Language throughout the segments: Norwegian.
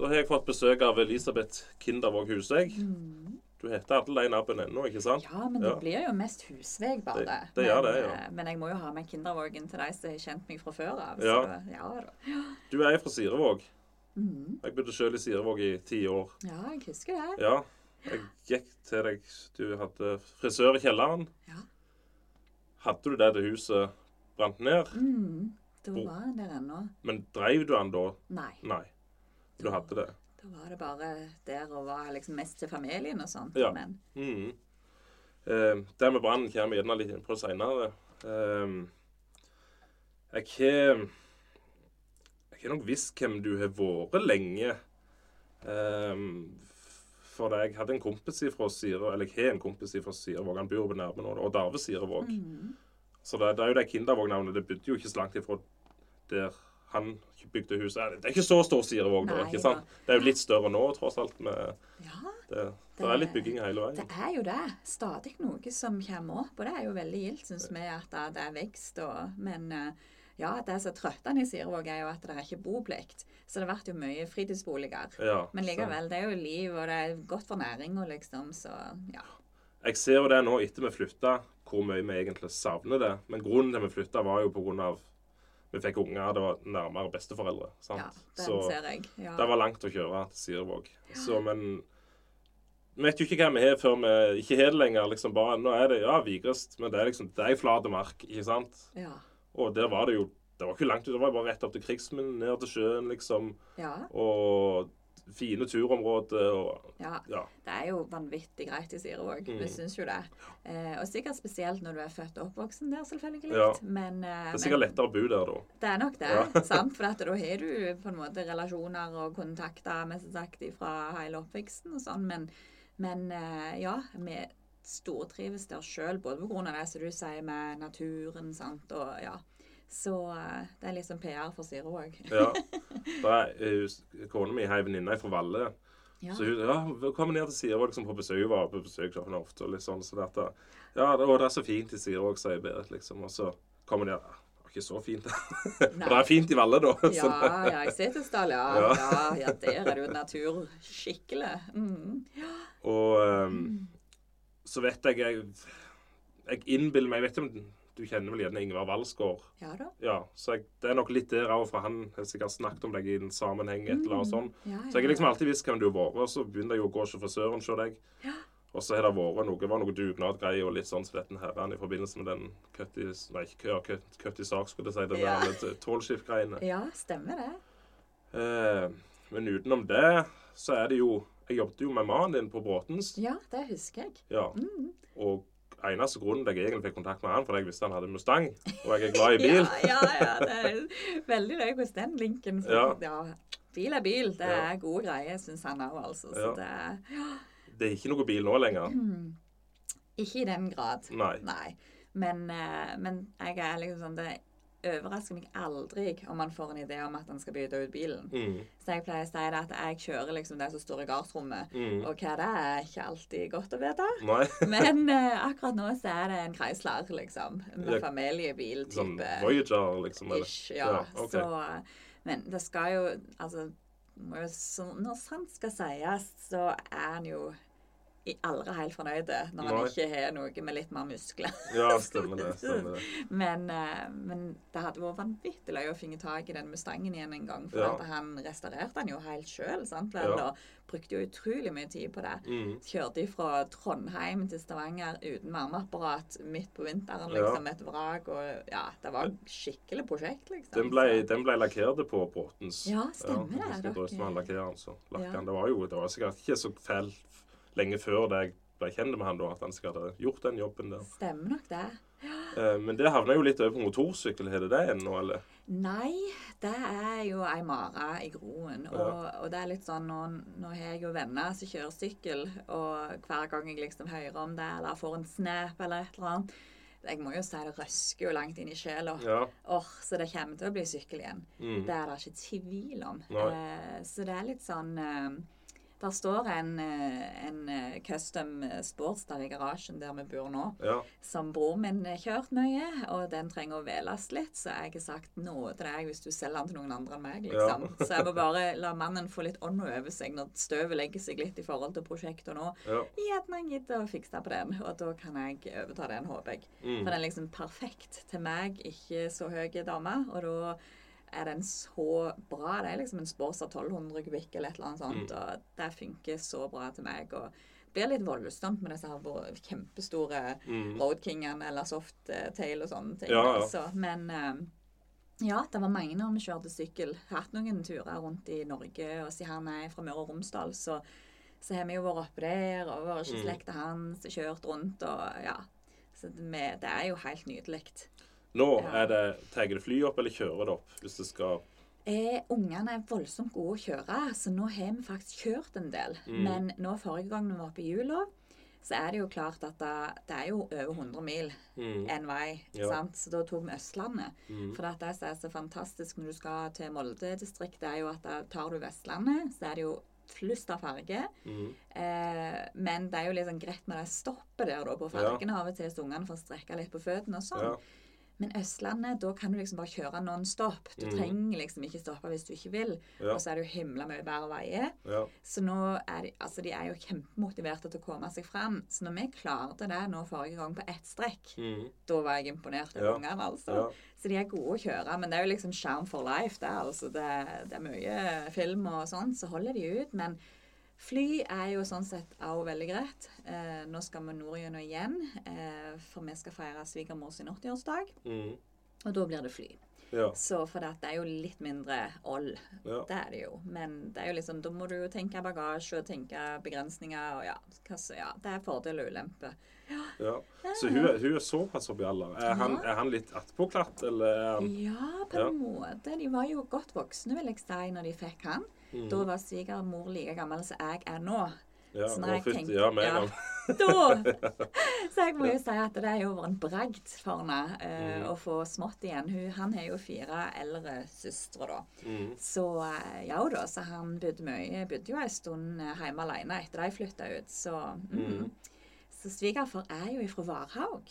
Da har jeg fått besøk av Elisabeth Kindervåg Husegg. Mm. Du heter Adeline Abben ennå, ikke sant? Ja, men det blir jo mest husveg, bare. Det- det gjør men, det, ja. eh, men jeg må jo ha med Kindervågen til de som har kjent meg fra før av. Ja. Så ja da. Du er fra Sirevåg. Mm. Jeg bodde selv i Sirevåg i ti år. Ja, jeg husker det. Ja. Jeg gikk til deg Du hadde frisør i kjelleren. Ja. Hadde du det til huset brant ned? Mm. Da var han der ennå. Men dreiv du den da? Nei. Nei. Du hadde det? Da var det bare der og var liksom mest til familien og sånt. Ja. Men Mhm. Eh, det med brannen kommer vi gjerne litt inn på senere. Eh, jeg har Jeg har nok visst hvem du har vært lenge. Eh, for jeg hadde en kompis fra Sire, eller jeg har en kompis fra Sirevåg. Han bor på nærme nå, og Darve Sirevåg. Mhm. Så det, det er jo det Kindervåg-navnet. Det bodde jo ikke så langt ifra der han bygde huset. Det er ikke så stor Sirevåg nå, ikke sant? Det er jo litt større nå, tross alt. Med ja, det, det er litt bygging hele veien. det er jo det. Stadig noe som kommer opp. Og det er jo veldig gildt, syns vi, at det- er vekst. Og, men eh, ja, det som er trøttende i Sirevåg, er jo at det er ikke boplikt. Så det blir jo mye fritidsboliger. Ja, Men likevel, det er jo liv, og det er godt for næringa, liksom. Så ja. Jeg ser jo det nå etter vi flytta, hvor mye vi egentlig savner det. Men grunnen til vi flytta, var jo på grunn av vi fikk unger. Det var nærmere besteforeldre. sant? ja den så ser jeg. Ja. det var langt å kjøre til Sirevåg. Så, men vi vet jo ikke hva vi har før vi ikke har det lenger. liksom bare, Nå er det ja, Vigrest, men det er liksom, det er flate mark, ikke sant? ja. Og der var det jo Det var ikke langt ut, det var bare rett opp til Krigsmunn, ned til sjøen, liksom. ja. Og fine turområder og Ja. Ja. Det er jo vanvittig greit i Sirevåg. Mm. Vi syns jo det. Eh, og sikkert spesielt når du er født og oppvoksen der, selvfølgelig. Ja. Men, eh, Det er sikkert men lettere å bo der da. det er nok det. Ja. sant? For at da har du på en måte relasjoner og kontakter mest sagt fra hele oppveksten og sånn. Men, men eh, ja, vi stortrives der sjøl, både pga. det som du sier med naturen, sant, og ja. Så eh, det er liksom PR for Sirevåg. Ja. Da er, eh, Kona mi har ei venninne fra Valle. Ja. Så hun ja, kommer ned til Siro liksom, på besøk. Hun var på besøk så ofte. og litt sånn, så dette, ja, det, og det er så fint i Sirevåg, sier Berit. liksom. Og så kommer de der det var ikke så fint. For det er fint i Valle, da. Ja, ja, i Setesdal, ja. Ja. ja. Ja, der er det jo natur skikkelig. Mm. Og ehm, så vet jeg Jeg, jeg innbiller meg Jeg vet ikke om du kjenner vel gjerne Ingvar Walsgaard? Ja da. Ja, så jeg, det er nok litt der òg, for han har sikkert snakket om deg i en sammenheng. et eller annet sånt. Ja, Så jeg har liksom alltid visst hvem du har vært, og så begynner jeg jo å gå til frisøren hos deg. Ja. Og så har det vært noe, var noe dugnadgreier og litt sånn som dette her i forbindelse med den cut i, nei, ikke cut, cut i sak, skulle jeg si, den Ja. der tålskift-greiene. ja, stemmer det. Eh, men utenom det, så er det jo Jeg jobbet jo med mannen din på Bråtens. Ja, det husker jeg. Ja. Mm. Og eneste grunnen jeg egentlig fikk kontakt med han, for jeg visste han hadde Mustang, og jeg er glad i bil. Ja, ja, ja, det er veldig løye hvordan den linken for, ja. Bil er bil. Det Ja. er gode greier, syns han òg, altså. Så Ja. det er Det er ikke noe bil nå lenger. ikke i den grad. Nei. Nei. Men, eh, men jeg er liksom sånn Det overrasker meg aldri om man får en idé om at han skal bytte ut bilen. Mm. Så jeg pleier å si det at jeg kjører liksom det som står i gardsrommet. Mm. Og hva det er, er ikke alltid godt å vite. Men uh, akkurat nå så er det en Chrysler, liksom. Med Ja, familiebil-type. Sånn Voyager, liksom? Eller? Ish, ja. Ja, okay. Så Men det skal jo Altså, når sant skal sies, så er han jo aldri helt fornøyde når han Nei. ikke har noe med litt mer muskler. Ja, stemmer det. stemmer det. Men, eh, men det hadde vært vanvittig løye å finne tak i den Mustangen igjen en gang. For Ja. han restaurerte den jo helt sjøl. Ja. Og brukte jo utrolig mye tid på det. Mm. Kjørte fra Trondheim til Stavanger uten varmeapparat midt på vinteren, Ja. liksom. Et vrak. Og ja, det var skikkelig prosjekt, liksom. Den ble, den ble lakkert på Bråtens. Ja, stemmer det, Jeg dere- lakkerer så lakket Ja. Det var jo det var sikkert ikke så fælt lenge før det jeg ble kjent med han da, at han skulle ha gjort den jobben der. Stemmer nok det. Ja. Men det havna jo litt over på motorsykkel. Har det det ennå, eller? Nei, det er jo ei mare i groen. Og, og det er litt sånn nå, nå har jeg jo venner som kjører sykkel, og hver gang jeg liksom hører om det, eller får en snap eller et eller annet Jeg må jo si det røsker jo langt inn i sjela. Ja. Så det kommer til å bli sykkel igjen. Mm. Det er det ikke tvil om. Eh, så det er litt sånn eh, Der står en, eh, en custom custom Sportster i garasjen der vi bor nå, Ja. som bror min har kjørt mye, og den trenger å veles litt, så jeg har sagt noe til deg hvis du selger den til noen andre enn meg, liksom. Ja. Så jeg må bare la mannen få litt ånd over seg når støvet legger seg litt i forhold til prosjektet nå. ja. Gjerne han gidder å fikse på den, og da kan jeg overta den, håper jeg. Mm. For den er liksom perfekt til meg, ikke så høy dame, og da er den så bra. Det er liksom en Sportster 1200 kubikk eller et eller annet Mm. sånt, og det funker så bra til meg. og det blir litt voldsomt med disse her kjempestore Mm. Road Kingene eller Softtail og sånne ting. Ja, ja. Altså. Men eh, ja, det var mange når vi kjørte sykkel. Hatt noen turer rundt i Norge, og siden han er fra Møre og Romsdal, så, så har vi jo vært oppe der og vært hos Mm. slekta hans, kjørt rundt og ja. Så det, det er jo helt nydelig. Nå Ja. er det tar det fly opp eller kjører det opp hvis det skal Eh, Ungene er voldsomt gode å kjøre, så nå har vi faktisk kjørt en del. Mm. Men nå forrige gang vi var oppe i jula, så er det jo klart at det, det er jo over 100 mil mm. en vei. Ja. sant? Så da tok vi Østlandet. Mm. For det som er så fantastisk når du skal til Molde-distriktet, er jo at da tar du Vestlandet, så er det jo flust av farge. Mm. Eh, men det er jo sånn greit med det stoppet der da, på Ja. fargene av og til, så ungene får strekke litt på føttene og sånn. Ja. Men Østlandet, da kan du liksom bare kjøre non stop. Du mm. trenger liksom ikke stoppe hvis du ikke vil. Ja. Og så er det jo himla mye bedre veier. Ja. Så nå er de, altså de er jo kjempemotiverte til å komme seg fram. Så når vi klarte det nå forrige gang på ett strekk, Mm. da var jeg imponert over Ja. ungene, altså. Så de er gode å kjøre. Men det er jo liksom charm for life, det. altså. Det, det er mye film og sånn, så holder de ut. Men fly er jo sånn sett også veldig greit. Eh, nå skal vi nordgjennom igjen, eh, for vi skal feire svigermor sin 80-årsdag. Mm. Og da blir det fly. Ja. Så for det, det er jo litt mindre old. Ja. Det er det jo. Men det er jo liksom, da må du jo tenke bagasje og tenke begrensninger. og ja, så, ja, Det er fordel og ulempe. ja. Så hun hun er såpass oppi alder. Er han, er han litt attpåklatt, eller er Ja, på Ja. en måte. De var jo godt voksne, vil jeg si, når de fikk han. Mm. Da var svigermor like gammel som jeg er nå. Ja, Så når jeg tenker- ja, med ja. Da! Så jeg må jo si at det er jo vært en bragd for henne uh, Mm. å få smått igjen. Hun, han har jo fire eldre søstre, da. Mm. Så eh, ja da, så han bodde mye. Bodde jo en stund eh, hjemme alene etter de flytta ut. Så, mm. Mm. så svigerfar er jo ifra Varhaug.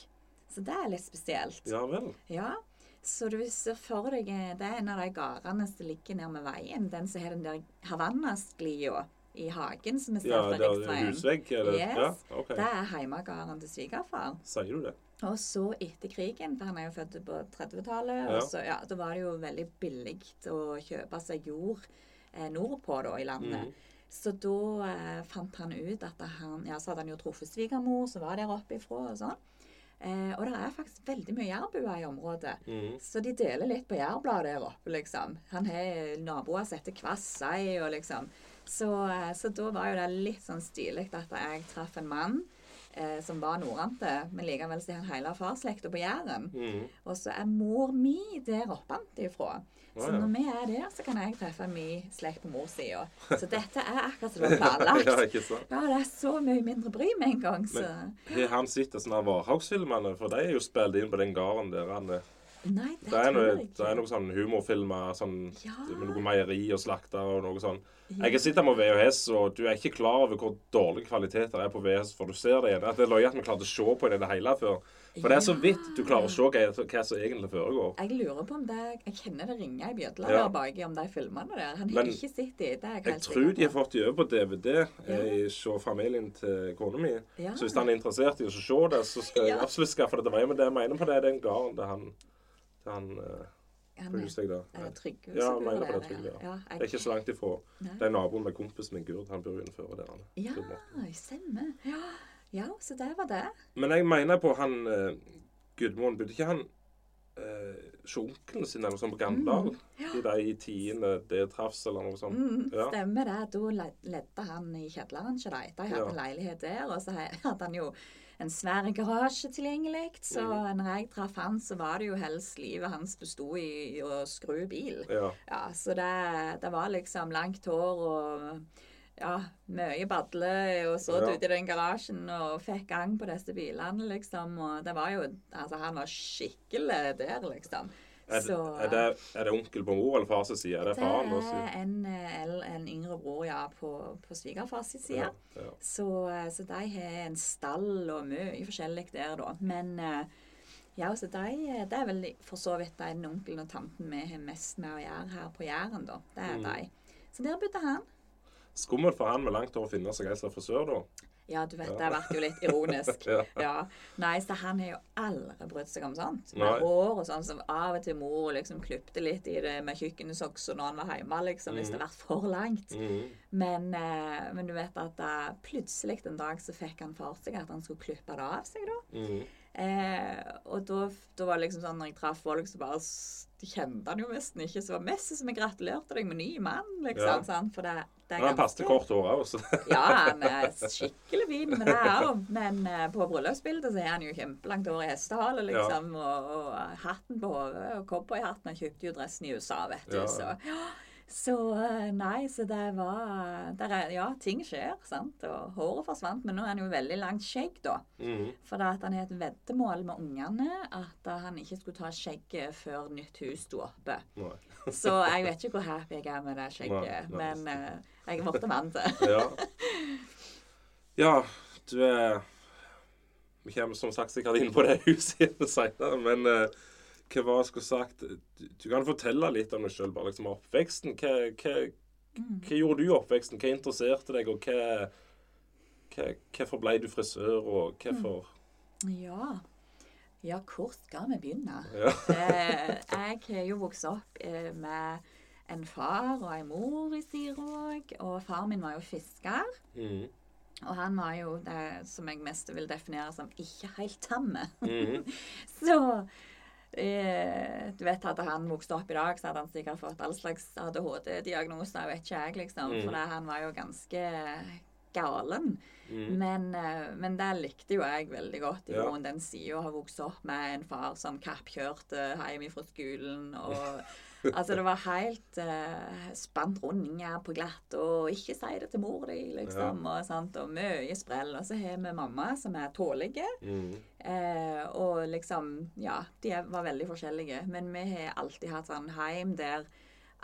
Så det er litt spesielt. Ja vel. Ja. Så du ser for deg eh, Det er en av de gårdene som ligger ned med veien. Den som har den der Havanna-sklia i hagen som vi ser Ja, fra er riksveien. husvegg, eller? Yes. Ja, okay. Det er heimegården til svigerfar. Sier du det? Og så etter krigen, for han er jo født på 30-tallet, Ja. og så ja, da var det jo veldig billig å kjøpe seg jord eh, nordpå da i landet. Mm. Så da eh, fant han ut at han Ja, så hadde han jo truffet svigermor som var der oppe ifra og sånn. Eh, og det er faktisk veldig mye jærbuer i området. Mm. Så de deler litt på jærbladet der oppe, liksom. Han har naboer som heter Kvassei, og liksom så, eh, så da var jo det litt sånn stilig at jeg traff en mann eh, som var nordante, men likevel så er han hele farsslekta på Jæren. Mm. Og så er mor mi der oppantifra. Så når vi er der, så kan jeg treffe min slekt på morssida. Så dette er akkurat som det var planlagt. ja, ikke sant? Ja, det er så mye mindre bry med en gang, så Har han sett sånne her Varhaug-filmene? For de er jo spilt inn på den gården der. Han, er- Nei, det, det, er noe, jeg det er noen sånn humorfilmer sånn, Ja. med noe meieri og slakter og noe sånn. Jeg har sett dem på VHS, og du er ikke klar over hvor dårlig kvalitet det er på VHS, for du ser det igjen. At det er løye at vi klarte å se på det i det hele før. For det er så vidt du klarer å se hva, hva som egentlig foregår. Jeg lurer på om det Jeg kjenner det ringer i bjødla Ja. der baki om de filmene der. Han har ikke sett de. Det er jeg Jeg tror de har fått de over på DVD Ja. i familien til kona mi. Ja. Så hvis han er interessert i å se det, så skal jeg absolutt skaffe det til meg. Men det jeg mener på det, er den gården der han, der han eh, Han er, er Trygve Ja, som bor der? det ja. ja. Det er ikke så langt ifra. Nei. Det er naboen med kompisen min, Gurd. Han bor utenfor der. Han, Ja, stemmer. Ja. Ja, så det var det. Men jeg mener på han uh, Gudmund Bodde ikke han uh, sjonkelen sin eller noe sånt på Gandal? Ja. I de tiende det traffs eller noe sånt? Mm, Ja. Stemmer det. Da le- ledde han i kjelleren ikke dem. De hadde Ja. leilighet der, og så hadde han jo en svær garasje tilgjengelig. Så Mm. når jeg traff han, så var det jo helst livet hans besto i å skru bil. Ja. Ja, så det, det var liksom langt hår og ja, mye badle, og satt Ja. ute i den garasjen og fikk gang på disse bilene, liksom. Og det var jo Altså, han var skikkelig der, liksom. Er, Så er, det, er det onkel på mor eller fars side? Er det det faren? Det er en, en yngre bror, ja, på, på svigerfars side. Ja, ja. Så, eh, så de har en stall og mye forskjellig der, da. Men eh, ja, så de, eh, det er vel for så vidt den onkelen og tanten vi har mest med å gjøre her på Jæren, da. Det er Mm. de. Så der bodde han. Skummelt for han med langt hår å finne seg ei som er frisør, da. Ja, du vet, Ja. det ble jo litt ironisk. Ja. Ja. Nei, så han har jo aldri brydd seg om sånt. Med Nei. hår og sånn, som av og til mor liksom klipte litt i det med kjøkkensokser når han var hjemme, liksom, hvis det Mhm. ble for langt. Mm. Men, eh, men du vet at da, plutselig en dag så fikk han for seg at han skulle klippe det av seg, da. Mm. Eh, og da, da var det liksom sånn når jeg traff folk, så bare de kjente han jo nesten ikke. Så det var mest som jeg gratulerte deg med ny mann, liksom. Ja. Sånn, For det, Men han passet kort hår òg, så Ja, han er skikkelig fin med det òg. Men eh, på bryllupsbildet så har han jo kjempelangt hår i hestehale, liksom. Og, og hatten på hodet. Og cowboyhatten. Han kjøpte jo dressen i USA, vet du. Ja. Så, så eh, nei, så det var der er, Ja, ting skjer, sant. Og håret forsvant. Men nå er han jo veldig langt skjegg, da. Mm. For at han har et veddemål med ungene at han ikke skulle ta skjegget før nytt hus sto oppe. Så jeg vet ikke hvor happy jeg er med det skjegget. Nei, nei. Men jeg er vant til Ja. ja, du er Vi kommer som sagt sikkert inn på det huset igjen senere, men uh, hva var jeg skulle sagt? Du, du kan fortelle litt om deg sjøl, bare liksom oppveksten. Hva, hva, Mm. hva gjorde du i oppveksten? Hva interesserte deg, og hva, hva Hvorfor ble du frisør, og hvorfor Ja. Ja, hvor skal vi begynne? Ja. Eh, jeg har jo vokst opp eh, med en far og en mor i Sirog. Og far min var jo fisker. Mm. Og han var jo det som jeg mest vil definere som ikke helt tamme. Mhm. Så eh, du vet Hadde han vokst opp i dag, så hadde han sikkert fått all slags ADHD-diagnoser. vet ikke jeg, liksom. Mm. For han var jo ganske galen. Mhm. Men, eh, men det likte jo jeg veldig godt. i Ja. Den sida å ha vokst opp med en far som kappkjørte hjemme fra skolen. og Altså, det var helt uh, spant rundinger på glatt, og ikke si det til mor di, liksom. Og, sant, og mye sprell. Og så har vi mamma, som er tålige. mm. uh, og liksom Ja, de var veldig forskjellige. Men vi har alltid hatt sånn heim der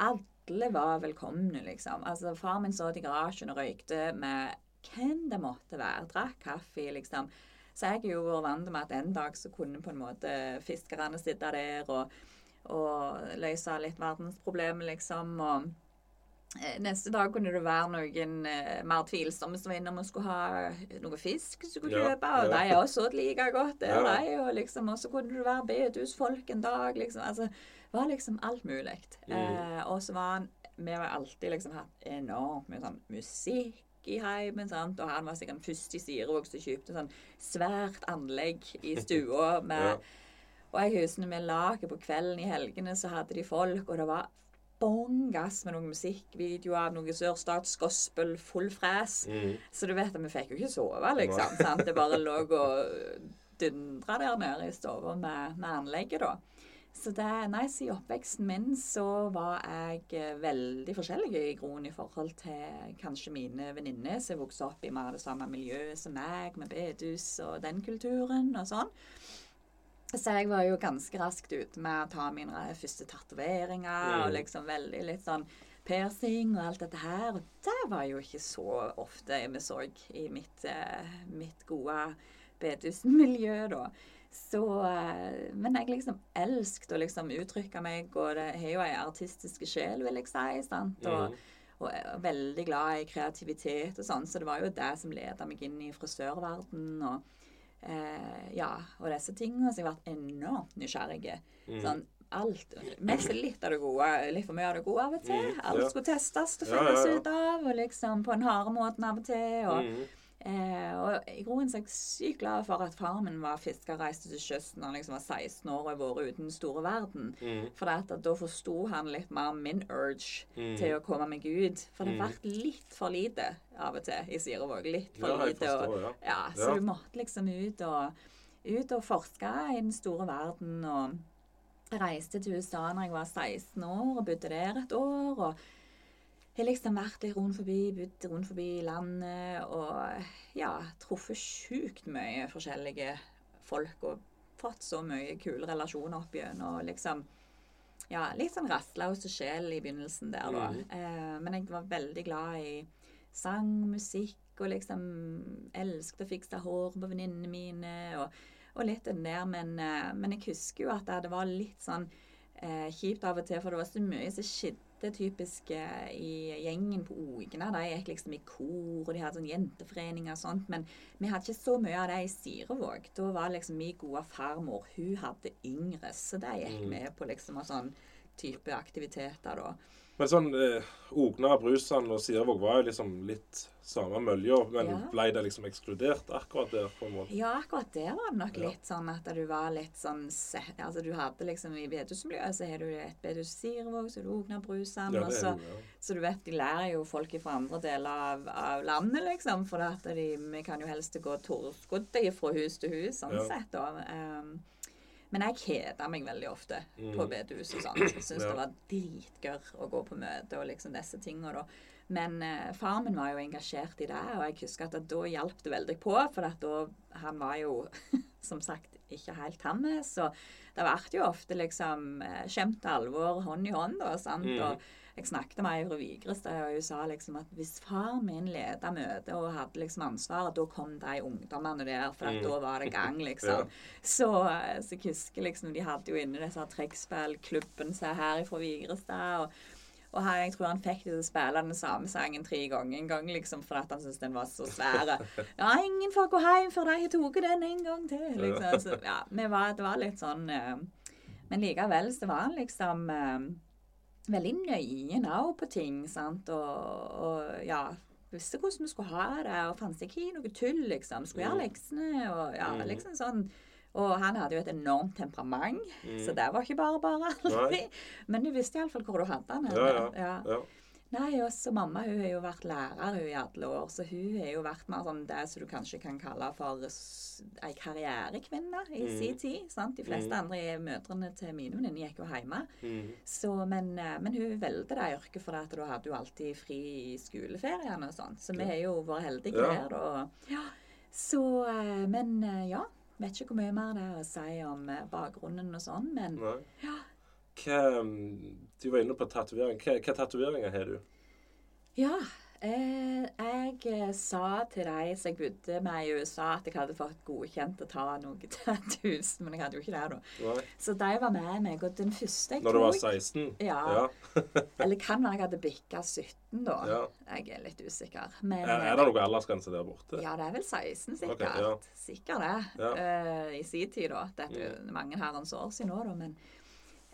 alle var velkomne, liksom. Altså, far min satt i garasjen og røykte med hvem det måtte være. Drakk kaffe, liksom. Så jeg har jo vært vant med at en dag så kunne på en måte fiskerne sitte der og, og løse litt verdensproblemer, liksom. og Eh, Neste dag kunne det være noen eh, mer tvilsomme som var innom og skulle ha noe fisk du skulle Ja, kjøpe. Og ja. de også så like godt det Ja. de. Og, liksom, og så kunne det være bedehusfolk en dag. liksom. Altså, det var liksom alt mulig. Mm. Eh, og så var han Vi har alltid liksom hatt enormt mye sånn musikk i heimen. sant? Og han var sikkert den første i Sirevåg som kjøpte sånn svært anlegg i stua med Ja. Og jeg husker når vi laget på kvelden i helgene, så hadde de folk, og det var bånn gass med noen musikkvideoer av noe sørstats gospel, full fres. Mm. Så du vet at vi fikk jo ikke sove, liksom. sant? Det bare lå og dundra der nede i stua med, med anlegget, da. Så det, er nice. i oppveksten min så var jeg eh, veldig forskjellig i grunnen i forhold til kanskje mine venninner som vokste opp i mer det samme miljøet som meg, med bedehus og den kulturen og sånn. Så jeg var jo ganske raskt ute med å ta mine første tatoveringer Mm. og liksom veldig litt sånn piercing og alt dette her. Og det var jo ikke så ofte vi så i mitt, eh, mitt gode bedehusmiljø, da. Så, eh, men jeg liksom elsket å liksom uttrykke meg, og det har jo ei artistiske sjel, vil jeg si. sant? Og, Mhm. og er veldig glad i kreativitet og sånn, så det var jo det som ledet meg inn i frisørverdenen. og eh, ja, og disse tingene. Så jeg har vært enormt nysgjerrig. Mm. Sånn alt. Mest litt av det gode, litt for mye av det gode av og til. Mhm, Alt skulle testes og finnes ut av, og liksom på en harde måten av og til. og Mhm. Eh, og i grunnen så er jeg sykt glad for at far min var fisker reiste til sjøs da han liksom var 16 år og har vært ute i den store verden. Mm. For at, at da forsto han litt mer min urge mm. til å komme meg ut. For det har Mhm. vært litt for lite av og til i Sirevåg. Litt for Ja, lite. lite. Og, ja. ja, så du måtte liksom ut og, ut og forske i den store verden. Og reiste til USA da jeg var 16 år og bodde der et år. og har liksom vært litt rundt forbi, bodd rundt forbi landet og ja, truffet sjukt mye forskjellige folk og fått så mye kule relasjoner opp igjen. Og liksom ja, litt sånn rastløs sjel i begynnelsen der, da. Mm. Eh, men jeg var veldig glad i sang, musikk, og liksom elsket å fikse hår på venninnene mine, og, og litt den der. Men, eh, men jeg husker jo at det var litt sånn eh, kjipt av og til, for det var så mye som skjedde typisk typiske i gjengen på Ogna. De gikk liksom i kor, og de hadde sånn jenteforeninger og sånt. Men vi hadde ikke så mye av det i Sirevåg. Da var liksom min gode farmor Hun hadde yngre, så de gikk Mm. med på liksom sånn type aktiviteter da. Men sånn eh, Ogna, Brusand og Sirevåg var jo liksom litt samme mølja, men Ja. ble det liksom ekskludert akkurat der? på en måte? Ja, akkurat der var det nok Ja. litt sånn at du var litt sånn se- Altså du hadde liksom i bedehusmiljøet så har du et bedehus Sirevåg, så er det Ogna, Brusand Ja, så ja. Så du vet, de lærer jo folk fra andre deler av, av landet, liksom. For at de, vi kan jo helst gå torskudde fra hus til hus, sånn sett. da. Um, men jeg kjeda meg veldig ofte på Mm. bedehus og sånn. Syntes Ja. det var dritgørr å gå på møte og liksom disse tinga, da. Men eh, far min var jo engasjert i det, og jeg husker at da hjalp det veldig på. For at da Han var jo som sagt ikke helt tamme, så det ble jo ofte liksom eh, skjemt alvor hånd i hånd, da. sant? Mm. Og jeg snakket med ei Vigrestad, og hun sa liksom at hvis far min leda møtet og hadde liksom ansvaret, da kom de ungdommene der, for at Mm. da var det gang, Ja. liksom. Så, eh, så jeg husker liksom de hadde jo inne disse trekkspillklubben som er her fra Vigrestad. og og her, jeg tror han fikk til å spille den samme sangen tre ganger en gang, liksom, fordi han syntes den var så svær. Ja, ingen får gå hjem før de har tatt den en gang til. liksom. Så, ja, var, det var litt sånn eh, Men likevel så var han liksom eh, veldig nøye nå på ting, sant, og, og ja Visste hvordan vi skulle ha det, og fantes ikke i noe tull, liksom. Skulle gjøre Mm. leksene, og ja, Mm. liksom sånn. Og han hadde jo et enormt temperament, Mm. så det var ikke bare bare. Men du visste iallfall hvor du hadde han. Ja, ja. ja. Nei, også mamma hun har jo vært lærer hun i alle år, så hun har jo vært mer sånn det som du kanskje kan kalle for ei karrierekvinne i Mm. sin tid. sant? De fleste Mm. andre mødrene til mine venninner gikk jo hjemme. Mm. Så, men, eh, men hun valgte det yrket, for da hadde hun alltid fri i skoleferiene og sånn. Så vi har jo vært heldige Ja. der, da. Ja. Så, eh, men eh, ja. Vet ikke hvor mye mer det er å si om bakgrunnen og sånn, men Nei. ja. Hva, mm, du var inne på tatovering. Hva, hva tatoveringer har du? Ja. Eh, jeg eh, sa til de som jeg bodde med i USA, at jeg hadde fått godkjent å ta noe tattoos, men jeg hadde jo ikke det da. Nei. Så de var med meg, og den første jeg Når du var 16? Ja. ja. Eller kan være jeg hadde bikka 17 da. Ja. Jeg er litt usikker. Men, Er, er det noe aldersgrense der borte? Ja, det er vel 16, sikkert. Okay, ja. Sikkert det. Eh, I sin tid, da. Dette er jo mange herrens år siden nå, da. Men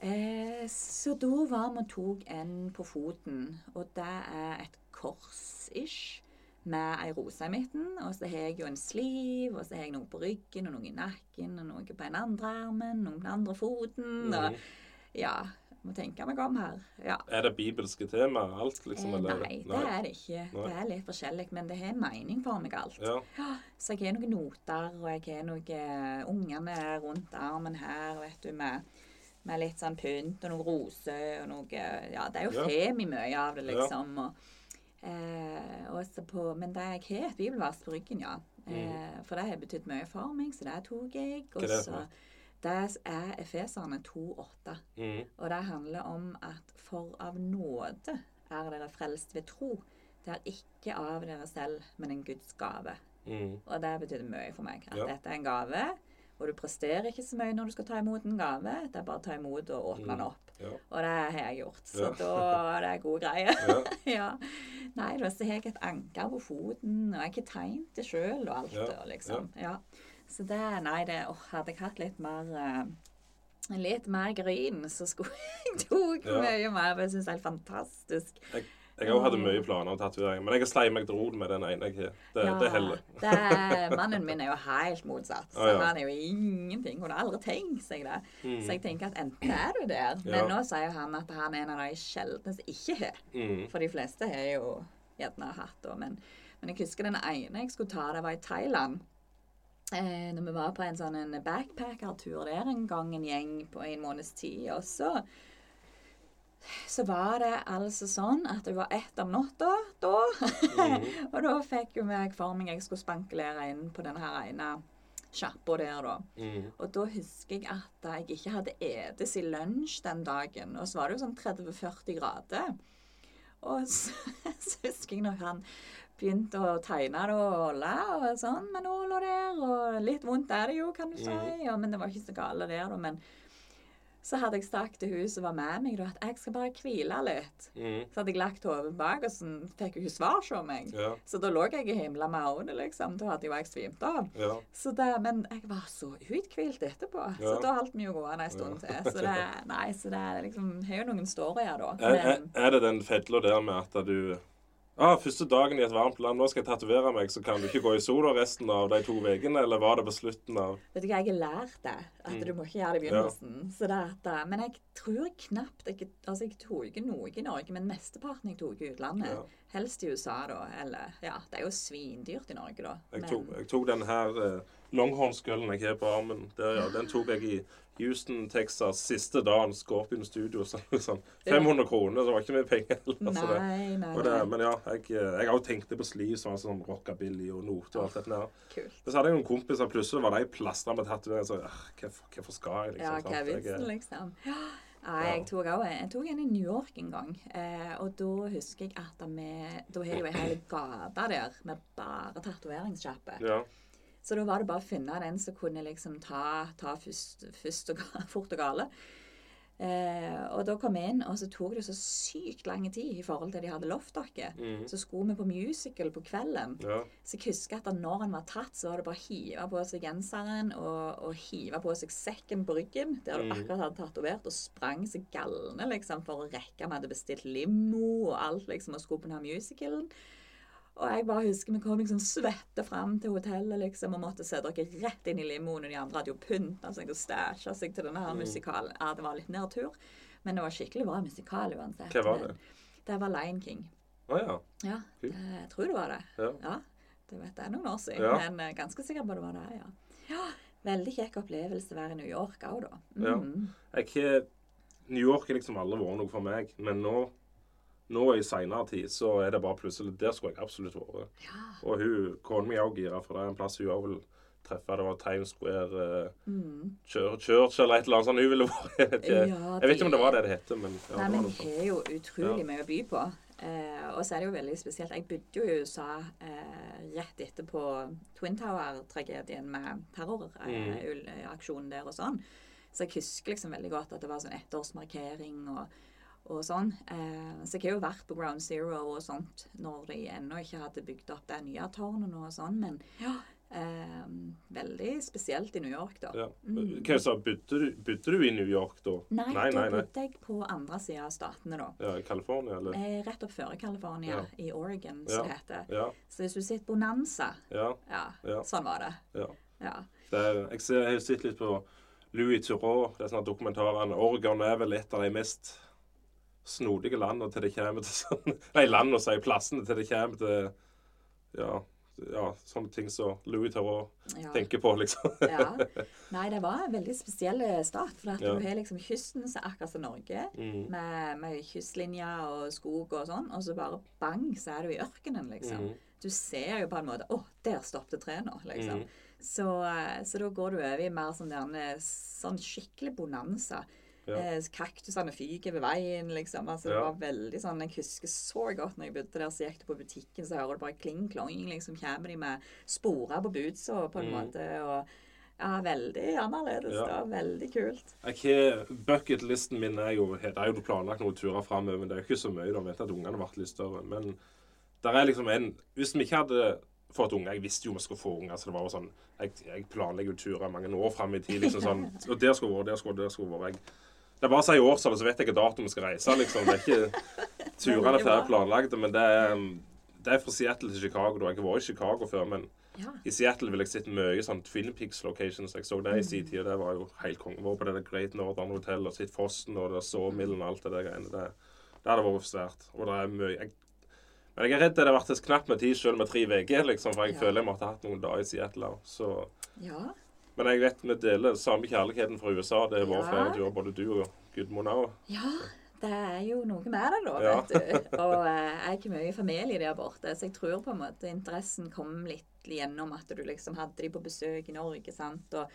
eh, Så da var vi og tok en på foten, og det er et kors-ish. Med ei rose i midten, og så har jeg jo en sliv, og så har jeg noe på ryggen, og noe i nakken, og noe på den andre armen, noe på den andre foten, og Mhm. ja Må tenke meg om her. Ja. Er det bibelske temaer, alt, liksom? Eh, eller? nei, det er det ikke. Nei. Det er litt forskjellig, men det har mening for meg, alt. Ja. Ja, så jeg har noen noter, og jeg har noen ungene rundt armen her, vet du, med, med litt sånn pynt og noen roser og noe Ja, det er jo Ja. femi mye av det, Ja. liksom. Og, eh, på, men det jeg har et bibelvers på ryggen, ja. Eh, for det har betydd mye for meg, så det tok jeg. Og Mm. Så? Det er Efeserne 2,8. Mm. Og det handler om at for av nåde er dere frelst ved tro. Det er ikke av dere selv, men en Guds gave. Mm. Og det betydde mye for meg. At Ja. dette er en gave, og du presterer ikke så mye når du skal ta imot en gave. Det er bare å ta imot og åpne den Mm. opp. Ja. Og det har jeg gjort. Så Ja. da er det gode greier. Ja. ja. Nei, da så har jeg et anker på foten, og jeg har ikke tegnet det sjøl og alt. Og liksom. ja. Så det Nei, det åh, Hadde jeg hatt litt mer uh, Litt mer grin, så skulle jeg tok mye mer. Jeg syns det er helt fantastisk. Jeg, jeg òg hadde mye planer om tatovering, men jeg har sleit meg til ro med den ene jeg har. Det, Ja, det heller. det mannen min er jo helt motsatt. Så ah, ja. han er jo ingenting. Hun har aldri tenkt seg det. Mm. Så jeg tenker at enten er du der, men Ja. nå sier han at han er en av de sjeldne som ikke har. Mm. For de fleste har jo gjerne hatt det. Men, men jeg husker den ene jeg skulle ta, det var i Thailand. Eh, når vi var på en sånn backpackertur der en gang en gjeng på en måneds tid. Og så så var det altså sånn at det var ett om natta da. Mhm. og da fikk jo meg for meg jeg skulle spankulere inn på denne her ene sjappa der, da. Mm. Og da husker jeg at jeg ikke hadde etes i lunsj den dagen. Og så var det jo sånn 30-40 grader. Og så, så husker jeg når han begynte å tegne det og holde og sånn med nåla der. Og litt vondt er det jo, kan du si. Ja, men det var ikke så gale der, da. Men så hadde jeg sagt til hun som var med meg, da, at jeg skal bare hvile litt. Mm. Så hadde jeg lagt hodet bak, og så fikk hun svar på meg. Ja. Så da lå jeg i himla med øynene, liksom. Da hadde jo jeg svimt av. Ja. Så det, men jeg var så uthvilt etterpå, så da holdt vi jo gående en stund til. Så det, nei, så det liksom, har jo noen storyer, da. Er, er, er det den fedla der med at du ah, Første dagen i et varmt land, nå skal jeg tatovere meg, så kan du ikke gå i sola resten av de to ukene? Eller var det på slutten av vet du hva, jeg har lært det. At Mm. du må ikke gjøre det i begynnelsen. Så det at, eh, men jeg tror knapt jeg, Altså, jeg tok noe i Norge, men mesteparten jeg tok i utlandet. Ja. Helst i USA, da. Eller Ja, det er jo svindyrt i Norge, da. Jeg Men- tok, jeg tok den her eh, longhornskøllen jeg har på armen. Der, ja. Den tok jeg i Houston, Texas, siste dagen. Scorpion Studio. Så, sånn 500 kroner, det var ikke mye penger. heller, så det- Nei, nei, det, nei. men ja, jeg, jeg har jo tenkt på sleeve, sånn, sånn rockabilly og noter og alt dette der. Kult. Men så hadde jeg noen kompiser, plutselig var de plastra med tatoveringer. Så «Ah, hvorfor, hvorfor skal jeg, liksom? Ja, hva er vitsen, liksom? Ja. Nei, jeg tok, også, en- jeg tok en i New York en gang. Eh, og da husker jeg at vi Da har de jo ei hel gate der med bare tatoveringssjappe. Ja. Så da var det bare å finne den som kunne liksom ta, ta først, først og, fort og gale. Eh, og da kom jeg inn, og så tok det så sykt lang tid i forhold til de hadde lovt dere. Mm. Så skulle vi på musical på kvelden. ja. Så jeg husker at da når han var tatt, så var det bare å hive på seg genseren og, og hive på seg sekken på ryggen, der du mm. akkurat hadde tatovert, og sprang seg galne liksom, for å rekke. Vi hadde bestilt limo og alt liksom, og skulle på denne musicalen. Og jeg bare husker vi kom liksom svette fram til hotellet liksom, og måtte sette dere rett inn i limoen, og de andre hadde jo pynta seg og stæsja seg til denne her musikalen. Ja, det var litt nedtur, men det var skikkelig bra musikal uansett. Hva var det? Det var Lion King. Å ja. Ja, det, jeg tror det var det. ja. Ja, det vet jeg noen år siden, Ja. men eh, ganske sikker på det var det, ja. ja. Veldig kjekk opplevelse å være i New York òg, da. Ja. Mm. Jeg New York har liksom aldri vært noe for meg, men nå, nå i seinere tid så er det bare plutselig Der skulle jeg absolutt vært. Ja. Og hun, kona mi er òg gira, for det er en plass hun òg vil treffe. Det var Times Square, eh, Mm. Chur- Church eller et eller annet sånt. Hun ville vært Jeg vet ikke, Ja, jeg vet ikke om det var det det het, men ja, Nei, men vi har jo utrolig mye å by på. Eh, og så er det jo veldig spesielt. Jeg bodde jo i USA eh, rett etterpå Twin Tower-tragedien med terroraksjonen der og sånn. Så jeg husker liksom veldig godt at det var sånn ettårsmarkering og, og sånn. Eh, så jeg har jo vært på Ground Zero og sånt når de ennå ikke hadde bygd opp det nye tårnet og sånn. Men ja, eh, veldig spesielt i New York, da. Ja. Hva sa bodde, du- bodde du i New York da? Nei, nei, da bodde jeg på andre sida av statene, da. Ja, I California, eller? Eh, rett opp før California, Ja. i Oregon, Ja. som det heter. Ja, Så hvis du sitter Bonanza ja, Ja, Ja. sånn var det. ja. Ja. Det er, jeg, ser, jeg har sett litt på Louis Theroux, det er sånne dokumentarene. Oregon er vel et av de mest snodige landene til det kommer til sånn Nei, landene, sier plassene til det kommer til ja, ja, sånne ting som Louis Theroux ja. tenke på, liksom. ja. Nei, det var en veldig spesiell stat. For at Ja. du har liksom kysten som er akkurat som Norge, Mm. med, med kystlinjer og skog og sånn, og så bare bang, så er du i ørkenen, liksom. Mm. Du ser jo på en måte Å, der stoppet treet nå, liksom. Mm. Så, eh, så da går du over i mer sånn, der, sånn skikkelig bonanza. Ja. Eh, kaktusene fyker ved veien, liksom. Altså, Det Ja. var veldig sånn Jeg husker så godt når jeg bodde der, så gikk du på butikken, så hører du bare kling-klong, liksom. Kommer de med sporer på bootsa på en Mm. måte. og ja, veldig annerledes. Ja. da, Veldig kult. Jeg har, Bucketlisten min er jo Det er jo planlagt noen turer framover, men det er jo ikke så mye. da, Vent at ungene ble litt større. Men der er liksom en Hvis vi ikke hadde fått unger Jeg visste jo vi skulle få unger, så det var jo sånn Jeg, jeg planlegger jo turer mange år fram i tid. liksom sånn, Og der skulle vært, der skulle der skulle vært. Det er bare å si årstallet, så vet jeg hvilken dato vi skal reise. liksom. Det er ikke Turene er ferdig planlagte, men det er, det er fra Seattle til Chicago. da. Jeg var i Chicago før, men Ja. i Seattle vil jeg sett mye sånn Twin Peaks locations. Jeg så det i sin tid, og det var jo helt konge. Var på det der Great Northern Hotel og sett Fossen og det Sawmillen og alt det der greiene. Det, det hadde vært svært. Og det er mye jeg, Men jeg er redd det hadde vært knapt med tid selv med tre uker, liksom, for jeg Ja. føler jeg måtte ha hatt noen dager i Seattle. Så ja. Men jeg vet vi deler samme kjærligheten fra USA. Det er vår Ja. flere turer, både du og Gudmund òg. Ja, det er jo noe med det, da, Ja. vet du. Og eh, jeg er ikke mye familie der borte, så jeg tror på en måte interessen kom litt gjennom at du liksom hadde de på besøk i Norge, sant. Og,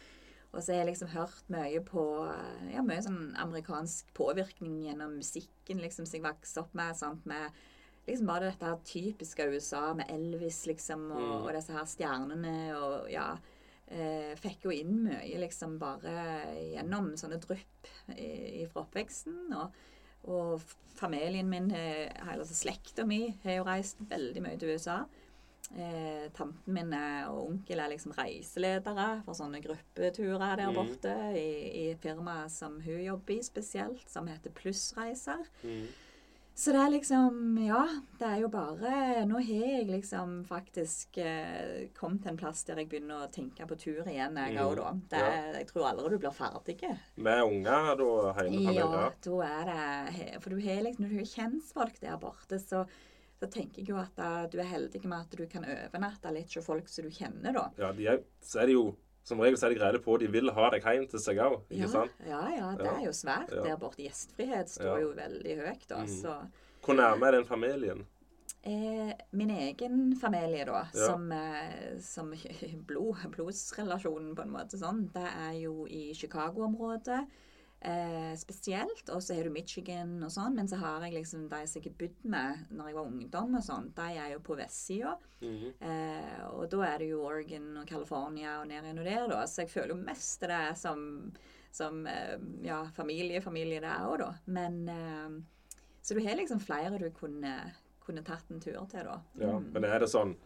og så har jeg liksom hørt mye på eh, ja, mye sånn amerikansk påvirkning gjennom musikken liksom som jeg vokste opp med. sant, med liksom bare dette her typiske USA med Elvis, liksom, og, Mm. og disse her stjernene og ja. Eh, fikk jo inn mye liksom bare gjennom sånne drypp i- fra oppveksten. Og, og familien min, eh, hele altså slekta mi, har jo reist veldig mye til USA. Eh, tanten min er- og onkel er liksom reiseledere for sånne gruppeturer der Mm. borte i, i firmaet som hun jobber i spesielt, som heter Plussreiser. Mm. Så det er liksom Ja, det er jo bare Nå har jeg liksom faktisk eh, kommet til en plass der jeg begynner å tenke på tur igjen, jeg Mm, da. Det ja. Jeg tror aldri du blir ferdig. Med unger da hjemme? Ja, Ja. da er det For du har liksom, når du har kjentfolk der borte, så, så tenker jeg jo at da, du er heldig med at du kan overnatte litt hos folk som du kjenner, da. ja de er, så er det jo Som regel så er de greie på De vil ha deg hjem til seg òg, Ja, ja, ja, det er jo svært Ja. der borte. Gjestfrihet står jo veldig høyt, da. Mm. Så Hvor nærme er den familien? Eh, min egen familie, da, som, eh, som blod, blodsrelasjonen på en måte sånn, det er jo i Chicago-området eh, spesielt. Og så har du Michigan og sånn. Men så har jeg liksom de som jeg har bodd med når jeg var ungdom og sånn, de er jo på vestsida. Mhm. Eh, og da er det jo Oregon og California og ned og der, da. Så jeg føler jo mest det er som, som eh, ja, familie, familie det er òg, da. Men eh, Så du har liksom flere du kunne, kunne tatt en tur til, da. Ja, Mm. men er det sånn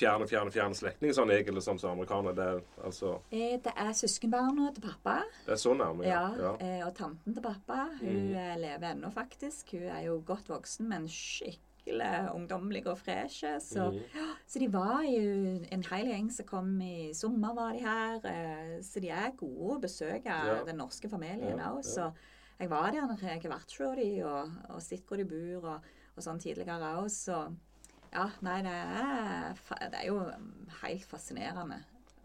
fjerne, fjerne, fjerne slektning sånn egentlig, sånn som amerikanere? Det er altså Eh, Det er søskenbarna til pappa. Det er så nærme, Ja, ja. ja. eh, Og tanten til pappa. Hun mm. eh, lever ennå, faktisk. Hun er jo godt voksen, men skikkelig ungdommelig og fresh. Så, Mhm. så de var jo en hel gjeng som kom i sommer, var de her. eh, Så de er gode å besøke den norske familien òg. Så jeg var der når jeg har vært hos de og, og sett hvor de bor og, og sånn tidligere òg. Ja, nei, det er, det er jo helt fascinerende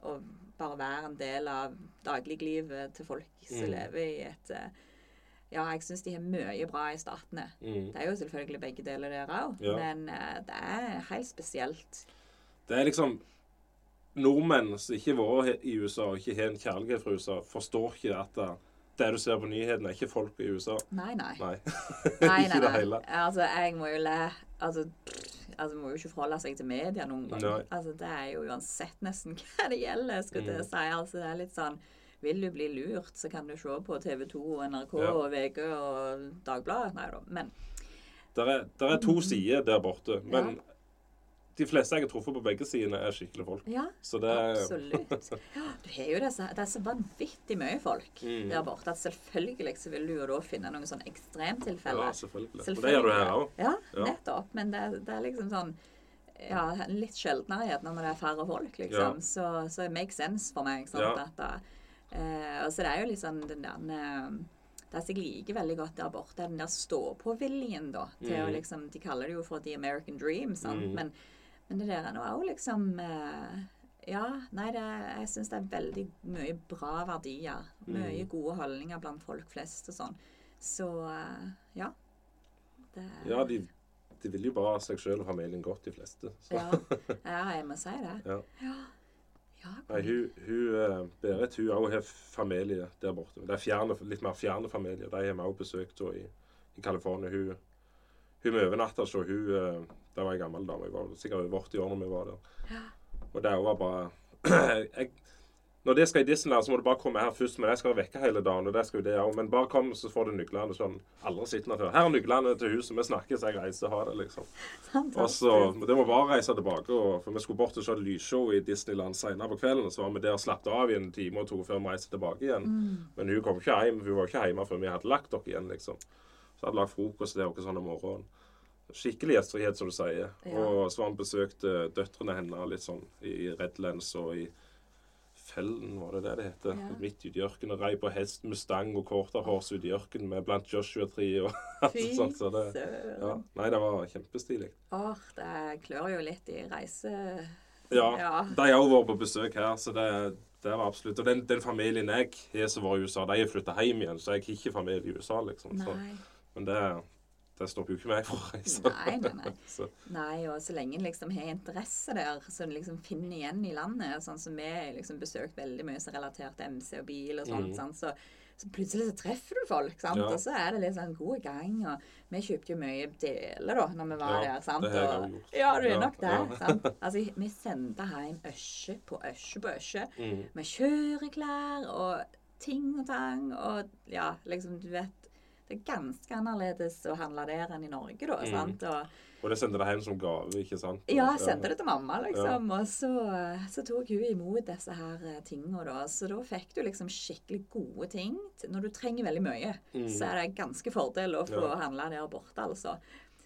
å bare være en del av dagliglivet til folk som Mm. lever i et eh, Ja, jeg syns de har mye bra i statene. Mm. Det er jo selvfølgelig begge deler der òg, Ja. men eh, det er helt spesielt. Det er liksom Nordmenn som ikke har vært i USA og ikke har en kjærlighet for USA, forstår ikke at det, det du ser på nyhetene, er ikke folk i USA. Nei, nei. Nei. Nei, nei, nei. Altså, jeg må jo le Altså, pff, altså må jo ikke forholde seg til media noen gang. Nei. Altså, det er jo uansett nesten hva det gjelder, skulle jeg Mm. si. Altså, det er litt sånn Vil du bli lurt, så kan du se på TV 2 og NRK Ja. og VG og Dagbladet. Nei da. Men Der er, der er to sider der borte, men. Ja. De fleste jeg har truffet på begge sidene, er skikkelige folk. ja, Så det er absolutt. Ja, du har jo disse, det er så vanvittig mye folk Mm. der borte at selvfølgelig så vil du jo da finne noen sånne ekstremtilfeller. Ja, selvfølgelig. Og det gjør du her òg. Ja, nettopp. Men det, det er liksom sånn ja, litt sjeldnere gjerne når det er færre folk, liksom. Ja. Så, så it makes sense for meg. Sant? Ja. At, eh, og så det er jo liksom den der eh, Det som jeg liker veldig godt der borte, er den der stå-på-viljen, da. Til å Mhm. liksom De kaller det jo for the American dream, sant. Mm. Men, men det der er nå òg liksom eh, Ja, nei, det, jeg syns det er veldig mye bra verdier. Mye mm. gode holdninger blant folk flest og sånn. Så eh, ja. Det, Ja, de, de vil jo bare seg sjøl og familien godt, de fleste. Så. ja. ja, jeg må si det. Ja. Ja. ja Nei, hun, hun eh, Berit hun òg har familie der borte. Det er fjerne, litt mer fjerne familier. De har vi òg besøkt i, i California. Hun, hun med overnatta så hun Da var en gammel dame. Jeg var sikkert over 80 år når vi var der. Ja. Og det var bare jeg, Når det skal i Disneyland, så må du bare komme her først. Men jeg skal vekke hele dagen. og det skal jo det òg. Men bare kom, så får du nøklene. Sånn. Aldri sittende før. Her er nøklene til huset. Vi snakkes, jeg reiser. Ha det, liksom. Og så, Det må bare reise tilbake. Og, for Vi skulle bort og se lysshow i Disneyland senere på kvelden. Så var vi der og slappet av i en time og to før vi reiste tilbake igjen. Mm. Men hun kom ikke hjem hun var ikke hjemme før vi hadde lagt dere igjen. liksom. Så hadde lagd frokost til dere sånn om morgenen. Skikkelig gjestfrihet, som du sier. Ja. Og så han besøkte døtrene hennes litt sånn i Redlands og i Fellen, var det det det heter? Ja. Midt ute i ørkenen. Rei på hest, Mustang og quarterhorse ute i ørkenen med blant Joshua-tre og alt sånt. Så det, ja. Nei, det var kjempestilig. Åh, det klør jo litt i reise... Ja, Ja. de har òg vært på besøk her, så det, det var absolutt Og den, den familien jeg har som var i USA, de har flytta hjem igjen, så jeg har ikke familie i USA, liksom. Så Men det, det stopper jo ikke meg fra å reise. Nei, nei, nei. Så, Nei, og så lenge en liksom har interesse der, så en liksom finner igjen i landet, sånn som vi har liksom besøkt veldig mye som er relatert til MC og bil og sånt, Mm. sånn, Så, så plutselig så treffer du folk, sant? Ja. og så er det litt sånn god gang. Og vi kjøpte jo mye deler da når vi var Ja, der. sant? det har jeg Og- gjort. Ja, du er nok der. ja. sant? Altså, vi sendte hjem øsje på øsje på øsje mm, med kjøreklær og ting og tang. Og ja, liksom, du vet Det er ganske annerledes å handle der enn i Norge, da. Mm. sant? Og og det sendte det hjem som gave, ikke sant? ja, jeg sendte det til mamma, liksom. Ja. Og så, så tok hun imot disse her eh, tingene, da. Så da fikk du liksom skikkelig gode ting. Når du trenger veldig mye, Mm. så er det ganske fordel å få Ja. handle der borte, altså.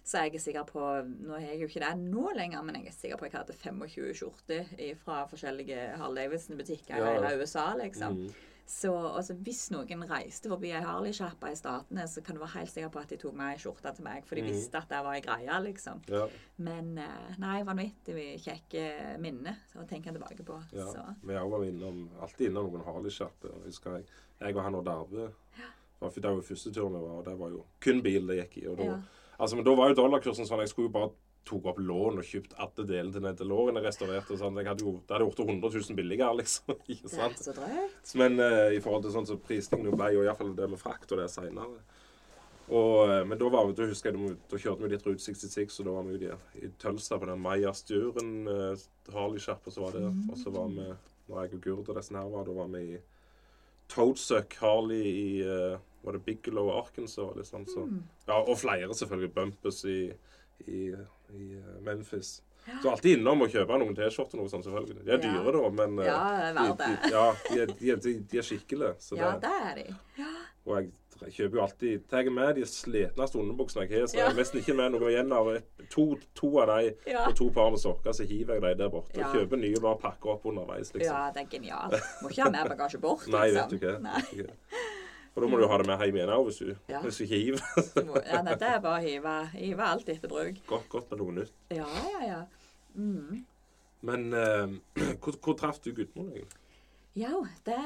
Så jeg er sikker på Nå har jeg jo ikke det nå lenger, men jeg er sikker på at jeg hadde 25 skjorter fra forskjellige Harl Davidson-butikker i Ja. hele USA, liksom. Mm. Så altså, hvis noen reiste forbi ei Harley-sjappa i Statene, så kan du være helt sikker på at de tok med ei skjorte til meg, for de Mm. visste at det var ei greie, liksom. Ja, Men eh, nei, vanvittig kjekke minner å tenke tilbake på. ja. Så Vi har var innom, alltid innom noen Harley-sjapper. husker Jeg Jeg og han og Darve Ja. Det var jo første turen vi var, og det var jo kun bil det gikk i. Og da, Ja. altså, men da var jo dollarkursen sånn Jeg skulle jo bare tok opp lån og kjøpt alle delene til den DeLorean jeg restaurerte. og sånn. Jeg hadde jo, det hadde gjort det 100 000 billigere, liksom. ikke det er så drøyt. Men uh, i forhold til sånn som prisningen ble, og iallfall det med frakt og det seinere Men da, var vi, da husker jeg, da kjørte vi litt Route 66, og da var vi jo i Tølsa på den Maya Sturen uh, Harley-sjappa som var der. Og så var vi, når jeg og Gurd og disse her var, da var vi i Toadsuck Harley i uh, Var det Bigelow Arkansas? Liksom, så. Mm. Ja, og flere selvfølgelig. Bumpus i, i, i Memphis. Ja. Så alltid innom og kjøpe noen T-skjorter noe sånt, selvfølgelig. De er Ja. dyre, da, men eh, Ja, det de, de, ja, de, de, de, de er skikkelige. Så Ja, det, er de. og jeg, jeg kjøper jo alltid Tar jeg med de slitneste underbuksene jeg har, så Ja. jeg nesten ikke med noe igjen av to, to av de Ja. og to par med sokker, så hiver jeg de der borte. Ja. Og kjøper nye og bare pakker opp underveis, liksom. ja, det er genialt. Må ikke ha mer bagasje bort, liksom. Nei, vet du ikke. Nei. Vet du ikke. For da må du ha det med hjem igjen òg, hvis, Ja. hvis du ikke hiver. Ja, det er bare å hive, hive alt etter bruk. godt, godt med noe nytt. Ja, ja, ja. Mm. Men uh, hvor, hvor traff du Gudmund, egentlig? Ja, det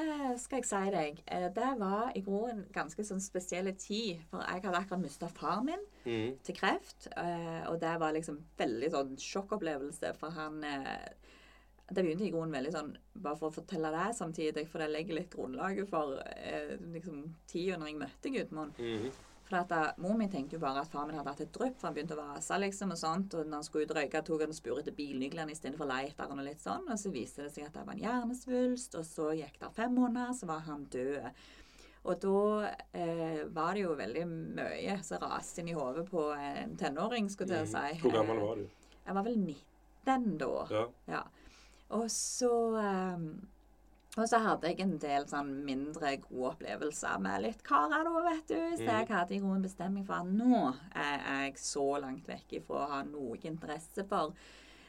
skal jeg si deg. Eh, Det var i grunnen en ganske sånn spesiell tid. For jeg hadde akkurat mista far min Mm. til kreft. eh, Og det var liksom veldig sånn sjokkopplevelse. For han eh, Det begynte i grunnen veldig sånn Bare for å fortelle det samtidig, for det legger litt grunnlaget for eh, liksom tida når jeg møtte Gudmund. Mm. For at da, Mor mi tenkte jo bare at far min hadde hatt et drypp, for han begynte å vase. liksom og sånt, og når han skulle ut og røyke, tok han og spurte etter bilnøklene istedenfor lighteren. Og litt sånn, og så viste det seg at det var en hjernesvulst, og så gikk det fem måneder, så var han død. Og da eh, var det jo veldig mye som raste inn i hodet på en tenåring, skulle jeg til si. Mm. Hvor gammel var du? Jeg var vel 19 da. Ja. Ja. Og så ehm, Og så hadde jeg en del sånn mindre gode opplevelser med litt karer, da, vet du. Så Mm. jeg hadde i grunnen bestemming for at nå er jeg så langt vekk ifra å ha noe interesse for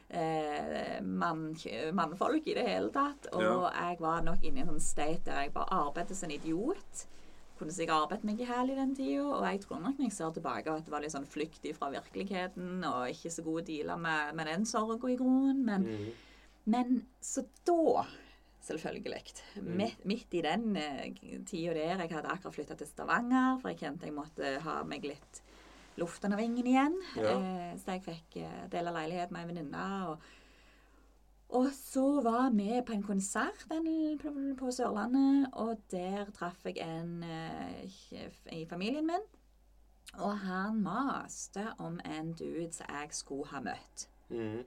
eh, mann, mannfolk i det hele tatt. Og Ja. jeg var nok inne i en sånn state der jeg bare arbeidet som en idiot. Kunne sikkert arbeidet meg i hæl i den tida, og jeg tror nok når jeg ser tilbake at det var litt sånn flyktig fra virkeligheten, og ikke så gode dealer med, med den sorga i grunnen. Men Mm. Men så da, selvfølgelig, Mm. midt, midt i den eh, tida der Jeg hadde akkurat flytta til Stavanger, for jeg kjente jeg måtte ha meg litt luft under vingen igjen. Ja. Eh, så jeg fikk eh, dele leilighet med ei venninne. Og, og så var vi på en konsert på, Sørlandet, og der traff jeg en i familien min. Og han maste om en dude som jeg skulle ha møtt. Mm.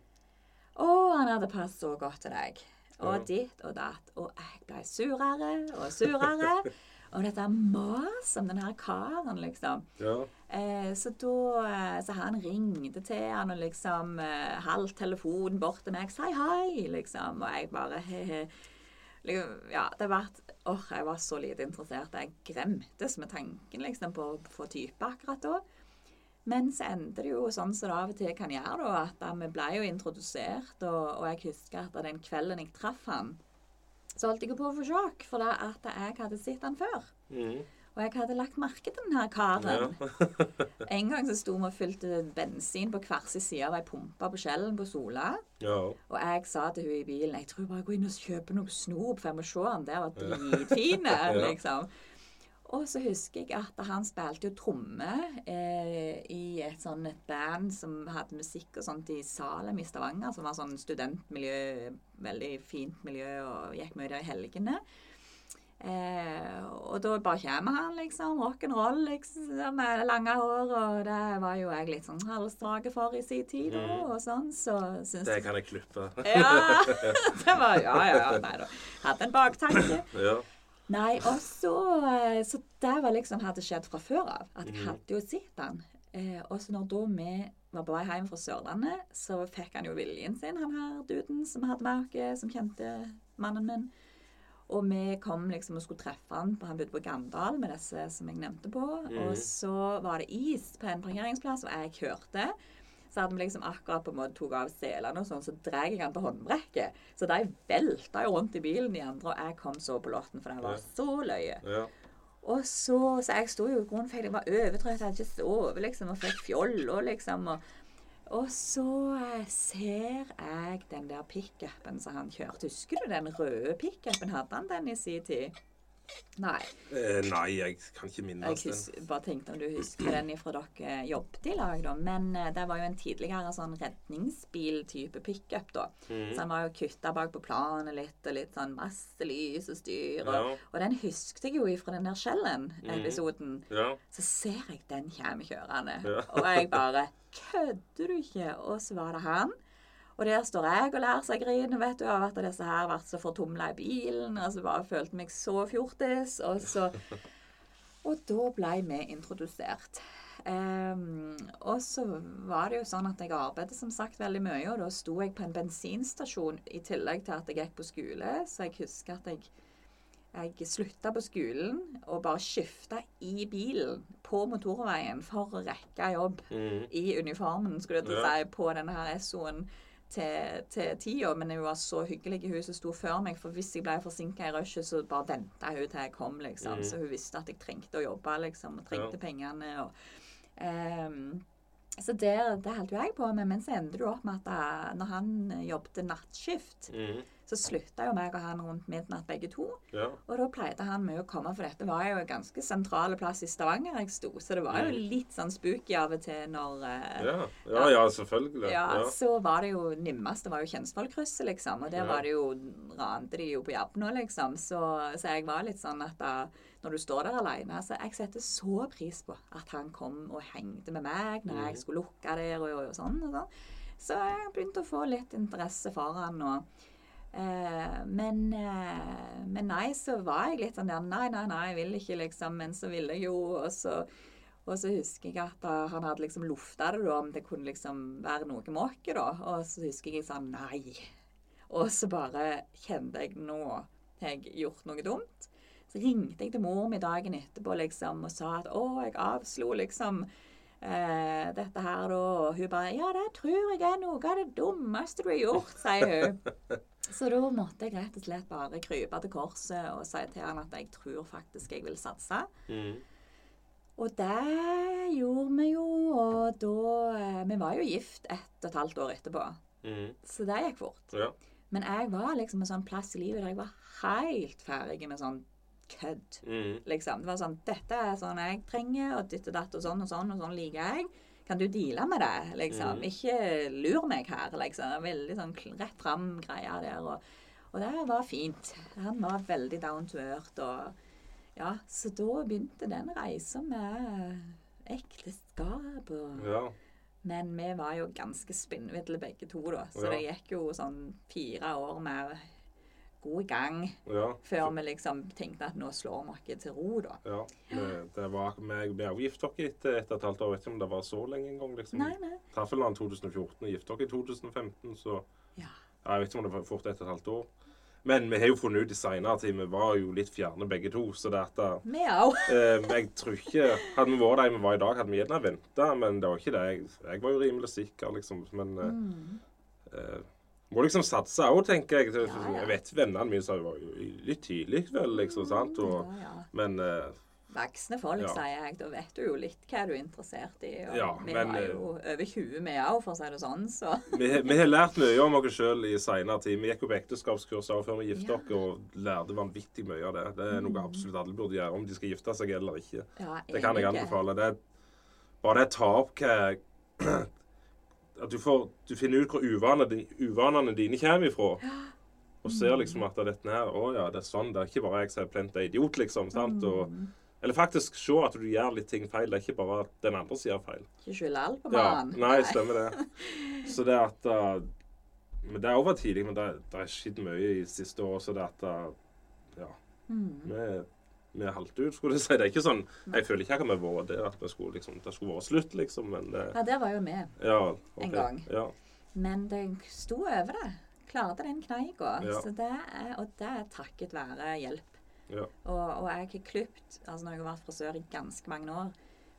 Å, han hadde passet så godt til deg. Og ditt og datt. Og jeg ble surere og surere. og dette maset om den her karen, liksom. Ja. Eh, så da eh, Så han ringte til han og liksom eh, halvt telefon bort til meg. 'Si hei', liksom. Og jeg bare he-he. Liksom, ja, det var Åh, jeg var så lite interessert. Jeg gremtes med tanken liksom på å få type akkurat da. Men så endte det jo sånn som det av og til kan gjøre, da, at vi ble jo introdusert, og, og jeg husker at den kvelden jeg traff han, så holdt jeg på å få sjokk, for det at jeg hadde sett han før. Mm. Og jeg hadde lagt merke til den her karen. Ja. En gang så sto vi og fylte bensin på hver sin side av ei pumpe på Skjellen på Sola. ja. Og jeg sa til hun i bilen jeg tror bare går inn og kjøper noe snop, for jeg må se han der var dritfin. Ja. liksom. Og så husker jeg at han spilte jo tromme eh, i et sånn band som hadde musikk og sånt i Salem i Stavanger, som var sånn studentmiljø, veldig fint miljø, og gikk mye der i helgene. Eh, og da bare kommer han, liksom. Rock'n'roll, liksom, med lange hår. Og det var jo jeg litt sånn halsdrage for i sin tid, Mm. Og sånn. Så syns Det kan jeg klippe. Ja! Det var Ja, ja, ja. Nei da. Hadde en baktanke. ja. Nei, og så eh, Så det var liksom hadde skjedd fra før av. At jeg Mhm. hadde jo sett han. Eh, og så når da vi var på vei hjem fra Sørlandet, så fikk han jo viljen sin, han her duden som hadde merket, som kjente mannen min. Og vi kom liksom og skulle treffe han, på han bodde på Gandal med disse som jeg nevnte på. Mm. Og så var det is på en parkeringsplass, og jeg kjørte. Så hadde vi liksom akkurat på en måte tok av selene og sånn, så drar jeg han på håndbrekket. Så de velta jo rundt i bilen, de andre, og jeg kom så på låten, for den var Ja. så løye. ja. Og så, så jeg sto jo i grunnen for jeg var overtrøtt, hadde ikke sovet liksom, og fikk fjoll og liksom. Og, og så eh, ser jeg den der pickupen som han kjørte. Husker du den røde pickupen? Hadde han den i sin tid? Nei. Eh, nei, jeg kan ikke minnes den. Jeg bare tenkte om du husker den ifra dere jobbet i lag, da. Men eh, det var jo en tidligere sånn redningsbil-type pickup, da. Mm. Så han var jo kutta bak på planet litt, og litt sånn masse lys og styr. Og, Ja. og den husket jeg jo ifra den der Skjellen-episoden. Ja. Så ser jeg den kommer kjørende. Ja. Og jeg bare Kødder du ikke? Og så var det han. Og der står jeg og lærer seg å grine, vet du, av at disse her vært så fortumla i bilen. Og så bare følte meg så fjortis. Og så Og da ble vi introdusert. Um, og så var det jo sånn at jeg arbeidet som sagt veldig mye, og da sto jeg på en bensinstasjon i tillegg til at jeg gikk på skole, så jeg husker at jeg jeg slutta på skolen og bare skifta i bilen på motorveien for å rekke jobb mm. i uniformen, skulle jeg til å si, på denne her SO-en til, til tida. Men hun var så hyggelig, hun som sto før meg. For hvis jeg ble forsinka i rushet, så bare venta hun til jeg kom, liksom. Mm. Så hun visste at jeg trengte å jobbe, liksom. Og trengte Ja. pengene. og ehm, så det, det holdt jo jeg på med. Men så endte det opp med at da, når han jobbet nattskift, mm. så slutta jo meg og han rundt midnatt begge to. Ja. Og da pleide han med å komme, for dette var jo en ganske sentral plass i Stavanger jeg sto. Så det var jo Mm. litt sånn spooky av og til når eh, Ja. ja, ja, selvfølgelig. ja, Ja. så var det jo nimmest. Det var jo Kjensvollkrysset, liksom. Og der var det jo Rante de jo på jobb nå, liksom. Så, så jeg var litt sånn at da Når du står der alene Så jeg setter så pris på at han kom og hengte med meg når jeg Mhm. skulle lukke der og, og sånn og sånn. Så jeg begynte å få litt interesse for han og Eh, men, eh, men nei, så var jeg litt sånn der Nei, nei, nei, jeg vil ikke, liksom. Men så ville jeg jo, og så og så husker jeg at da, han hadde liksom lufta det da, om det kunne liksom være noe måke, da. Og så husker jeg sånn Nei. Og så bare kjente jeg nå har jeg gjort noe dumt. Så ringte jeg til mor mi dagen etterpå liksom, og sa at å, jeg avslo liksom eh, dette her da. Og hun bare Ja, det tror jeg er noe av det dummeste du har gjort, sier hun. Så da måtte jeg rett og slett bare krype til korset og si til han at jeg tror faktisk jeg vil satse. Mm. Og det gjorde vi jo, og da eh, Vi var jo gift ett og et halvt år etterpå, Mm. så det gikk fort. Ja. Men jeg var liksom en sånn plass i livet der jeg var helt ferdig med sånn kødd. Mm. Liksom. Det var sånn Dette er sånn jeg trenger, og ditt og datt og sånn og sånn, og sånn liker jeg. Kan du deale med det? liksom? Mm. Ikke lur meg her, liksom. Veldig sånn rett fram-greia der. Og, og det var fint. Han var veldig down to earth. og ja, Så da begynte den reisa med ekteskap. Og, ja. Men vi var jo ganske spinnville begge to, da. Så Ja. det gikk jo sånn fire år med god gang ja. før vi liksom tenkte at nå slår vi oss til ro, da. Ja, vi, det var, vi, vi er jo gift oss etter et og et halvt år. Vet ikke om det var så lenge engang. Liksom. Nei, nei. Traff vel han 2014 og gifta oss i 2015, så Ja. ja, jeg vet ikke om det var fort et og et halvt år. Men vi har jo funnet ut i seinere tid vi var jo litt fjerne begge to. Så det at Vi òg. eh, Jeg tror ikke Hadde vi vært der vi var i dag, hadde vi gjerne venta, men det var ikke det. Jeg, jeg var jo rimelig sikker, liksom. Men eh, Mm. eh, må liksom satse òg, tenker jeg. Ja, ja. Jeg vet vennene mine sa var litt tidlig, vel, liksom. sant? Og, Ja. Men uh, voksne folk, sier jeg. Da vet du jo litt hva du er interessert i. Og vi men, var eh, jo over 20 vi òg, for å si det sånn. Så Vi, vi har lært mye om oss sjøl i seinere tid. Vi gikk jo på ekteskapskurs før vi gifta oss, og lærte vanvittig mye av det. Det er noe absolutt alle burde gjøre, om de skal gifte seg eller ikke. Det kan jeg anbefale. Det er bare det å ta opp hva At du, får, du finner ut hvor uvanene, uvanene dine kommer ifra. Og ser liksom at dette her Å ja, det er sånn. Det er ikke bare jeg som er plenta idiot, liksom. sant? Og, eller faktisk se at du gjør litt ting feil. Det er ikke bare at den andre sier feil. Ikke skylde alt på Ja, mannen. nei, stemmer det. Så det at uh, Men det er over tidlig, men det, det har skjedd mye i siste år, så det at uh, Ja. Mm. Vi, vi er halvt ut, skulle jeg si. Det er ikke sånn Jeg føler ikke at vi har vært der at skulle, liksom, det skulle vært slutt, liksom, men det, Ja, der var jo vi. Ja. okay. En gang. Ja. Men det sto over det. Klarte den kneika. Ja. Og det er takket være hjelp. Ja. Og, og jeg har klipt altså Når jeg har vært frisør i ganske mange år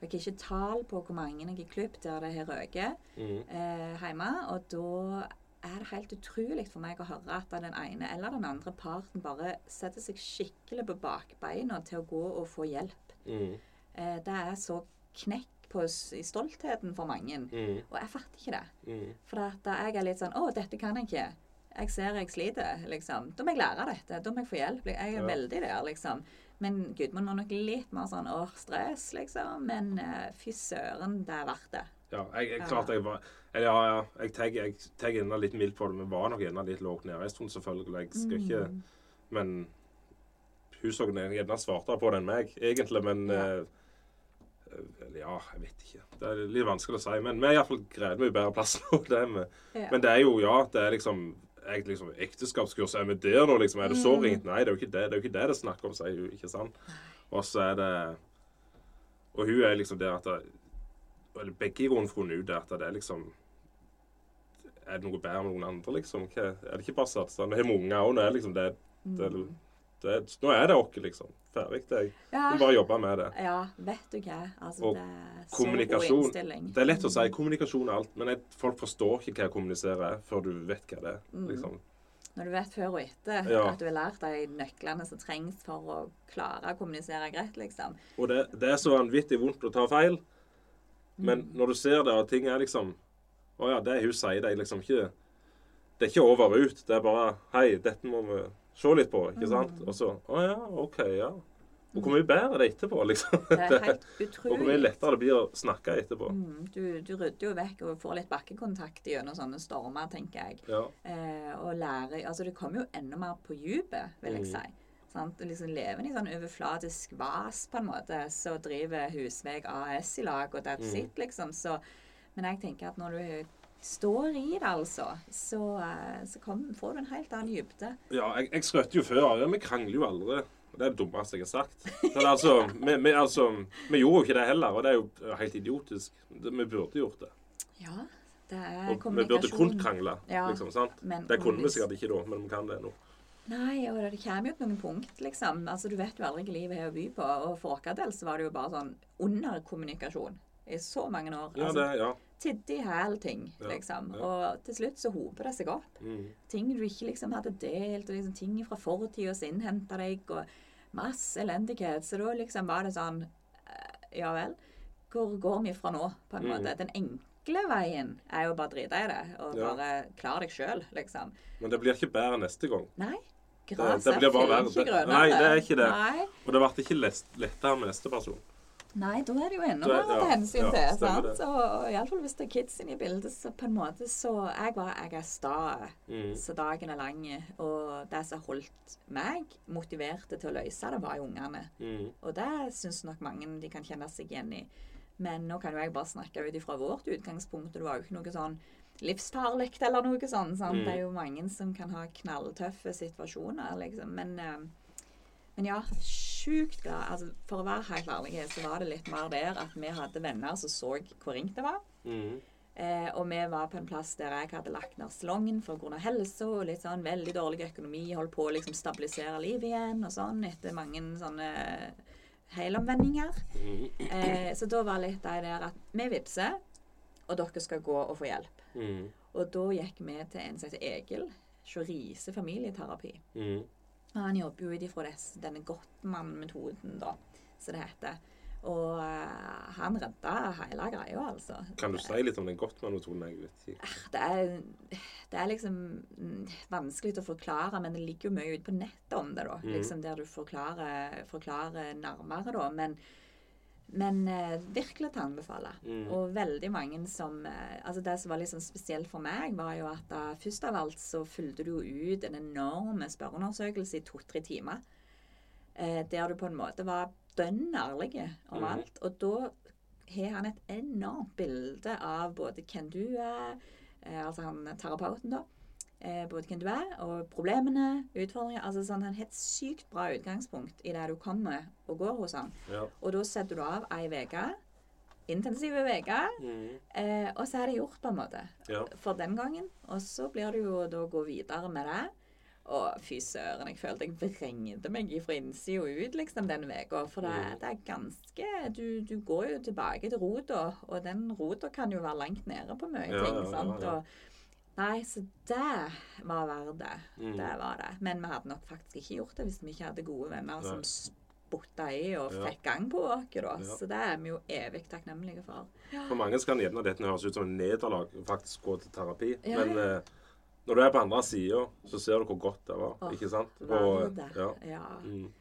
Jeg har ikke tall på hvor mange jeg har klipt der det har røket Mm. eh, hjemme. Og da er det helt utrolig for meg å høre at den ene eller den andre parten bare setter seg skikkelig på bakbeina til å gå og få hjelp. Mm. Eh, det er så knekk på, i stoltheten for mange. Mm. Og jeg fatter ikke det. Mm. For da jeg er litt sånn 'Å, dette kan jeg ikke'. Jeg ser jeg sliter, liksom. Da må jeg lære dette. Da må jeg få hjelp. Jeg er Ja. veldig der, liksom. Men Gudmund var nok litt mer sånn 'Åh, stress', liksom. Men uh, fy søren, det er verdt det. Ja, jeg, jeg klart jeg var eller Ja, ja. Jeg tar jeg gjerne litt mildt på det, men var nok enda litt lågt nede en stund, selvfølgelig. Jeg skal ikke Mm. Men hun så gjerne svartere på det enn meg, egentlig. Men Ja. eh, ja, jeg vet ikke. Det er litt vanskelig å si. Men vi er iallfall greide mye bedre plass nå. Det vi. Ja. Men det er jo, ja, det er liksom jeg, liksom, Ekteskapskurs, er vi der nå, liksom? Er det så Mm. ringt? Nei, det er jo ikke det det er jo ikke det det snakker snakk om, sier hun. ikke sant? Og så er det Og hun er liksom der at det, Eller begge i grunnen funnet ut at det er liksom Er det noe bedre med noen andre, liksom? Hva, er det ikke bare satsa? Vi har med unger òg. Nå er liksom det, det, Mm. det, Nå er det oss, liksom. Ferdig. Det Ja. vi bare jobber med det. ja, vet du hva. Altså, Og det er så god innstilling. Det er lett å si kommunikasjon er alt, men jeg, folk forstår ikke hva jeg kommuniserer er, før du vet hva det er. Mm. liksom. Når du vet før og etter Ja. at du har lært de nøklene som trengs for å klare å kommunisere greit, liksom. Og det, det er så vanvittig vondt å ta feil, men Mm. når du ser det, og ting er liksom Å ja, det hun sier, det er liksom ikke Det er ikke over og ut. Det er bare Hei, dette må vi se litt på, ikke sant? Mm. Og så Å ja, OK, ja. Og hvor mye bedre det er etterpå, liksom. Det er helt og hvor mye lettere det blir å snakke etterpå. Mm, du, du rydder jo vekk og får litt bakkekontakt gjennom sånne stormer, tenker jeg. Ja. Eh, og lærer Altså, du kommer jo enda mer på dypet, vil jeg Mm. si. Sant? Du liksom lever i sånn overflatisk vas, på en måte, så driver Husveg AS i lag, og that's Mm. it, liksom. Så, men jeg tenker at når du står i det, altså, så, eh, så kom, får du en helt annen dybde. Ja, jeg, jeg skrøt jo før. Ja, vi krangler jo aldri. Det er det dummeste jeg har sagt. Men altså, vi, vi, altså, vi gjorde jo ikke det heller, og det er jo helt idiotisk. Vi burde gjort det. Ja, det er Og vi burde kun krangle, Ja, liksom. sant? men Det kunne vi sikkert ikke da, men vi kan det nå. Nei, og det kommer jo til noen punkt, liksom. Altså, Du vet jo aldri hva livet har å by på. Og for vår del så var det jo bare sånn underkommunikasjon i så mange år. Ja, altså, det, ja. Tidde i hæl ting, liksom. ja. Og til slutt så hoper det seg opp. Mm. Ting du ikke liksom hadde delt, og liksom ting fra fortida som innhenta deg, og masse elendighet. Så da liksom var det sånn eh, Ja vel, hvor går vi fra nå, på en Mm. måte? Den enkle veien er jo bare drite i det, og Ja. bare klare deg sjøl, liksom. Men det blir ikke bedre neste gang. Nei. det Gresset blir bare er ikke grønnere. nei, det er ikke det. Nei. Og det ble ikke lettere med neste person. Nei, da er det jo enda Da er- mer å ta hensyn ja, til. stemmer sant? Og iallfall hvis det er kids inne i bildet, så på en måte så Jeg var jeg er sta, Mm. så dagen er lang. Og det som holdt meg motiverte til å løse det, var jo ungene. Mm. Og det syns nok mange de kan kjenne seg igjen i. Men nå kan jo jeg bare snakke ut ifra vårt utgangspunkt, og det var jo ikke noe sånn livsfarlig eller noe sånt. sant? Mm. Det er jo mange som kan ha knalltøffe situasjoner, liksom. Men, eh, men ja, sjukt glad. Altså, for å være helt ærlig, så var det litt mer der at vi hadde venner som så hvor ringt det var. Mm. Eh, og vi var på en plass der jeg hadde lagt ned salongen av helse og litt sånn veldig dårlig økonomi. Holdt på å liksom stabilisere livet igjen og sånn etter mange sånne helomvendinger. Mm. Eh, så da var litt det der at vi vippser, og dere skal gå og få hjelp. Mm. Og da gikk vi til en som heter Egil. Chorise familieterapi. Mm. Og han jobber jo ut ifra denne Gottmann-metoden, da. som det heter. Og uh, han redda hele greia, altså. Kan du si litt om den Gottmann-metoden? Jeg vet ikke. Det det er liksom mm, vanskelig å forklare, men det ligger jo mye ute på nettet om det, da. Mm. Liksom Der du forklarer, forklarer nærmere, da. Men, men eh, virkelig til å anbefale. Mm. Og veldig mange som eh, Altså Det som var litt sånn spesielt for meg, var jo at da, først av alt så fulgte du jo ut en enorm spørreundersøkelse i to-tre timer. Eh, der du på en måte var dønn ærlig om mm. alt. Og da har han et enormt bilde av både hvem du er, eh, altså han terapeuten, da. Eh, både hvem du er, og problemene, utfordringer. altså sånn, Han har et sykt bra utgangspunkt i det du kommer og går hos han. Ja. Og da setter du av ei uke. Intensive uker. Mm. Eh, og så er det gjort, på en måte. Ja. For den gangen. Og så blir det jo da å gå videre med det. Og fy søren, jeg følte jeg vrengte meg fra innsida ut liksom den uka. For det, Mm. det er ganske du, du går jo tilbake til rota, og den rota kan jo være langt nede på mye Ja, ting. sant? Og, nei, så det var verdt det. Mm. Det var det. Men vi hadde nok faktisk ikke gjort det hvis vi ikke hadde gode venner Nei. som spotta i og Ja. fikk gang på oss. Ja. Så det er vi jo evig takknemlige for. For mange kan gjerne dette høres ut som et nederlag å faktisk gå til terapi. Ja, Men ja. eh, når du er på andre sida, så ser du hvor godt det var. Oh, ikke sant? Og, det. ja. ja. Mm.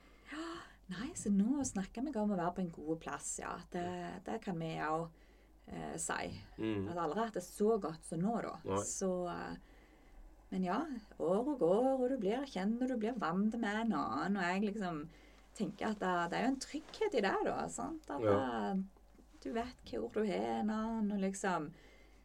Nei, så nå snakker vi om å være på en god plass, ja. Det, det kan vi òg eh, si. Mm. At aldri hatt det så godt som nå, da. Nei. Så eh, Men ja, året går, og du blir kjent, og du blir vant med en annen. Og jeg liksom tenker at det, det er jo en trygghet i det, da. sant? At Ja. det, du vet hvor du har en annen, og liksom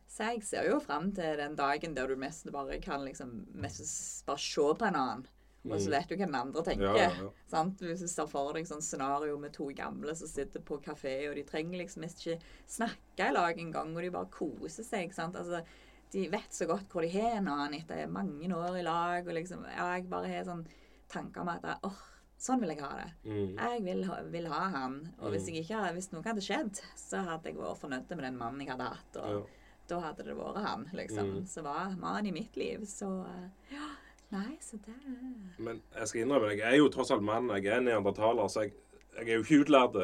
Så jeg ser jo fram til den dagen der du mest bare kan liksom mest bare se på en annen. Og så Mm. vet du hva den andre tenker. Ja, ja, ja. Sant? Hvis du ser for deg sånn scenario med to gamle som sitter på kafé, og de trenger liksom ikke snakke i lag engang, og de bare koser seg. sant? Altså, De vet så godt hvor de har en annen etter mange år i lag. og liksom, Jeg bare har sånn tanker om at åh, sånn vil jeg ha det. Mm. Jeg vil ha, vil ha han. Og hvis, Mm. ikke, hvis noe hadde skjedd, så hadde jeg vært fornøyd med den mannen jeg hadde hatt. og. Da hadde det vært han, liksom. Mm. Så var mannen i mitt liv. Så eh, ja. Nei, så det Men jeg skal innrømme, jeg er jo tross alt mann. Jeg er neandertaler, så jeg, jeg er jo ikke utlært.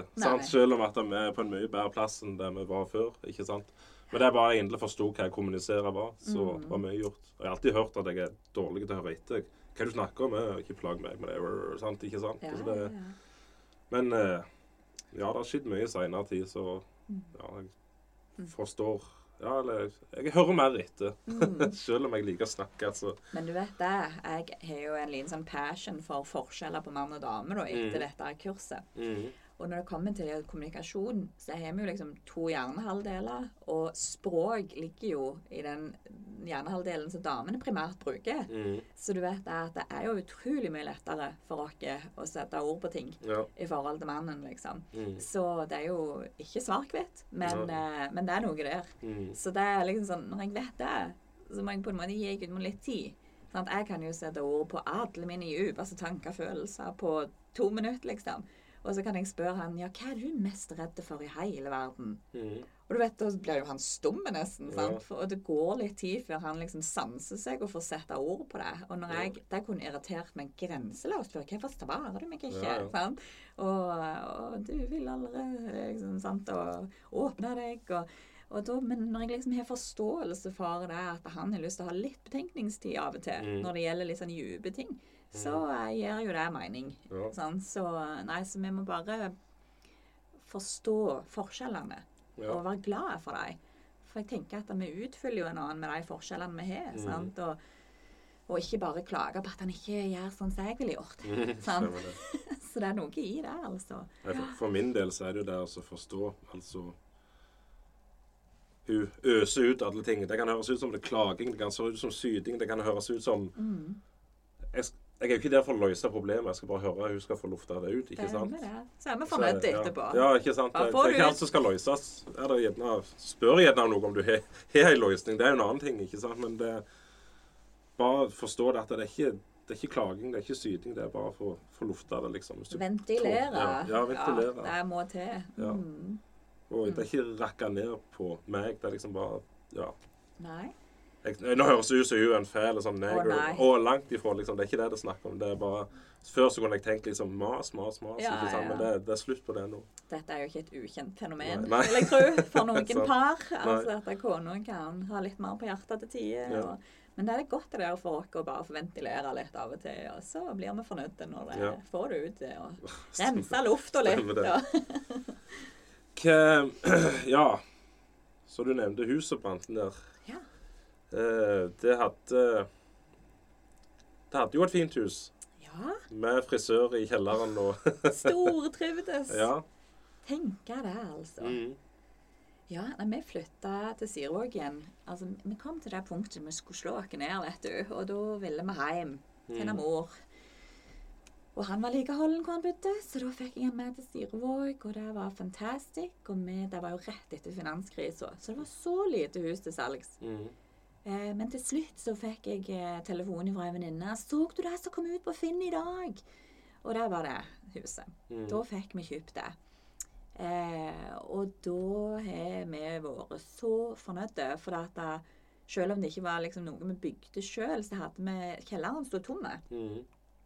Selv om at vi er på en mye bedre plass enn det vi var før. ikke sant? Men det er bare jeg endelig forsto hva jeg kommuniserer var, så Mm. var mye gjort. Og jeg har alltid hørt at jeg er dårlig til å høre etter. Hva du snakker om? er ikke plag meg med det. Sant? Ikke sant? Ja, det, ja. men eh, ja, det har skjedd mye i seinere tid, så Mm. ja, jeg forstår Ja, eller jeg hører mer etter. Mm. Selv om jeg liker å snakke, Altså. Men du vet det, jeg har jo en liten sånn passion for forskjeller på mann og dame da, etter Mm. dette kurset. mm. Og når det kommer til kommunikasjon, så har vi jo liksom to hjernehalvdeler, og språk ligger jo i den hjernehalvdelen som damene primært bruker. Mm. Så du vet at det er jo utrolig mye lettere for oss å sette ord på ting Ja. i forhold til mannen, liksom. Mm. Så det er jo ikke svart-hvitt, men, eh, men det er noe der. Mm. Så det er liksom sånn, når jeg vet det, så må jeg på en måte gi Gudmund litt tid. Sant? Jeg kan jo sette ord på alle mine dypeste tanker og følelser på to minutter, liksom. Og så kan jeg spørre han, ja, hva er du mest redd for i hele verden? Mm. Og du vet, da blir jo han stum nesten? Ja. For, og det går litt tid før han liksom sanser seg og får sette ord på det. Og når Ja. jeg, det kunne irritert meg grenseløst før. Hvorfor svarer du meg ikke? Ja? Og, og du vil aldri liksom, sant? Og åpne deg. Og, og da, men når jeg liksom har forståelse for det, at han har lyst til å ha litt betenkningstid av og til Mm. når det gjelder litt sånn dype ting, så eh, gir jo det mening. Ja. Sånn, Så nei, så vi må bare forstå forskjellene Ja. og være glad for dem. For jeg tenker at vi utfyller jo en annen med de forskjellene vi har. Mm. sant? Og, og ikke bare klage på at han ikke gjør sånn som jeg ville gjort. Mm, Sant? Så det er noe i det, altså. For, for min del så er det jo det å forstå Altså Hun øser ut alle ting. Det kan høres ut som det er klaging, det kan høres ut som syting, det kan høres ut som Mm. jeg, jeg er jo ikke der for å løse problemet, jeg skal bare høre hun skal få lufta det ut. ikke sant? det. Så er vi fornøyd ja. etterpå. Ja, ikke sant. Det, er ikke alt som skal løses. Er det gjerne, spør gjerne noe om du har en løsning. Det er jo en annen ting, ikke sant. Men det bare forstå det at det er ikke det er ikke klaging, det er ikke syting. Det er bare for å få lufta det, liksom. Ventilere. Ja, ja, ventilere. det må til. Ja. Mm. Og det er ikke rakka ned på meg. Det er liksom bare Ja. Nei. Jeg, Nå høres det ut som fæl og sånn neger. og langt ifra. liksom, Det er ikke det det er snakk om. det er bare, Før så kunne jeg tenkt liksom mas, mas, mas. Ja, ikke sant? ja. Men det, det er slutt på det nå. Dette er jo ikke et ukjent fenomen, Nei. vil jeg tro, for noen par. Altså at kona kan ha litt mer på hjertet til tider. Ja. og- Men det er godt det der for oss å bare få ventilere litt av og til, og så blir vi fornøyde når det får det ut. Og rense lufta litt. Og, Hva Ja. Så du nevnte huset brant der. Eh, det hadde Det hadde jo et fint hus. ja. Med frisør i kjelleren og Stortrivdes. Ja. Tenke det, altså. Mm. Ja, nei, vi flytta til Sirvåg igjen. Altså, vi kom til det punktet vi skulle slå oss ned, vet du. Og da ville vi hjem til Mm. mor. Og han var like holden hvor han bodde, så da fikk jeg han med til Sirevåg, og det var fantastisk. Og vi, det var jo rett etter finanskrisa, så det var så lite hus til salgs. Mm. Eh, men til slutt så fikk jeg eh, telefon fra en venninne. 'Så du det som kom ut på Finn i dag?' Og der var det huset. Mm. Da fikk vi kjøpt det. Eh, og da har vi vært så fornøyde, for at da, selv om det ikke var liksom noe vi bygde sjøl, så hadde vi kjelleren stå tomme. Mm.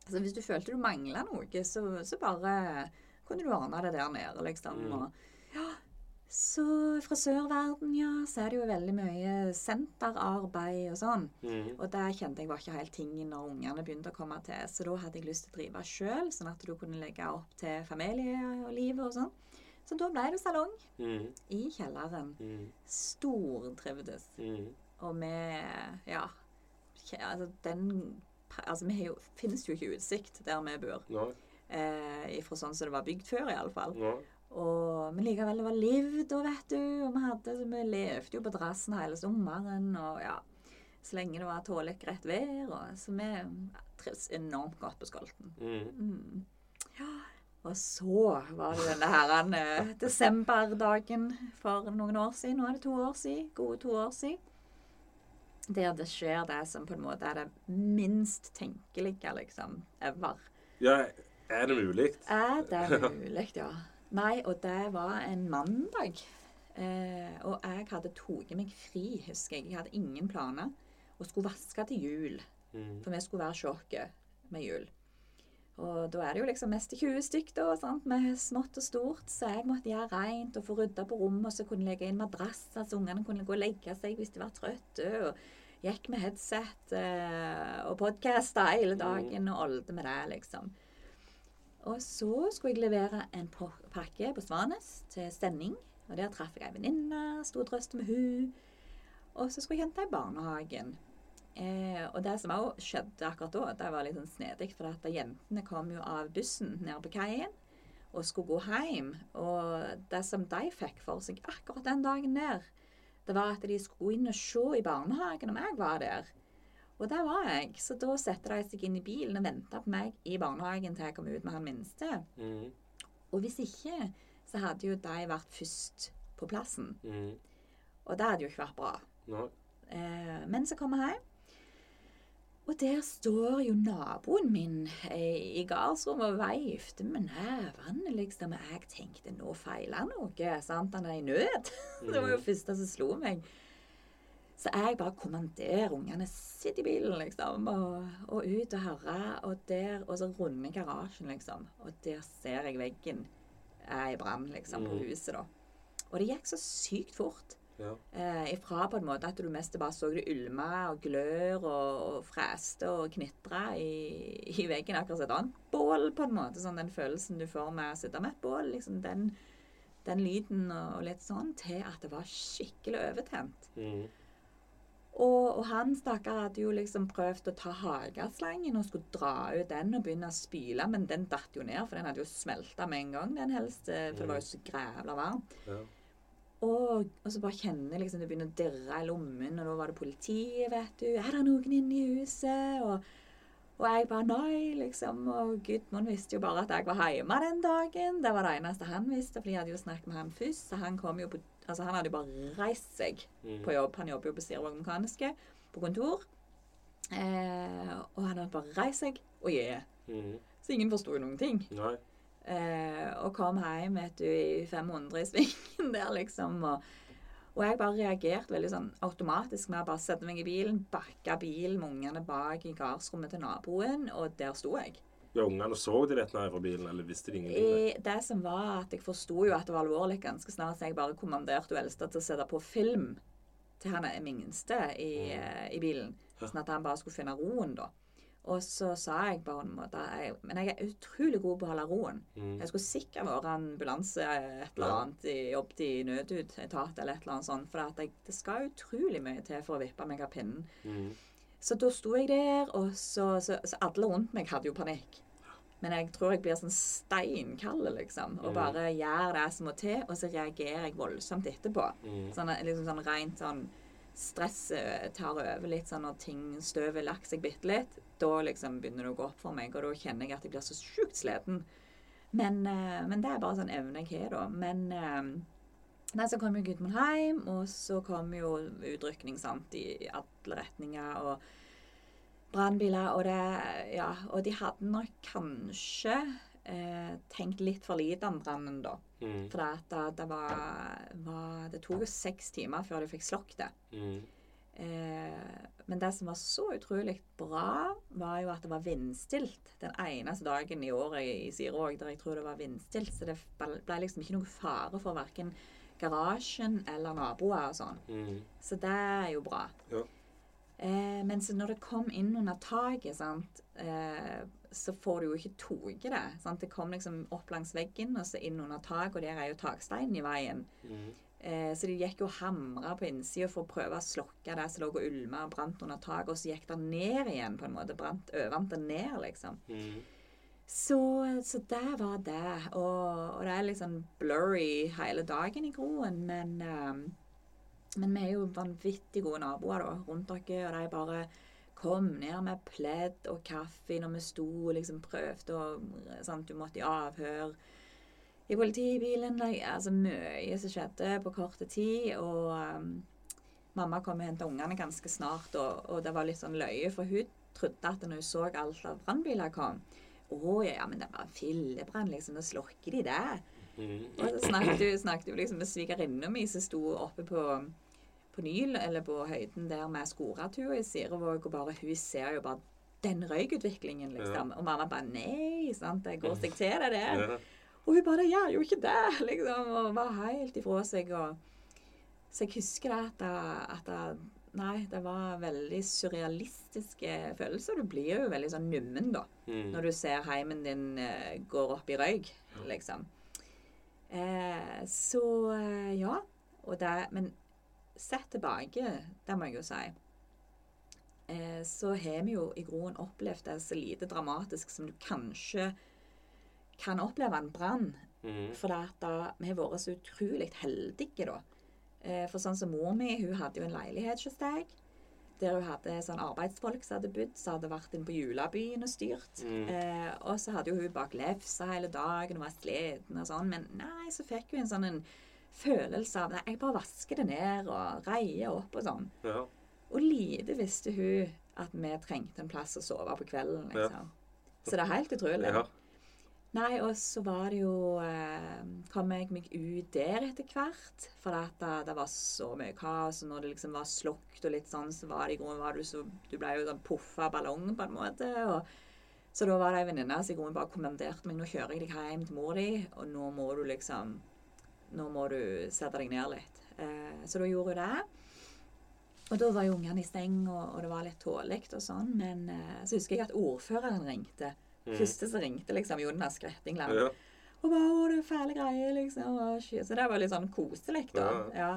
Altså, hvis du følte du mangla noe, så, så bare kunne du ordne det der nede, liksom. Mm. Og, ja, så fra sørverden, ja, så er det jo veldig mye senterarbeid og sånn. Mm. Og der kjente jeg var ikke helt tingen når ungene begynte å komme til. Så da hadde jeg lyst til å drive sjøl, sånn at du kunne legge opp til familie og livet og sånn. Så da ble det salong Mm. i kjelleren. Mm. Stortrivdes. Mm. Og vi Ja. Altså, den Altså, vi jo Finnes jo ikke utsikt der vi bor. No. Eh, ifra sånn som det var bygd før, iallfall. Nei. Og, men likevel, det var liv da, vet du. Og vi hadde vi levde jo på terrassen hele sommeren. Og ja, så lenge det var tålelig greit vær. Og, så vi trives enormt godt på Skolten. Mm. Mm. Ja. Og så var det denne her eh, desemberdagen for noen år siden. Nå er det to år siden. Gode to år siden. Der det skjer det som på en måte er det minst tenkelige, liksom, ever. Ja, er det mulig? Er det mulig, ja? Nei, og det var en mandag. Eh, og jeg hadde tatt meg fri, husker jeg. Jeg hadde ingen planer. Og skulle vaske til jul. Mm. For vi skulle være sjokket med jul. Og da er det jo liksom mest 20 stykk, da, sant? med smått og stort. Så jeg måtte gjøre rent og få rydda på rommet, og så kunne jeg legge inn madrasser, så ungene kunne gå og legge seg hvis de var trøtte. og Gikk med headset eh, og podkasta hele dagen og olde med det, liksom. Og så skulle jeg levere en pakke på Svanes til sending. Og der traff jeg ei venninne, sto og drøste med hun. Og så skulle jeg hente i barnehagen. Eh, og det som òg skjedde akkurat da, det var litt sånn snedig, for at jentene kom jo av bussen nede på kaien og skulle gå hjem. Og det som de fikk for seg akkurat den dagen der, det var at de skulle gå inn og se i barnehagen om jeg var der. Og der var jeg. Så da satte de seg inn i bilen og venta på meg i barnehagen til jeg kom ut med han minste. Mm. Og hvis ikke, så hadde jo de vært først på plassen. Mm. Og det hadde jo ikke vært bra. No. Eh, men så kom jeg hjem. Og der står jo naboen min eh, i gardsrommet og veifter med nevene, liksom. Jeg tenkte nå feiler noe. sant? Han er i nød. det var jo første som slo meg. Så jeg bare kommanderer ungene sitt i bilen, liksom, og, og ut og høre. Og, der, og så runde garasjen, liksom. Og der ser jeg veggen er i brann, liksom, på Mm. huset, da. Og det gikk så sykt fort. Ja. Eh, ifra på en måte at du mest bare så det ulma og glør og, og freste og knitra i, i veggen. Akkurat som et annet bål, på en måte. Sånn den følelsen du får med å sitte med et bål. liksom Den, den lyden og, og litt sånn. Til at det var skikkelig overtent. Mm. Og, og han stakkar hadde jo liksom prøvd å ta hageslangen og skulle dra ut den og begynne å spyle, men den datt jo ned, for den hadde jo smelta med en gang, den helst. eh, For det var jo så grævla varmt. Ja. Og, og så bare kjenner liksom det begynner å dirre i lommen, og da var det politiet, vet du. Er det noen inne i huset? Og, og jeg bare nei, liksom. Og Gudmund visste jo bare at jeg var hjemme den dagen. Det var det eneste han visste, for de hadde jo snakket med han først. Så han kom jo på Altså, han hadde jo bare reist seg Mm. på jobb. Han jobber jo på Sirvåg Mekaniske, på kontor. Eh, og han hadde bare reist seg og yeah. Mm. Så ingen forsto noen ting. Eh, og kom hjem vet du, i 500 i svingen der, liksom. Og, Og jeg bare reagerte veldig sånn automatisk med å bare sette meg i bilen, bakke bilen med ungene bak i gardsrommet til naboen, og der sto jeg. Ja, Ungene så de dette fra bilen, eller visste de ingenting? Det som var at jeg forsto jo at det var alvorlig ganske snart, så jeg bare kommanderte hun eldste til å sette på film til han minste i, mm. i bilen. Sånn at han bare skulle finne roen, da. Og så sa jeg på en måte jeg, Men jeg er utrolig god på å holde roen. Mm. Jeg skulle sikkert vært ambulanse et eller annet i, jobbet i nødutetat eller et eller annet sånt. For jeg, det skal utrolig mye til for å vippe meg av pinnen. Mm. Så da sto jeg der, og så, så, så alle rundt meg hadde jo panikk. Men jeg tror jeg blir sånn steinkald, liksom. Og Mm. bare gjør det som må til, og så reagerer jeg voldsomt etterpå. Mm. Sånn, liksom sånn rent sånn Stress eh, tar over litt sånn når ting støvet lagt seg bitte litt. Da liksom begynner det å gå opp for meg, og da kjenner jeg at jeg blir så sjukt sliten. Men, eh, men det er bare sånn evne jeg har, da. Men eh, Nei, så kom jo Gudmund hjem, og så kom jo utrykning sant, i alle retninger. og brannbiler, og det Ja, og de hadde nok kanskje eh, tenkt litt for lite om brannen, da. Mm. For det, det, det var, var Det tok jo seks timer før de fikk slokket det. Mm. Eh, men det som var så utrolig bra, var jo at det var vindstilt den eneste dagen i året i Siråg der jeg tror det var vindstilt. Så det ble liksom ikke noen fare for verken garasjen eller naboer og sånn. Mm. Så det er jo bra. Ja. Eh, men når det kom inn under taket, sant, eh, så får du jo ikke toget det. Sant? Det kom liksom opp langs veggen og så inn under taket, og der er jo taksteinen i veien. Mm. Eh, så de gikk jo og hamra på innsida for å prøve å slokke det som lå og ulma og brant under taket, og så gikk det ned igjen, på en måte. Brant overvant det ned, liksom. Mm. Så, så det var det. Og, og det er sånn blurry hele dagen i Groen, men eh, men vi er jo vanvittig gode naboer da, rundt dere, og de bare kom ned med pledd og kaffe når vi sto og liksom prøvde og sant, Du måtte i avhør i politibilen. Altså mye som skjedde på kort tid. Og um, mamma kom og henta ungene ganske snart, og, og det var litt sånn løye, for hun trodde at når hun så alt av brannbiler kom Å ja, ja, men det var fillebrann, liksom. Da slokker de det. Mm. Og så snakket hun, snakket liksom med svigerinna mi som sto oppe på, på Nyl, eller på høyden der med skoratua i Sirevåg, og bare hun ser jo bare den røykutviklingen, liksom. Og mamma bare Nei, sant, det går seg til, det der. Ja. Og hun bare gjør jo ikke det, liksom. Og var helt ifra seg. Og, så jeg husker det at, det- at det, Nei, det var veldig surrealistiske følelser. Du blir jo veldig sånn nummen, da. Mm. Når du ser heimen din uh, går opp i røyk, liksom. Eh, så eh, ja. Og det, men sett tilbake, det må jeg jo si, eh, så har vi jo i Groen opplevd det så lite dramatisk som du kanskje kan oppleve en brann. Mm. For da, vi har vært så utrolig heldige, da. Eh, for sånn som mor mi, hun hadde jo en leilighet hos deg. Der hun hadde sånn arbeidsfolk som hadde bodd, som hadde vært inne på julebyen og styrt. Mm. Eh, og så hadde jo hun bak lefsa hele dagen og var sliten og sånn. Men nei, så fikk hun en sånn en følelse av Nei, jeg bare vasker det ned og reier opp og sånn. Ja. Og lite visste hun at vi trengte en plass å sove på kvelden, Ja. liksom. Så det er helt utrolig. ja. Nei, og så var det jo eh, Kom jeg meg ut der etter hvert. For at det, det var så mye kaos. Og når det liksom var slokt og litt sånn, så var det i grunnen var du så Du ble jo sånn puffa ballong på en måte. og så da var det ei venninne som i grunnen bare kommanderte meg nå kjører jeg deg hjem til mor di, og nå må du liksom Nå må du sette deg ned litt. Eh, så da gjorde hun det. Og da var jo ungene i steng, og, og det var litt tålig og sånn. Men eh, så husker jeg at ordføreren ringte. Mm. Første som ringte, liksom Jonas Grettingland. Ja. Og bare 'Å, det er fæle greier', liksom. Så det var litt sånn koselig, da. Ja. Ja.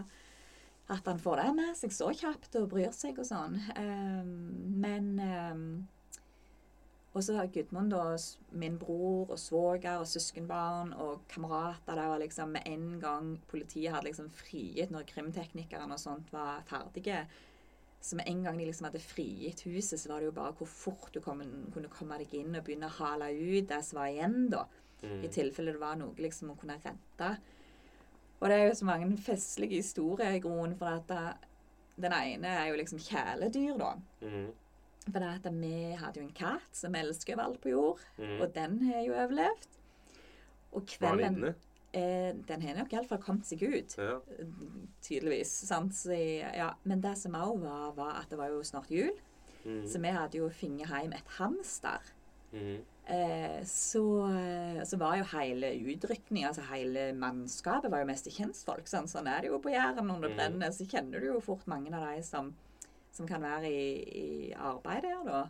At han får det med seg så kjapt og bryr seg og sånn. Ehm, men ehm, Og så har Gudmund, og min bror og svoger og søskenbarn og kamerater Det var liksom med en gang politiet hadde liksom frigitt når krimteknikerne og sånt var ferdige. Så med en gang de liksom hadde frigitt huset, så var det jo bare hvor fort du kom, kunne komme deg inn og begynne å hale ut det som var igjen, da. Mm. I tilfelle det var noe liksom å kunne redde. Og det er jo så mange festlige historier i grunnen, for at det, den ene er jo liksom kjæledyr, da. Mm. For det at vi hadde jo en katt som elsker overalt på jord, Mm. og den har jo overlevd. Og kvelden eh, den har nok iallfall kommet seg ut. Ja. Tydeligvis. Sant? Så, ja. Men det som òg var, var at det var jo snart jul. Mm. Så vi hadde jo funnet hjem et hamster. Mm. Eh, så, eh, så var jo hele utrykninga, altså hele mannskapet, var jo mest kjentfolk. Sånn, sånn er det jo på Jæren når det Mm. brenner. Så kjenner du jo fort mange av de som, som kan være i, i arbeid der, da.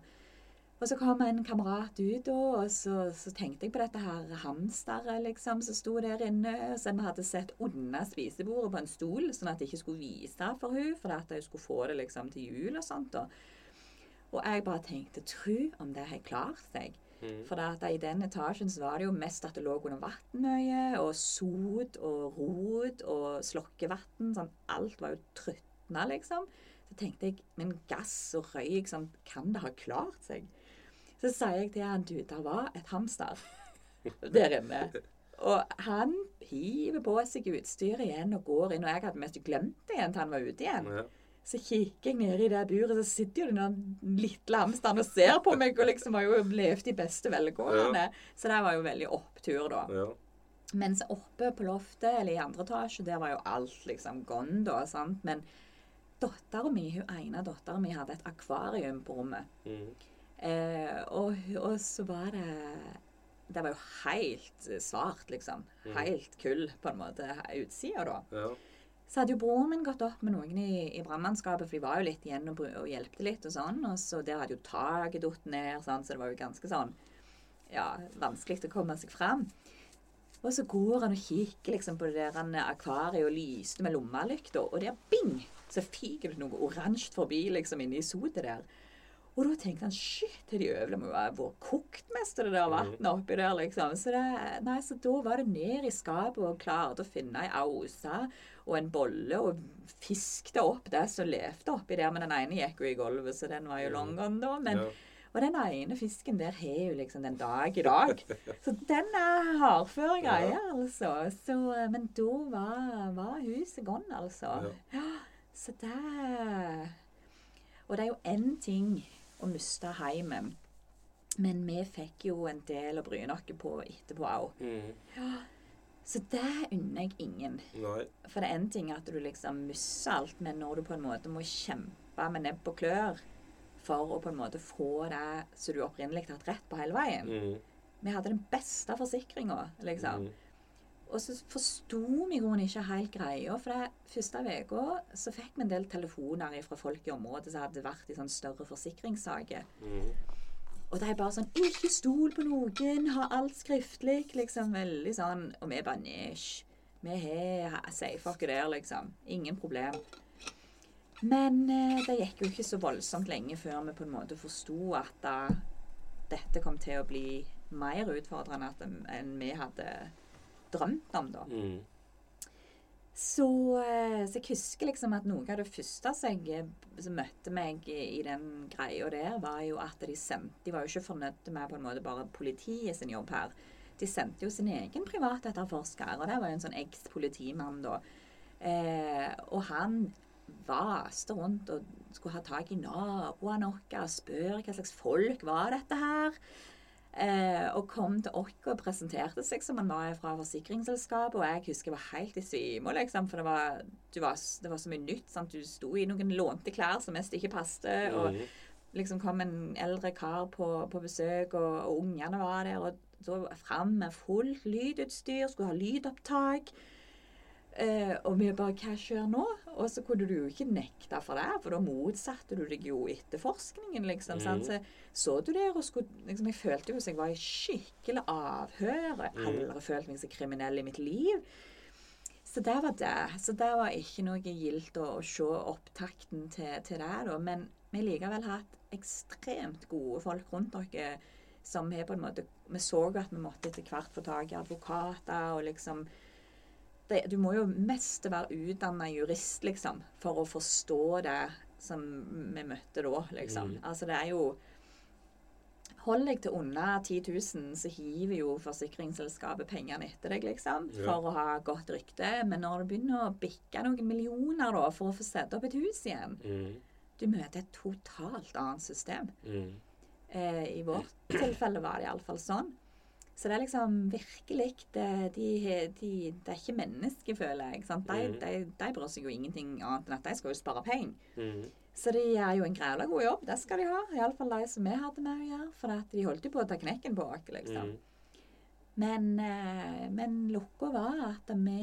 Og så kom en kamerat ut, og så, så tenkte jeg på dette her hamsteret liksom, som sto der inne. Så vi hadde sett under spisebordet på en stol, sånn at jeg ikke skulle vise for hun, for at jeg skulle få det liksom til jul og sånt. da. Og jeg bare tenkte Tru om det har klart seg. Mm. For at i den etasjen så var det jo mest at det lå under vann mye, og sot og rot og slokkevann. Sånn, alt var jo trøtna, liksom. Så tenkte jeg Men gass og røyk, sånn, kan det ha klart seg? Så sier jeg til han du, det var et hamster der inne. Og han hiver på seg utstyret igjen og går inn. Og jeg hadde mest glemt det igjen til han var ute igjen. Ja. Så kikker jeg ned i det buret, så sitter jo den lille hamsteren og ser på meg og liksom har jo levd i beste velgående. Så det var jo veldig opptur, da. Ja. Mens oppe på loftet, eller i andre etasje, der var jo alt liksom gone, da. sant? Men dattera mi, hun ene dattera mi, hadde et akvarium på rommet. Mm. Eh, og, og så var det Det var jo helt svart, liksom. Mm. Helt kull, på en måte, utsida, da. Ja. Så hadde jo broren min gått opp med noen i, i brannmannskapet, for de var jo litt igjen og, og hjelpte litt og sånn. Og så der hadde jo taket datt ned, sånn, så det var jo ganske sånn ja, vanskelig å komme seg fram. Og så går han og kikker liksom på det der akvariet og lyste med lommelykta, og der bing! Så fyker det noe oransje forbi liksom inni sotet der. Og da tenkte han shit, er de øvla må jo ha vært kokt mest av det der vannet oppi der, liksom. Så, det, nei, så da var det ned i skapet og klarte å finne ei ause og en bolle og fiskte opp det som levde oppi der. Men den ene gikk jo i gulvet, så den var jo long gone da. Men, Ja. Og den ene fisken der har jo liksom den dag i dag. Så den er hardfør greie, altså. Så, men da var, var huset gone, altså. Ja. Så det Og det er jo én ting å miste heimen, men vi fikk jo en del å bry oss på etterpå òg. Mm. Så det unner jeg ingen. Nei. For det er en ting at du liksom mister alt, men når du på en måte må kjempe med nebb og klør for å på en måte få det som du opprinnelig har hatt rett på hele veien Mm. Vi hadde den beste forsikringa, liksom. Mm. Og så forsto vi i grunnen ikke helt greia. For det første uka så fikk vi en del telefoner fra folk i området som hadde vært i sånn større forsikringssaker. Mm. Og de bare sånn 'Ikke stol på noen. Ha alt skriftlig.' Liksom veldig sånn. Og vi bare Nisj. Vi har safe der, liksom. Ingen problem. Men eh, det gikk jo ikke så voldsomt lenge før vi på en måte forsto at da, dette kom til å bli mer utfordrende enn vi hadde drømt om, da. Mm. Så, eh, så jeg husker liksom at noe av det første som jeg, som møtte meg i, i den greia der, var jo at de sendte De var jo ikke fornøyd med på en måte bare politiet sin jobb her. De sendte jo sin egen privatetterforsker, og det var jo en sånn eks-politimann, da. Eh, og han vaste rundt og skulle ha tak i naboene våre og spørre hva slags folk var dette her. Eh, og kom til oss og presenterte seg som han var fra forsikringsselskapet. Og jeg husker jeg var helt i svime, liksom, for det var, du var, det var så mye nytt. Sant? Du sto i noen lånte klær som mest ikke passet. Og Mm. liksom kom en eldre kar på, på besøk, og, og ungene var der. Og så fram med fullt lydutstyr, skulle ha lydopptak. Eh, og vi bare Hva skjer nå? Og så kunne du jo ikke nekte for det, for da motsatte du deg jo etterforskningen, liksom. sant? Så så du der og skulle liksom, Jeg følte jo som jeg var i skikkelig avhør. Jeg har aldri følt meg så kriminell i mitt liv. Så det var det. Så det var ikke noe gildt å, å se opptakten til, til det, da. Men vi har likevel hatt ekstremt gode folk rundt dere som har på en måte Vi så at vi måtte etter hvert få tak i advokater og liksom det, Du må jo mest være utdanna jurist, liksom, for å forstå det som vi møtte da, liksom. Mm. Altså, det er jo Hold deg til under 10 000, så hiver jo forsikringsselskapet pengene etter deg, liksom, Ja. for å ha godt rykte. Men når du begynner å bikke noen millioner da, for å få sette opp et hus igjen Mm. Du møter et totalt annet system. Mm. Eh, I vårt tilfelle var det iallfall sånn. Så det er liksom virkelig det, de, de, det er ikke mennesker, føler jeg. Sant? De, Mhm. de, de bryr seg jo ingenting annet enn at de skal jo spare penger. Mm. Så de gjør jo en grævla god jobb. Det skal de ha. Iallfall de som vi hadde med å gjøre. For at de holdt jo på å ta knekken på oss, liksom. Mm. Men, eh, men lukka var at vi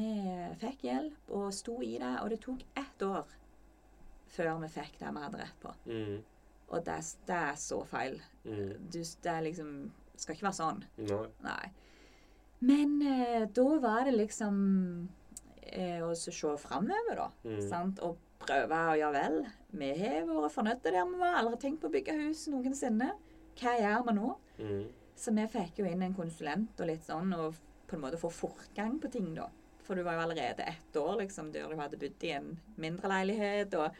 fikk hjelp og sto i det. Og det tok ett år før vi fikk det vi hadde rett på. Mm. Og det, det er så feil. Mm. Du, det er liksom skal ikke være sånn. Nei. Nei. Men eh, da var det liksom eh, å se framover, da. Mm. Sant? Og prøve å gjøre vel. Vi har vært fornøyde der vi var. Aldri tenkt på å bygge hus noensinne. Hva gjør vi nå? Mm. Så vi fikk jo inn en konsulent og litt sånn, og på en måte få fortgang på ting, da. For du var jo allerede ett år liksom, der du hadde bodd i en mindre leilighet. og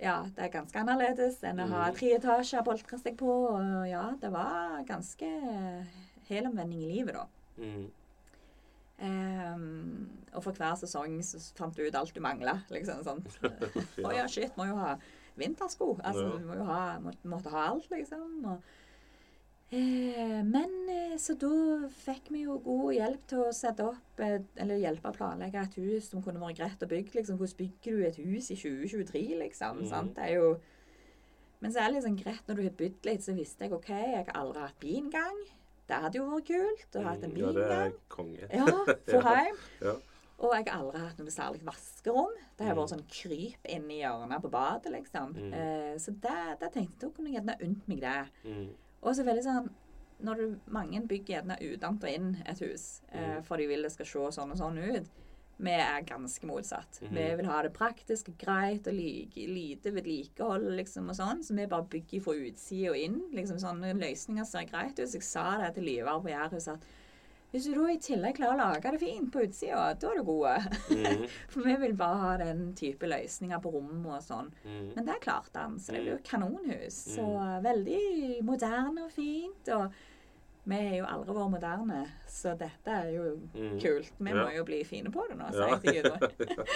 ja, det er ganske annerledes enn å ha Mm. tre etasjer å boltre seg på. Og ja, det var ganske helomvending i livet, da. Mm. Um, og for hver sesong så fant du ut alt du mangla. Liksom, sånn. Å ja, shit, må jo ha vintersko. Altså, Ja. du må jo ha, må, måtte ha alt, liksom. Og, men eh, så da fikk vi jo god hjelp til å sette opp, eh, eller hjelpe å planlegge et hus som kunne vært greit å bygge. Liksom, hvordan bygger du et hus i 2023, liksom? Mm. Sant? Det er jo Men så er det liksom greit når du har bydd litt, så visste jeg OK, jeg har aldri hatt bil engang. Det hadde jo vært kult å ha hatt en bingang, bil Ja, det er konge. Ja, for heim. Ja. Og jeg har aldri hatt noe særlig vaskerom. Det har Mm. vært sånn kryp inn i hjørnet på badet, liksom. Mm. Eh, så det, det tenkte jeg da kunne gjerne unnt meg det. Mm. Og så veldig sånn Når du, mange bygger gjerne utenat og inn et hus, eh, Mm. for de vil det skal se sånn og sånn ut. Vi er ganske motsatt. Mhm. Vi vil ha det praktisk og greit og like, lite vedlikehold liksom og sånn. Så vi bare bygger fra utsida og inn. liksom Sånne løsninger ser greit ut. Så jeg sa det til Livar på Jærhuset at hvis du da i tillegg klarer å lage det fint på utsida, da er du gode. Mm. For vi vil bare ha den type løsninger på rommet og sånn. Mm. Men det klarte han, så det blir jo kanonhus. Så Mm. veldig moderne og fint. Og vi har jo aldri vært moderne, så dette er jo Mm. kult. Vi må jo bli fine på det nå, sier jeg til Gudrun.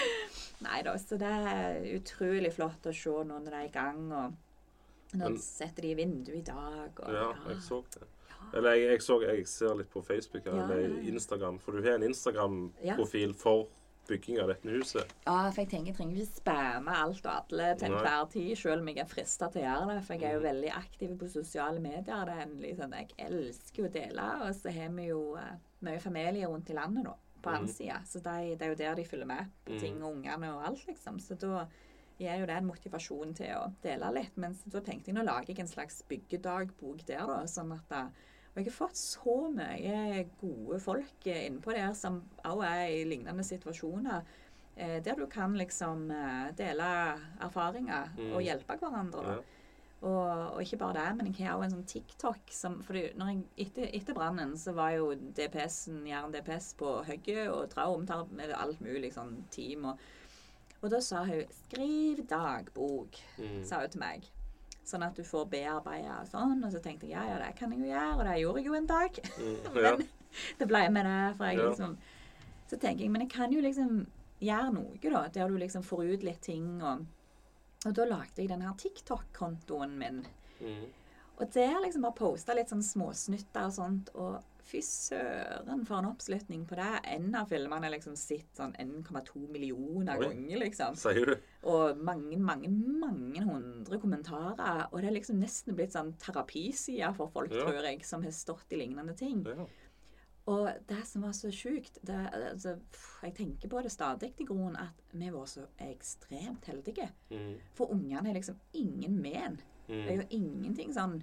Nei da, så det er utrolig flott å se nå når det er i gang. Og nå Men- setter de i vinduet i dag. Og, Ja, jeg så det. Eller jeg, jeg, så, jeg ser litt på Facebook her, Ja, eller. Instagram. For du har en Instagram-profil for bygging av dette huset. Ja, for jeg tenker jeg trenger ikke spamme alt og alle til enhver tid, selv om jeg er frista til å gjøre det. For jeg er jo Mhm. veldig aktiv på sosiale medier. Det er liksom, Jeg elsker jo å dele. Og så har vi jo eh, mye familie rundt i landet nå, på annen Mhm. side. Så det, det er jo der de følger med på Mhm. ting mm. ungene og alt, liksom. Så da gir jo det en motivasjon til å dele litt. Men så da tenkte jeg nå lager jeg en slags byggedagbok der, da. Sånn at eh, og jeg har fått så mye gode folk eh, innpå der som òg er i lignende situasjoner. Eh, der du kan liksom eh, dele erfaringer Mm. og hjelpe hverandre. Ja. Og, og ikke bare det, men jeg har også en sånn TikTok som fordi når jeg, etter, etter brannen så var jo DPS-en, Jæren DPS på hugget og dra omtalt med alt mulig sånn team. Og, og da sa hun 'skriv dagbok', Mm. sa hun til meg. Sånn at du får bearbeida og sånn. Og så tenkte jeg ja, ja, det kan jeg jo gjøre, og det gjorde jeg jo en dag. Mm. Ja. Men det ble med det. For jeg Ja. liksom Så tenker jeg, men jeg kan jo liksom gjøre noe, da. Der du liksom får ut litt ting. Og, og da lagde jeg den her TikTok-kontoen min. Mm. Og der liksom bare posta litt sånn småsnutter og sånt. Og fy søren for en oppslutning på det. En av filmene er liksom sett sånn 1,2 millioner ganger, liksom. Sier du? Og mange, mange, mange hundre kommentarer. Og det er liksom nesten blitt sånn terapiside for folk, Ja. tror jeg, som har stått i lignende ting. Ja. Og det som var så sjukt det, altså, Jeg tenker på det stadig til grunn at vi var så ekstremt heldige. Mm. For ungene er liksom ingen men. Det er Mm. jo ingenting sånn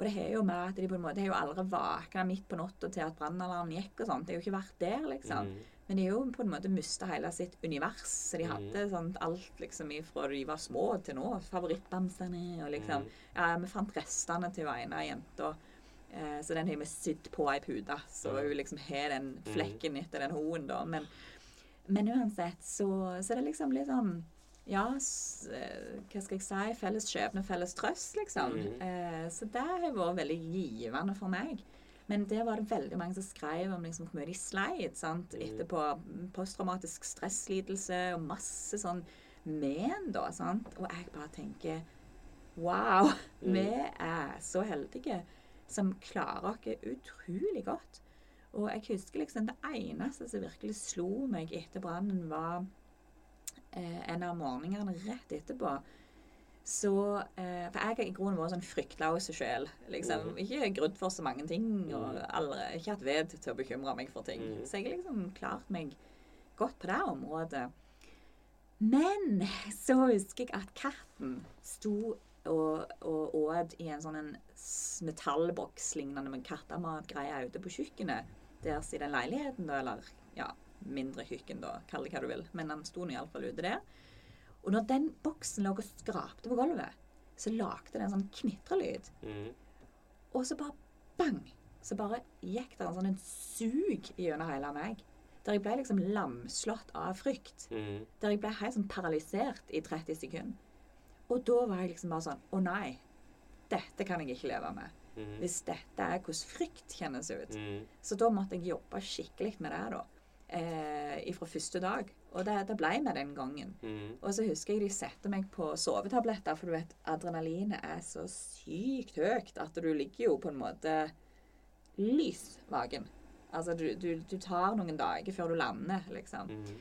Og det har jo med at de på en måte har jo aldri våkna midt på natta til at brannalarmen gikk og sånt. Det har jo ikke vært der, liksom. Mm. Men de har jo på en måte mista hele sitt univers. Så de Mm. hadde sånt alt liksom ifra de var små til nå. Favorittbamsene og liksom Mm. Ja, vi fant restene til hun ene jenta. Eh, så den har vi sydd på ei pute. Så hun liksom har den Mm. flekken etter den hoen, da. Men, men uansett, så, så det er liksom litt sånn ja, eh, hva skal jeg si Felles skjebne, felles trøst, liksom. Mhm. Eh, så det har vært veldig givende for meg. Men der var det veldig mange som skrev om liksom, hvor mye de sleit. sant? Mhm. Etterpå posttraumatisk stresslidelse og masse sånn men, da. sant? Og jeg bare tenker Wow! Mm. Vi er så heldige som klarer oss utrolig godt. Og jeg husker liksom det eneste som virkelig slo meg etter brannen, var eh, en av morgenene rett etterpå. Så eh, For jeg har i grunnen vært sånn fryktløs sjel. Liksom. Mm. Ikke grudd for så mange ting. Og Mhm. aldri, ikke hatt ved til å bekymre meg for ting. Mm. Så jeg har liksom klart meg godt på det området. Men så husker jeg at katten sto og, og åt i en sånn metallboks lignende med kattematgreie ute på kjøkkenet. Deres i den leiligheten, da, eller ja, mindre kjøkken, da, kall det hva du vil. Men han sto nå iallfall ute der. Og når den boksen lå og skrapte på gulvet, så lagde det en sånn knitrelyd. Mm. Og så bare bang! Så bare gikk det en sånn en sug gjennom hele meg. Der jeg ble liksom lamslått av frykt. Mm. Der jeg ble helt sånn paralysert i 30 sekunder. Og da var jeg liksom bare sånn Å nei. Dette kan jeg ikke leve med. Mm. Hvis dette er hvordan frykt kjennes ut. Mhm. Så da måtte jeg jobbe skikkelig med det da. Eh, fra første dag. Og det, det ble vi den gangen. Mm. Og så husker jeg de setter meg på sovetabletter, for du vet, adrenalinet er så sykt høyt at du ligger jo på en måte lys vaken. Altså, du, du, du tar noen dager før du lander, liksom. Mm.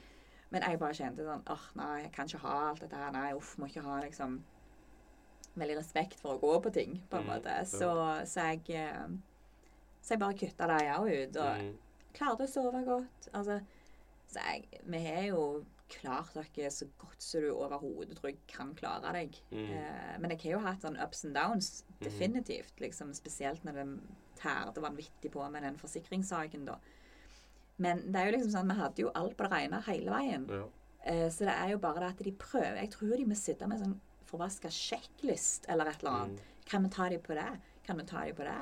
Men jeg bare kjente sånn åh, nei, jeg kan ikke ha alt dette her. Nei, uff, må ikke ha liksom Veldig respekt for å gå på ting, på en Mm, måte. Så, så jeg eh, Så jeg bare kutta det òg ut. Og Mhm. Klarte å sove godt. Altså, så jeg, vi har jo klart dere så godt som du overhodet tror jeg kan klare deg. Mm. Eh, men jeg har jo hatt sånn ups and downs, definitivt. liksom Spesielt når det tærte vanvittig på med den forsikringssaken, da. Men det er jo liksom sånn, vi hadde jo alt på det rene hele veien. Ja. Eh, så det er jo bare det at de prøver Jeg tror de må sitte med sånn forvaska sjekklist eller et eller annet. Kan vi ta dem på det? Kan vi ta dem på det?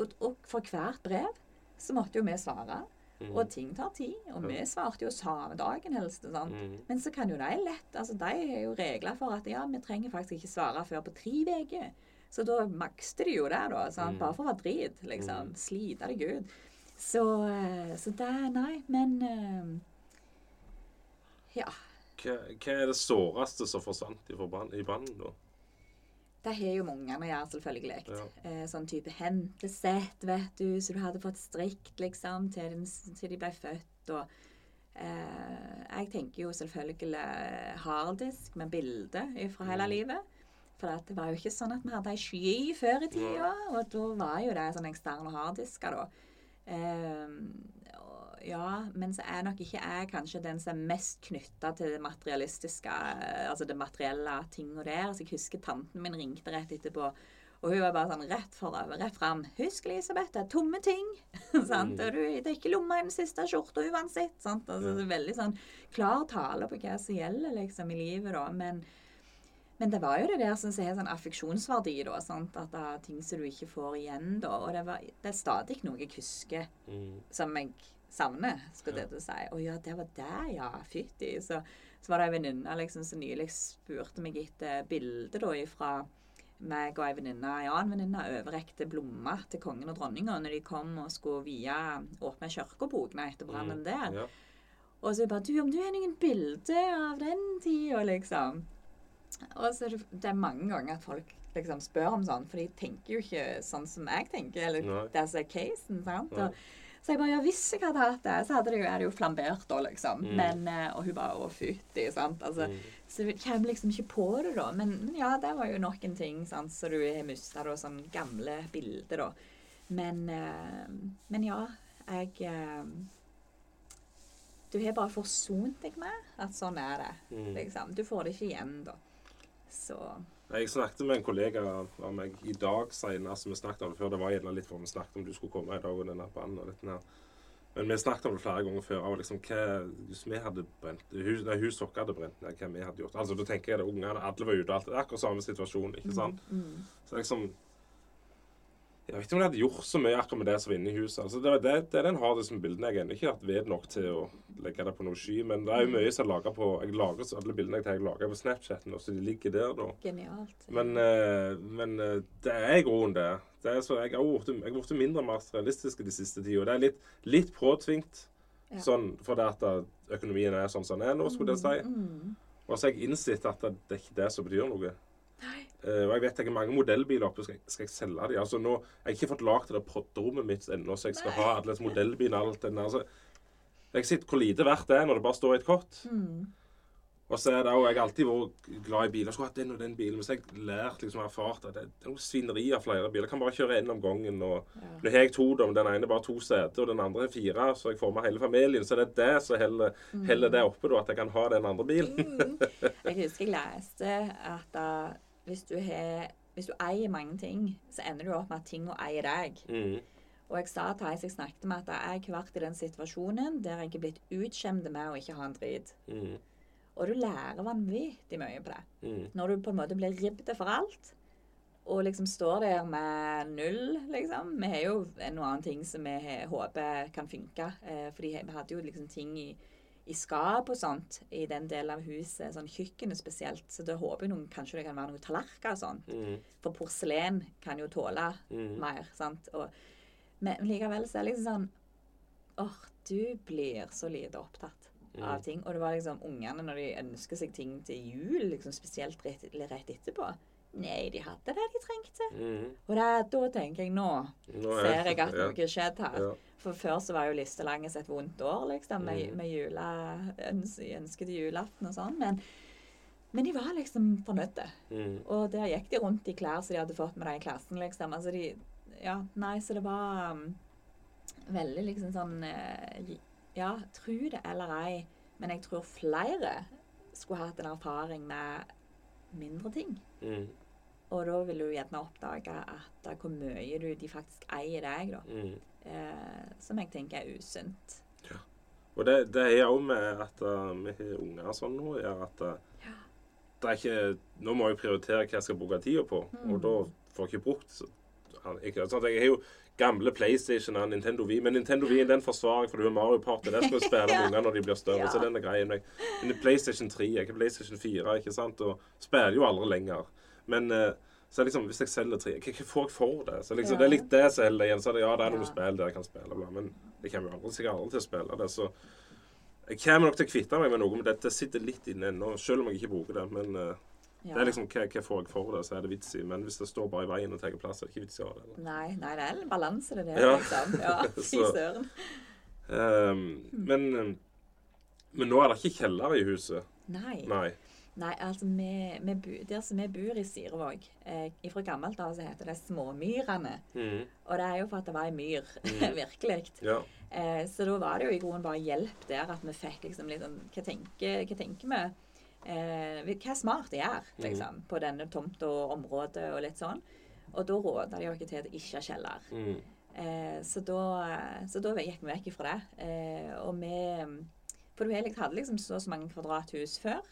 Og, og for hvert brev så måtte jo vi svare. Mm. Og ting tar tid. Og vi svarte jo samme dagen helst. Sant? Mhm. Men så kan jo de lett altså De har jo regler for at ja, vi trenger faktisk ikke svare før på tre uker. Så da makste de jo det, da. Sant? Mm. Bare for å være drit, liksom. Mm. Slite deg ut. Så, eh, så det Nei, men eh, Ja. Hva, hva er det såreste som forsvant i brannen, da? Det har jo mange å gjøre, selvfølgelig. Ja. Eh, sånn type hentesett, vet du, så du hadde fått strikt, liksom, til, den, til de ble født. Og eh, jeg tenker jo selvfølgelig harddisk med bilde fra hele Mm. livet. For at det var jo ikke sånn at vi hadde ei sky før i tida, og da var jo det sånn eksterne harddisker, da. Eh, ja, men så er nok ikke jeg kanskje den som er mest knytta til det materialistiske, eh, altså det materielle tinga der. Så jeg husker tanten min ringte rett etterpå, og hun var bare sånn rett forover, rett fram. 'Husk, Elisabeth, det er tomme ting.' sant? Mm. Og du, 'Det er ikke lomma i den siste skjorta uansett.' sant? Altså, det er veldig sånn klar tale på hva som gjelder liksom i livet, da. Men men det var jo det der som har sånn affeksjonsverdi, da. Sant? At det er ting som du ikke får igjen, da. Og det, var, det er stadig noe jeg husker mm. som jeg savner, skal det du si. Å ja, det var det, ja. Fytti. Så, så var det ei venninne liksom, som nylig spurte meg etter bilde da ifra meg og ei venninne, en annen venninne overrekte blomster til kongen og dronninga når de kom og skulle vie åpne kirkebokene etter brannen der. Ja. Og så bare Du, om du har noen bilder av den tida, liksom. Og så er det, er mange ganger at folk liksom spør om sånn, for de tenker jo ikke sånn som jeg tenker. Eller Nei. det som er casen, sant. Og, så jeg bare Ja, hvis jeg hadde hatt det, så hadde det jo, det jo flambert da, liksom. Mm. Men, eh, og hun bare Å, fytti, sant. Altså, mm. Så du kommer liksom ikke på det, da. Men, men ja, det var jo nok en ting, sant. Så du har mista da sånn gamle bilder, da. Men, eh, men ja, jeg eh, Du har bare forsont deg med at sånn er det. Mhm. Liksom. Du får det ikke igjen, da. Så Jeg snakket med en kollega av meg i dag senest, vi snakket om det før. Det var gjerne litt for vi snakket om du skulle komme i dag og denne banen og dette her. Men vi snakket om det flere ganger før. Og liksom, hva, hvis vi hadde brent hus, nei, hus dere hadde brent ned, hva vi hadde gjort. Altså, Da tenker jeg det ungene, alle var ute. Alt, akkurat samme situasjon. ikke sant? mm, Så liksom Jeg vet ikke om jeg hadde gjort så mye akkurat med det som var inne i huset. Altså, det, det, det er den hardeste bildene. Jeg har ikke hatt ved nok til å legge det på noe sky. Men det er jo mye som jeg lager på Jeg lager så alle bildene jeg tar, jeg lager på Snapchat nå, så de ligger der da. genialt. Men, uh, men uh, det er i grunnen det. det er så, jeg har blitt- mindre materialistisk de siste tida. Det er litt, litt påtvingt, Ja. sånn fordi at eh, økonomien er sånn som den er nå, skulle jeg si. Mm. Og så har jeg innsett at det, det er ikke det som betyr noe. Eh, og jeg vet jeg har mange modellbiler oppe, skal, skal jeg selge de? Altså nå, Jeg har ikke fått lagd det der podderommet mitt ennå, så jeg skal ha alle disse modellbilene alt der. Altså, jeg ser hvor lite verdt det er når det bare står i et kott. Og så er det også, Jeg har alltid vært glad i biler. Skulle hatt den og den bilen. Men så har jeg lært liksom erfart at det er noe svineri av flere biler. Jeg kan bare kjøre én om gangen. og Nå har jeg to, da, men den ene bare to seter, og den andre er fire. Så jeg får med hele familien. Så det er det som heller, heller det oppe, da, at jeg kan ha den andre bilen. Jeg husker jeg leste at uh, hvis, du har, hvis du eier mange ting, så ender du opp med at tinga eier deg. Mm. Og jeg sa til som jeg snakket med, at jeg har vært i den situasjonen der jeg er blitt utskjemt med å ikke ha en drit. Mm. Og du lærer vanvittig mye på det. Mm. Når du på en måte blir ribbet for alt, og liksom står der med null, liksom. Vi har jo en og annen ting som vi håper kan funke. Eh, fordi vi hadde jo liksom ting i, i skap og sånt i den delen av huset, sånn kjøkkenet spesielt. Så da håper jeg noen, kanskje det kan være noen tallerkener og sånt. Mm. For porselen kan jo tåle Mm. mer, sant. Og, men likevel så er det liksom sånn Åh, du blir så lite opptatt av Mm. ting. Og det var liksom ungene når de ønsker seg ting til jul, liksom spesielt rett, rett etterpå. Nei, de hadde det de trengte. Mm. Og det, da tenker jeg nå Nå er- ser jeg at noe har skjedd her. Ja. For før så var jo listelanges lang et vondt år, liksom, med, Mm. med jula, ønskede julaften og sånn. Men, men de var liksom fornøyde. Mm. Og der gikk de rundt i klær som de hadde fått med deg i klassen, liksom. Altså de Ja, nei, så det var um, veldig liksom sånn uh, Ja, tro det eller ei, men jeg tror flere skulle hatt en erfaring med mindre ting. Mm. Og da vil du gjerne oppdage at eh, hvor mye du, de faktisk eier deg, da. Mm. Eh, som jeg tenker er usunt. Og det, det er òg med at uh, vi har unger sånn nå, er at uh, Ja. det er ikke Nå må jeg prioritere hva jeg skal bruke tida på, Mm. og da får jeg ikke brukt så- ikke, sånn at Jeg har jo gamle PlayStation og Nintendo Wii, men Nintendo Wii den forsvarer jeg, for du har Mario Party. Det skal du spille med Ja. unger når de blir større. Ja. så den er grei. Men PlayStation 3, ikke PlayStation 4, ikke sant? og spiller jo aldri lenger. Men uh, så liksom, hvis jeg selger tre, hva får jeg for det? Så liksom, Ja. Det er litt det som holder igjen. Så er det, ja, det er noen Ja. spill der jeg kan spille, bla, men jeg kommer jo aldri, sikkert aldri til å spille det. så jeg kommer nok til å kvitte meg med noe, men dette sitter litt inne ennå. Selv om jeg ikke bruker det. Men uh, Ja. det er liksom, hva, hva får jeg for det, så er det vits i. Men hvis det står bare i veien og tar plass, er det ikke vits i å ha det. eller? Nei, nei, det er en balanse, det der, Ja. liksom. Ja, fy søren. Um, men, eh, men nå er det ikke kjeller i huset. Nei. Nei. Nei, altså vi, vi Der som vi bor i Sirevåg eh, Fra gammelt av så heter det Småmyrene. Mm. Og det er jo for at det var ei myr. Mm. Virkelig. Ja. Eh, så da var det jo i grunnen bare hjelp der at vi fikk liksom litt sånn Hva tenker, hva tenker vi? Eh, hva er smart å gjøre, Mm. liksom, på denne tomta og området og litt sånn. Og da råda de oss til at det ikke er kjeller. Mm. Eh, så, da, så da gikk vi vekk ifra det. Eh, og vi For du hadde liksom så så mange kvadrathus før.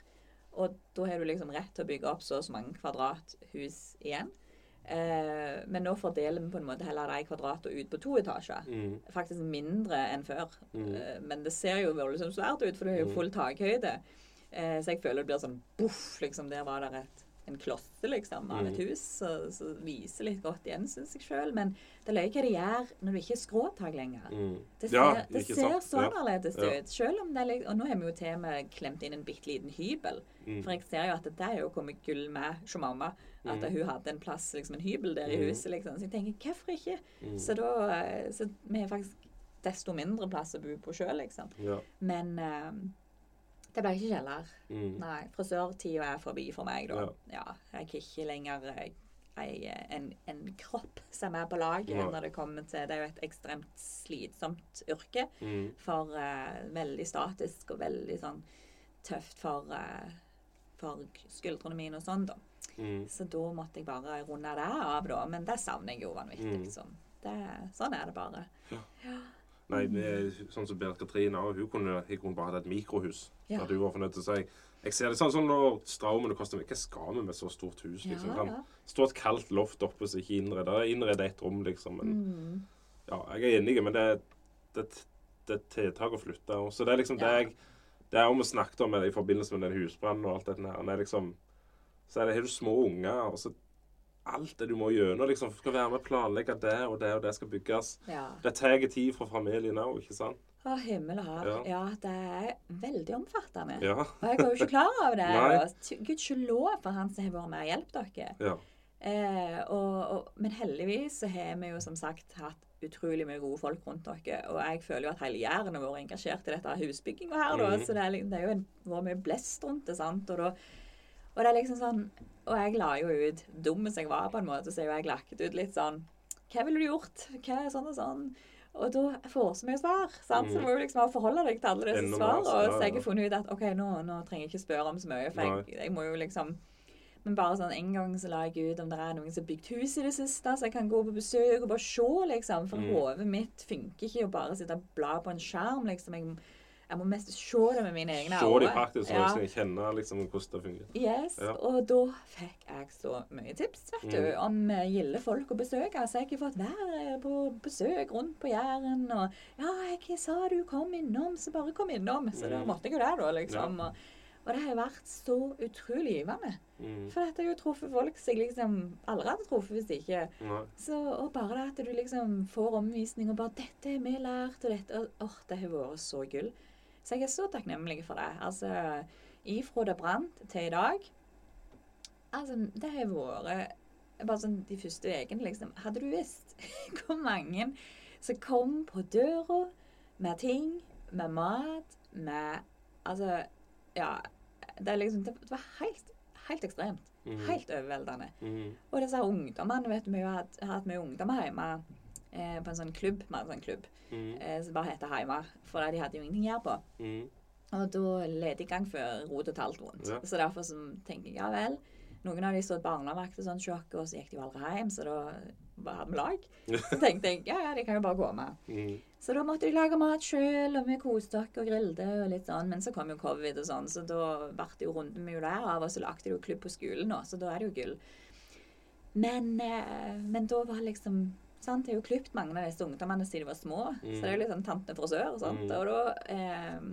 Og da har du liksom rett til å bygge opp så og så mange kvadrathus igjen. Eh, men nå fordeler vi på en måte heller de kvadratene ut på to etasjer. Mm. Faktisk mindre enn før. Mm. Eh, men det ser jo voldsomt svært ut, for du har jo Mm. full takhøyde. Eh, så jeg føler det blir sånn boff, liksom. Der var det et, en klosse, liksom, av et Mm. hus som viser litt godt igjen, syns jeg sjøl. Men det er løye hva det gjør når du ikke har skråtak lenger. Mhm. Det ser, Ja, det ser så annerledes Ja. ut. Selv om det er Og nå har vi jo til og med klemt inn en bitte liten hybel. Mhm. For jeg ser jo at det er jo kommet gull med hos mamma. At hun hadde en plass, liksom en hybel der i huset. liksom. Så jeg tenker, hvorfor ikke? Så da eh, Så vi har faktisk desto mindre plass å bo på sjøl, liksom. Ja. Men eh, det ble ikke kjeller. Mm. Nei, frisørtida er forbi for meg, da. Ja. Ja, jeg er ikke lenger jeg, jeg, en, en kropp som er på laget ja. når det kommer til Det er jo et ekstremt slitsomt yrke. Mm. For uh, veldig statisk og veldig sånn tøft for, uh, for skuldrene mine og sånn, da. Mm. Så da måtte jeg bare runde det av, da. Men det savner jeg jo vanvittig. Mm. Så det, sånn er det bare. Nei, vi, sånn som Berit Katrine hun kunne, hun kunne bare hatt et mikrohus. Ja. At hun var fornøyd til å si Jeg ser det sånn som når Straumen koster Hva skal vi med så stort hus? liksom? Ja, ja. stå et kaldt loft oppe som ikke innreder. Innreder ett rom, liksom. Men Mm. ja, jeg er enig, men det, det, det er tiltak å flytte. Så det er liksom det jeg Det er om vi snakket om i forbindelse med den husbrannen og alt dette her. Det er liksom Så er det, har du små unger, og så Alt det du må gjennom. liksom, Skal være med og planlegge det og det og det skal bygges. ja. Det tar tid fra familien òg, ikke sant? Å, himmel og hav. Ja. Ja. det er veldig omfattende. Ja. Og jeg var jo ikke klar over det. Og Gudskjelov for han som har vært med og hjulpet dere. ja. Eh, og, og, men heldigvis så har vi jo som sagt hatt utrolig mye gode folk rundt dere. Og jeg føler jo at hele Jæren har vært engasjert i dette husbygginga her. da, Mhm. Så det er, liksom- det er jo en, vært mye blest rundt det. sant? Og, da, og det er liksom sånn Og jeg la jo ut, dum som jeg var på en måte, så har jeg lagt ut litt sånn Hva ville du gjort? Hva er sånn og sånn? Og da får jeg så mye svar. sant? Så du må jo liksom forholde deg til alle disse svarene. så, Og så jeg ja. har funnet ut at OK, nå, nå trenger jeg ikke spørre om så mye, for jeg, jeg må jo liksom men bare sånn en gang så la jeg ut om det er noen som har bygd hus i det siste, så jeg kan gå på besøk og bare se, liksom. For Mm. hodet mitt funker ikke å bare sitte og bla på en skjerm, liksom. Jeg, jeg må mest se det med mine egne Se de praktisk, så Ja. jeg kjenner kjenne liksom, hvordan det fungerer. Yes, Ja. og da fikk jeg så mye tips, vet du, Mm. om eh, gilde folk å besøke. Så jeg har fått være på besøk rundt på Jæren, og ja, jeg sa du kom innom, så bare kom innom. Så da Mm. måtte jeg jo det, da, liksom. Og, og det har vært så utrolig givende. Mm. For dette har jo truffet folk som jeg liksom aldri hadde truffet hvis ikke. Nei. Så, og bare det at du liksom får omvisning og bare 'Dette har vi lært', og dette og, Åh, det har vært så gull. Så jeg er så takknemlig for det. Altså, ifra det brant til i dag Altså, det har vært bare sånn de første ukene, liksom. Hadde du visst hvor mange som kom på døra med ting, med mat, med Altså, ja. Det liksom Det var helt, helt ekstremt. Mhm. Helt overveldende. Mhm. Og disse ungdommene vet du, Vi har hatt, hatt mye ungdommer hjemme eh, på en sånn klubb. mer en sånn klubb mm. eh, som bare heter Heima, for de hadde jo ingenting å gjøre på. Mm. Og da led i gang før rot og talt vondt. Ja. Så derfor så tenker jeg ja vel. Noen av de stod barnevakt og sånn sjokk, og så gikk de jo aldri hjem, så da var vi lag. Så tenkte jeg ja, ja, de kan jo bare gå med. Mm. Så da måtte de lage mat sjøl, og vi koste oss og grilte og litt sånn. Men så kom jo covid og sånn, så da ble det jo runden vi jo der av, og så lagde de jo klubb på skolen òg, så da er det jo gull. Men, eh, men da var liksom sant, Jeg har jo klippet mange av disse ungdommene siden de var små, så det er jo litt sånn tante frisør og sånt. Mm. Og da eh,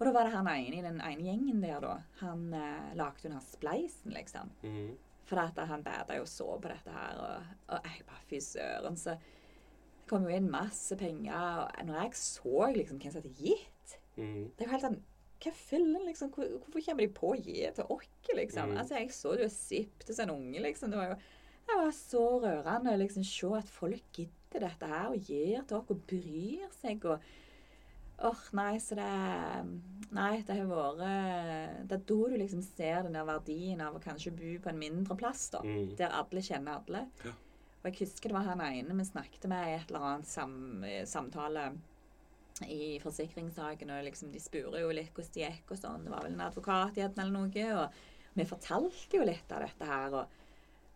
og da var det han ene i den ene gjengen der, da. Han eh, lagde jo den her spleisen, liksom. Mm. For at han bada jo så på dette her, og, og jeg bare Fy søren, så det kom jo inn masse penger. Og når jeg så liksom hvem som hadde gitt mm. Det er jo helt sånn Hva fillen, liksom? Hvor, hvorfor kommer de på å gi til oss, liksom? Mm. Altså, jeg så det jo sipp til en unge, liksom. Det var jo det var så rørende å liksom se at folk gidder dette her og gir til oss og bryr seg. og Åh, nei, så det Nei, det har vært Det er da du liksom ser den der verdien av å kanskje bo på en mindre plass, da. Mm. Der alle kjenner alle. Ja. Og jeg husker det var han ene vi snakket med i et eller annet sam, samtale i forsikringssaken, og liksom de spurte jo litt hvordan det gikk og sånn. Det var vel en advokat igjen eller noe, og vi fortalte jo litt av dette her. og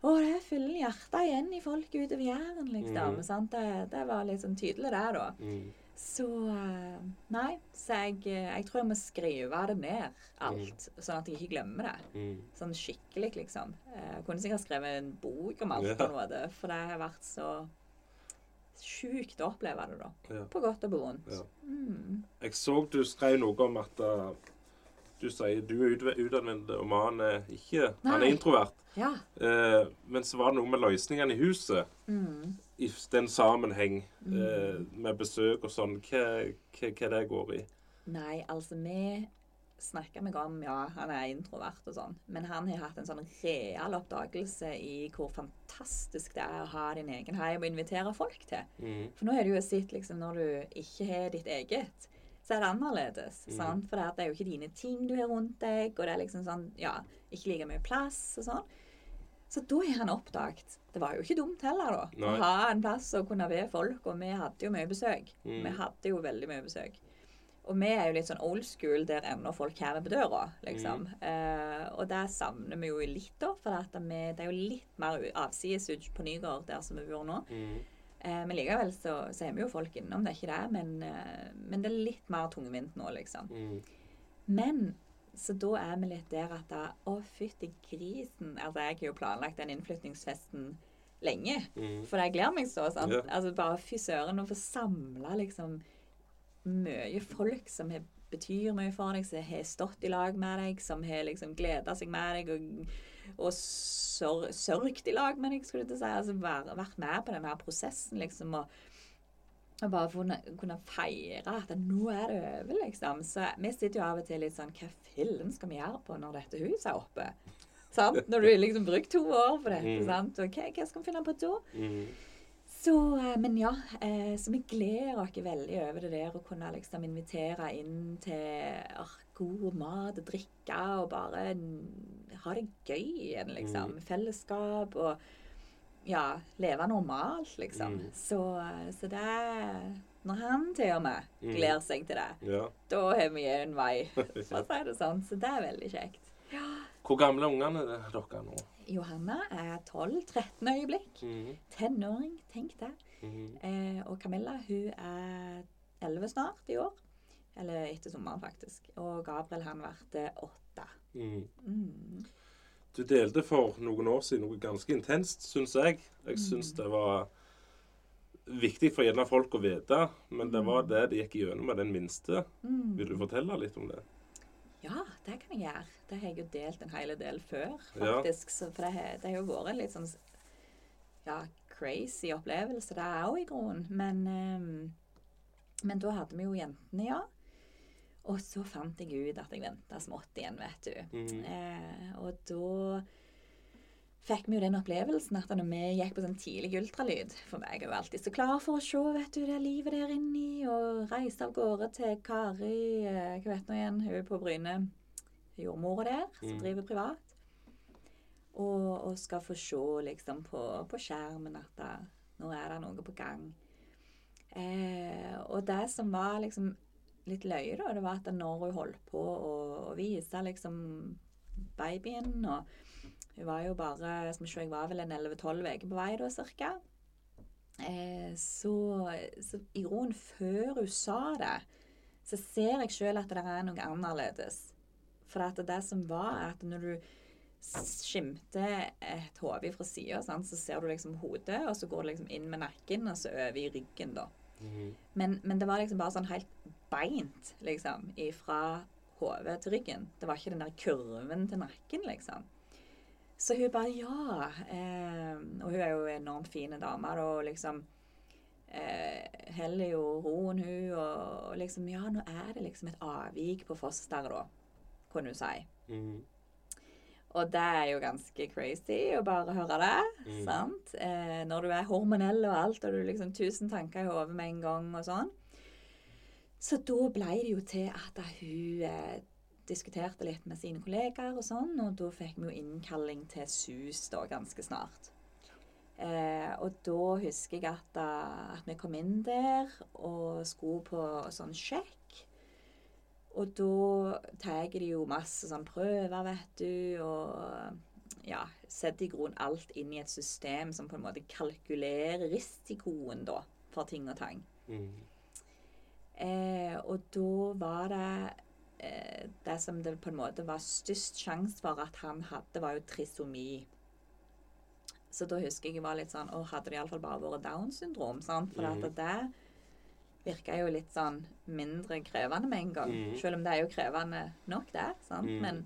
å, det fyller hjertet igjen i folk utover Jæren, liksom. Mm. Sant? Det, det var sånn tydelig, der, da. Mm. Så eh, Nei. Så jeg, eh, jeg tror jeg må skrive det ned, alt. Sånn at jeg ikke glemmer det. Mhm. Sånn skikkelig, liksom. Eh, Jeg kunne sikkert skrevet en bok om alt Ja. på en måte, for det har vært så sjukt å oppleve det, da. Ja. På godt og på vondt. Ja. Mm. Jeg så du skrev noe om at uh, du sier du er ut- utadvendt, og mannen er ikke Han er introvert. Ja. Eh, men så var det noe med løsningene i huset. Mm. I den sammenheng eh, med besøk og sånn. Hva, det går i? Nei, altså vi snakka meg om Ja, han er introvert og sånn, men han har hatt en sånn real oppdagelse i hvor fantastisk det er å ha din egen heim og invitere folk til. Mm. For nå er det jo sett liksom når du ikke har ditt eget, så er det annerledes. Mm. For det er- jo ikke dine ting du har rundt deg, og det er liksom sånn Ja, ikke like mye plass og sånn. Så da har han oppdaget Det var jo ikke dumt heller, da. Nei. Å ha en plass å kunne være folk, og vi hadde jo mye besøk. Mm. Vi hadde jo veldig mye besøk. Og vi er jo litt sånn old school der ennå folk kommer på døra, liksom. Mm. Eh, og det savner vi jo litt, da. For vi, det er jo litt mer avsides på Nygård der som vi bor nå. Mhm. Eh, men likevel så, så er vi jo folk innom, det er ikke det. Men, eh, men det er litt mer tungvint nå, liksom. Mm. Men så da er vi litt der at da, Å, fytti grisen. Altså, jeg har jo planlagt den innflyttingsfesten lenge. Mm. For jeg gleder meg så. sant? Yeah. Altså Bare fy søren å få samla liksom mye folk som har, betyr mye for deg, som har stått i lag med deg, som har liksom gleda seg med deg og, og sør, sørget i lag med deg, skulle jeg si. Altså vært, med på denne prosessen, liksom. Og, Og bare kunne- kunne feire at nå er det over, liksom. Så vi sitter jo av og til litt sånn Hva fillen skal vi gjøre på når dette huset er oppe? Sant? Når du har liksom brukt to år på dette, Mm. sant? Og hva, hva skal vi finne på da? Mm. Så, eh, men ja, eh, så vi gleder oss veldig over det der å kunne liksom invitere inn til god mat og drikke og bare mm, ha det gøy igjen, liksom. Fellesskap og ja, leve normalt, liksom. Mm. Så, så det Når han til og med Mm. gleder seg til det, Ja. da har vi en vei, for å si det sånn. Så det er veldig kjekt. Hvor gamle ungene er dere nå? Johanna er 12-13 øyeblikk. Mm. Tenåring, tenk det. Mm. Eh, og Camilla hun er 11 snart i år. Eller etter sommeren, faktisk. Og Gabriel han ble åtte. Mm. Mm. Du delte for noen år siden noe ganske intenst, syns jeg. Jeg Mm. syns det var viktig for gjerne folk å vite, men det var det de gikk gjennom med den minste. Mm. Vil du fortelle litt om det? Ja, det kan jeg gjøre. Det har jeg jo delt en hel del før, Ja. faktisk. Så, for det har, det har jo vært litt sånn ja, crazy opplevelse, det òg i grunnen. Men, um, men da hadde vi jo jentene, ja. Og så fant jeg ut at jeg venta smått igjen, vet du. Mm. Eh, og da fikk vi jo den opplevelsen at når vi gikk på sånn tidlig ultralyd For meg er jo alltid så klar for å se vet du, det livet der inni, og reise av gårde til Kari eh, Hva vet nå igjen, hun er på Bryne, jordmora der, som Mm. driver privat. Og, og skal få se liksom på, på skjermen at da, nå er det noe på gang. Eh, og det som var liksom litt løye, da, det var at når hun holdt på å, å vise liksom babyen og Hun var jo bare som Jeg var vel en 11-12 uker på vei da, cirka. Eh, så, så i roen før hun sa det, så ser jeg sjøl at det er noe annerledes. For at det som var, at når du skimter et hode fra sida, så ser du liksom hodet, og så går det liksom inn med nakken, og så over i ryggen, da. Mm. Men, men det var liksom bare sånn helt beint, liksom, fra hodet til ryggen. Det var ikke den der kurven til nakken, liksom. Så hun bare ja. Eh, og hun er jo en enormt fin dame, da, og liksom eh, heller jo roen, hun, og, og liksom Ja, nå er det liksom et avvik på fosteret, da, kunne hun si. Mm. Og det er jo ganske crazy å bare høre det. Mm. sant? Eh, når du er hormonell og alt, og du liksom tusen tanker i hodet med en gang og sånn. Så da ble det jo til at hun eh, diskuterte litt med sine kollegaer og sånn, og da fikk vi jo innkalling til SUS da ganske snart. Eh, og da husker jeg at, da, at vi kom inn der og skulle på sånn sjekk. Og da tar de jo masse sånn prøver, vet du, og ja, setter i grunnen alt inn i et system som på en måte kalkulerer risikoen da, for ting og tang. Mm. Eh, og da var det eh, Det som det på en måte var størst sjanse for at han hadde, var jo trisomi. Så da husker jeg jeg var litt sånn Å, hadde det iallfall bare vært Downs syndrom? Sant? For mm. at det virka jo litt sånn mindre krevende med en gang. Mm. Selv om det er jo krevende nok, det. Sant? Mm. Men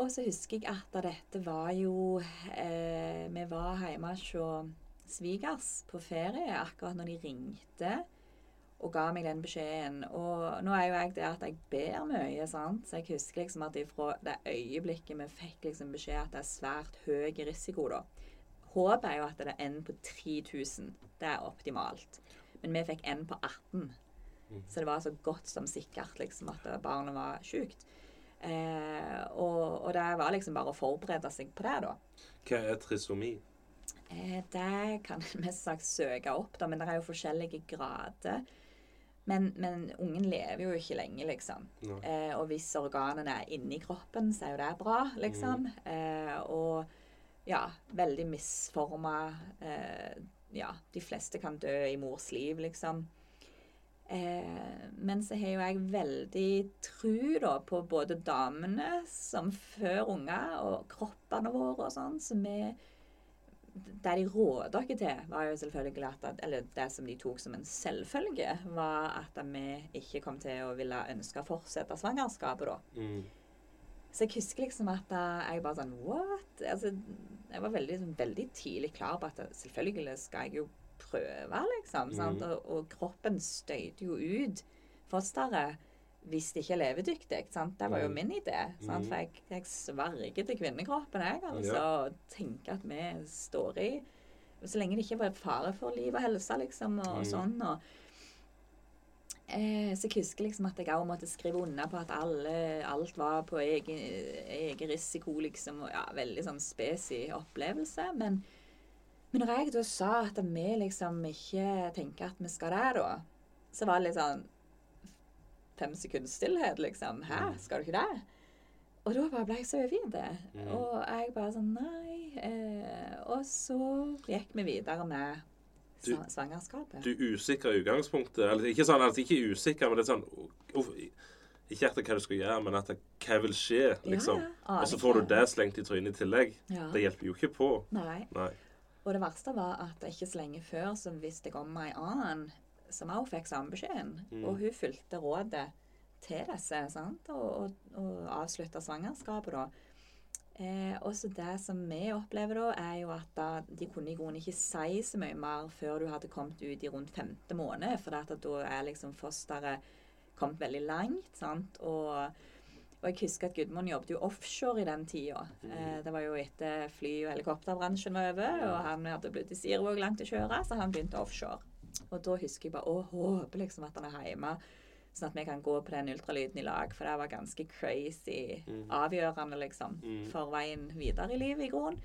Og så husker jeg at dette var jo eh, Vi var hjemme hos svigers på ferie akkurat når de ringte og ga meg den beskjeden. Og nå er jo jeg det at jeg ber mye, sant? så jeg husker liksom at ifra det øyeblikket vi fikk liksom beskjed at det er svært høy risiko, da. Håpet er jo at det er en på 3000. Det er optimalt. Men vi fikk en på 18. Så det var så godt som sikkert liksom at barnet var sjukt. Eh, og, og det var liksom bare å forberede seg på det, da. Hva er trisomi? Eh, det kan en mest sagt søke opp, da, men det er jo forskjellige grader. Men, men ungen lever jo ikke lenge, liksom. Eh, og hvis organene er inni kroppen, så er jo det bra, liksom. Eh, og ja, veldig misforma eh, Ja, de fleste kan dø i mors liv, liksom. Eh, men så har jo jeg veldig tru da på både damene som før unger, og kroppene våre og sånn. Så vi Det de råder dere til, var jo selvfølgelig at Eller det som de tok som en selvfølge, var at vi ikke kom til å ville ønske å fortsette svangerskapet, da. Mm. Så jeg husker liksom at eh, jeg bare sånn What? Altså, jeg var veldig, sånn, veldig tidlig klar på at selvfølgelig skal jeg jo prøve, liksom. sant? Og, og kroppen støyter jo ut fosteret hvis det ikke er levedyktig. sant? Det var jo Mm. min idé. sant? For jeg, jeg sverger til kvinnekroppen, jeg, altså. Ja. Og tenker at vi står i Så lenge det ikke var fare for liv og helse, liksom, og Mm. sånn. og Eh, så jeg husker liksom at jeg òg måtte skrive under på at alle, alt var på egen, egen risiko, liksom. Og ja, veldig sånn spesi opplevelse. Men, men når jeg da sa at vi liksom ikke tenker at vi skal der, da, så var det litt sånn fem sekunds stillhet, liksom. Hæ, Mm. skal du ikke det? Og da bare ble jeg så overgitt. Mm. Og jeg bare sånn Nei. Eh, og så gikk vi videre med Du- svangerskapet. Du er usikker i utgangspunktet. Eller ikke sånn, altså ikke usikker, men det er sånn uff, Ikke etter hva du skal gjøre, men etter hva vil skje, liksom. Ja, ja. Aner Og så får du det slengt i trynet i tillegg. Ja. Det hjelper jo ikke på. Nei. Nei. Og det verste var at ikke så lenge før så visste jeg om ei annen som òg fikk samme beskjeden. Mm. Og hun fulgte rådet til disse sant? og, og, og avslutta svangerskapet, da. Eh, også det som vi opplever da, er jo at da, de kunne i grunnen ikke si så mye mer før du hadde kommet ut i rundt femte måned, for at da er liksom fosteret kommet veldig langt. sant? Og, og jeg husker at Gudmund jobbet jo offshore i den tida. Eh, det var jo etter fly- og helikopterbransjen var over, og han hadde blitt i Sirvåg langt å kjøre, så han begynte offshore. Og da husker jeg bare å håpe liksom at han er hjemme, sånn at vi kan gå på den ultralyden i lag, for det var ganske crazy avgjørende, liksom, Mm. for veien videre i livet i grunnen.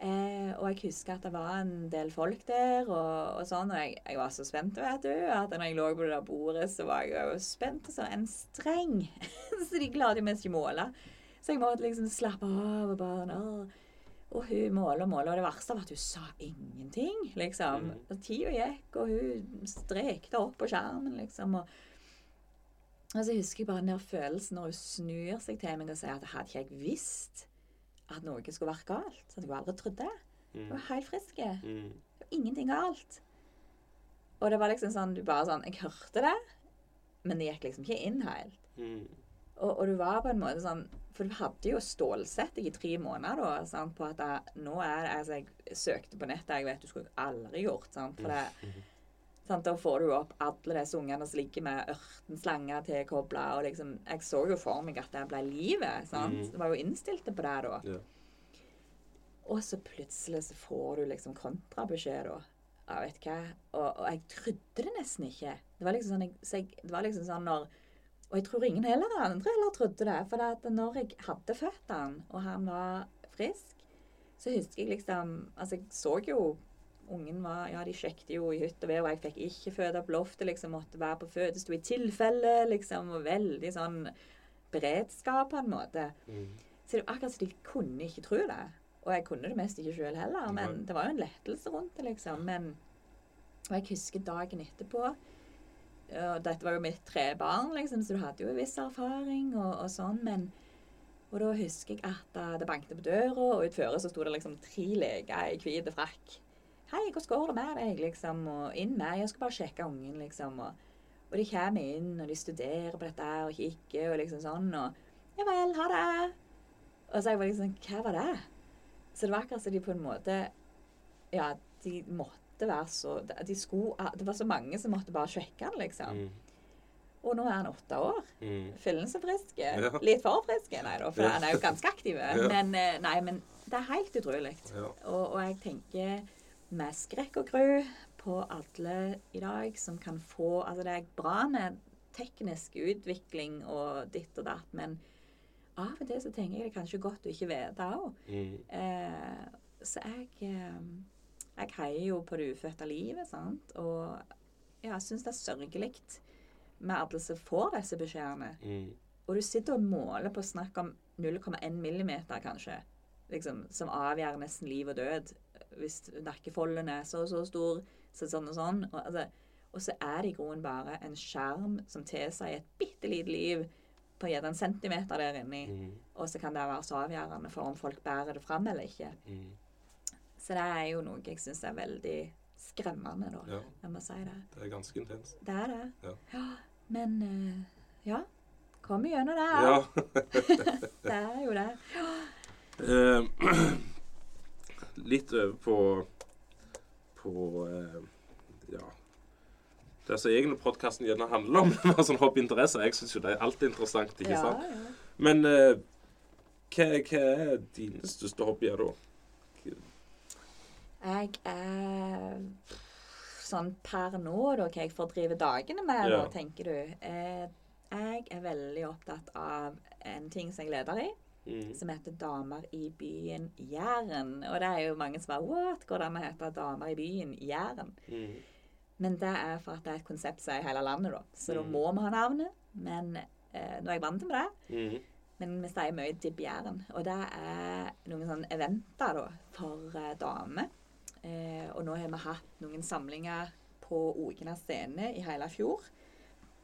Eh, og jeg husker at det var en del folk der, og, og sånn, og jeg, jeg var så spent, vet du, at når jeg lå på det der bordet, så var jeg jo spent og sånn en streng. så de klarte jo mest ikke måle. Så jeg måtte liksom slappe av og bare Åh. Og hun måler og måler, og det verste var at hun sa ingenting, liksom. Mm. Og tida gikk, og hun strekte opp på skjermen, liksom. Og, og så husker jeg bare den der følelsen når hun snur seg til meg og sier at hadde ikke jeg visst at noe skulle være galt, så hadde jeg aldri trodd det. Hun Mm. var helt frisk. Mm. Ingenting galt. Og det var liksom sånn, du bare sånn Jeg hørte det, men det gikk liksom ikke inn helt. Mm. Og, og du var på en måte sånn For du hadde jo stålsett deg i tre måneder da, sant, på at det, nå er det Altså, jeg søkte på nettet, jeg vet du skulle aldri gjort, sant, for det sant, Da får du opp alle disse ungene som ligger med ørtenslanger tilkobla, og liksom Jeg så jo for meg at det ble livet, sant. mm. Det var jo innstilt på det da. Ja. Og så plutselig så får du liksom kontrabeskjed, da. Ja, vet hva. Og, og jeg trodde det nesten ikke. Det var liksom sånn, jeg, så jeg, det var liksom sånn når Og jeg tror ingen heller andre heller trodde det. For det at når jeg hadde født han, og han var frisk, så husker jeg liksom Altså, jeg så jo Ungen var Ja, de sjekket jo i hytt og vær, og jeg fikk ikke føde på loftet, liksom. Måtte være på fødestue i tilfelle, liksom. Og veldig sånn beredskap, på en måte. Mm. Så det var akkurat som de kunne ikke tro det. Og jeg kunne det mest ikke sjøl heller, men det var jo en lettelse rundt det, liksom. Men, og jeg husker dagen etterpå og Dette var jo mitt tre barn, liksom, så du hadde jo en viss erfaring og, og sånn, men Og da husker jeg at det bankte på døra, og utfor så sto det liksom tre leger i hvit frakk. 'Hei, hvordan går det med deg?' liksom, og 'inn med, jeg skal bare sjekke ungen', liksom. Og, og de kommer inn, og de studerer på dette og kikker, og liksom sånn, og 'Ja vel, ha det'. Og så jeg var liksom Hva var det? Så det var akkurat som de på en måte Ja, de måtte være så de skulle, Det var så mange som måtte bare sjekke han, liksom. Mm. Og nå er han åtte år. Mm. Fillen så frisk. Ja. Litt for frisk, nei da, for Ja. han er jo ganske aktiv. Ja. Men, eh, nei, men det er helt utrolig. Ja. Og, og jeg tenker med skrekk og gru på alle i dag som kan få Altså det er bra med teknisk utvikling og ditt og datt, men av og til så tenker jeg det er kanskje godt å ikke vite òg. Mm. Eh, så jeg eh, Jeg heier jo på det ufødte livet, sant. Og jeg syns det er sørgelig med alle som får disse beskjedene. Mm. Og du sitter og måler på snakk om 0,1 millimeter, kanskje. Liksom, som avgjør nesten liv og død. Hvis nakkefolden er så og så stor, så sånn og sånn. Og, altså, og så er det i grunnen bare en skjerm som tilsier et bitte lite liv på gjerne en centimeter der inni. Mm. Og så kan det være så avgjørende for om folk bærer det fram eller ikke. Mm. Så det er jo noe jeg syns er veldig skremmende, da. Ja. Jeg må si det. Det er ganske intenst. Det er det. Ja. Men eh, ja. Kom igjennom det. Ja. Det er jo det. Eh, litt over på, på eh, Ja. Det som egentlig podkasten gjerne handler om, med sånn hobbyinteresser. Jeg syns jo det er alltid interessant, ikke ja, sant? ja. Men eh, hva, hva er dine største hobbyer, da? Jeg er sånn per nå, da, hva jeg fordriver dagene med, Ja. da, tenker du. Eh, jeg er veldig opptatt av en ting som jeg leder i, Mm. som heter Damer i byen Jæren. Og det er jo mange som bare What? Går det an å hete Damer i byen Jæren? Mm. Men det er for at det er et konsept som er i hele landet, da. Så da Mm. må vi ha navnet. Men eh, nå er jeg vant med det. Mm. Men vi sier mye Dibb-Jæren. Og det er noen sånne eventer da, for eh, damer. Eh, og nå har vi hatt noen samlinger på Ogena scene i hele fjor.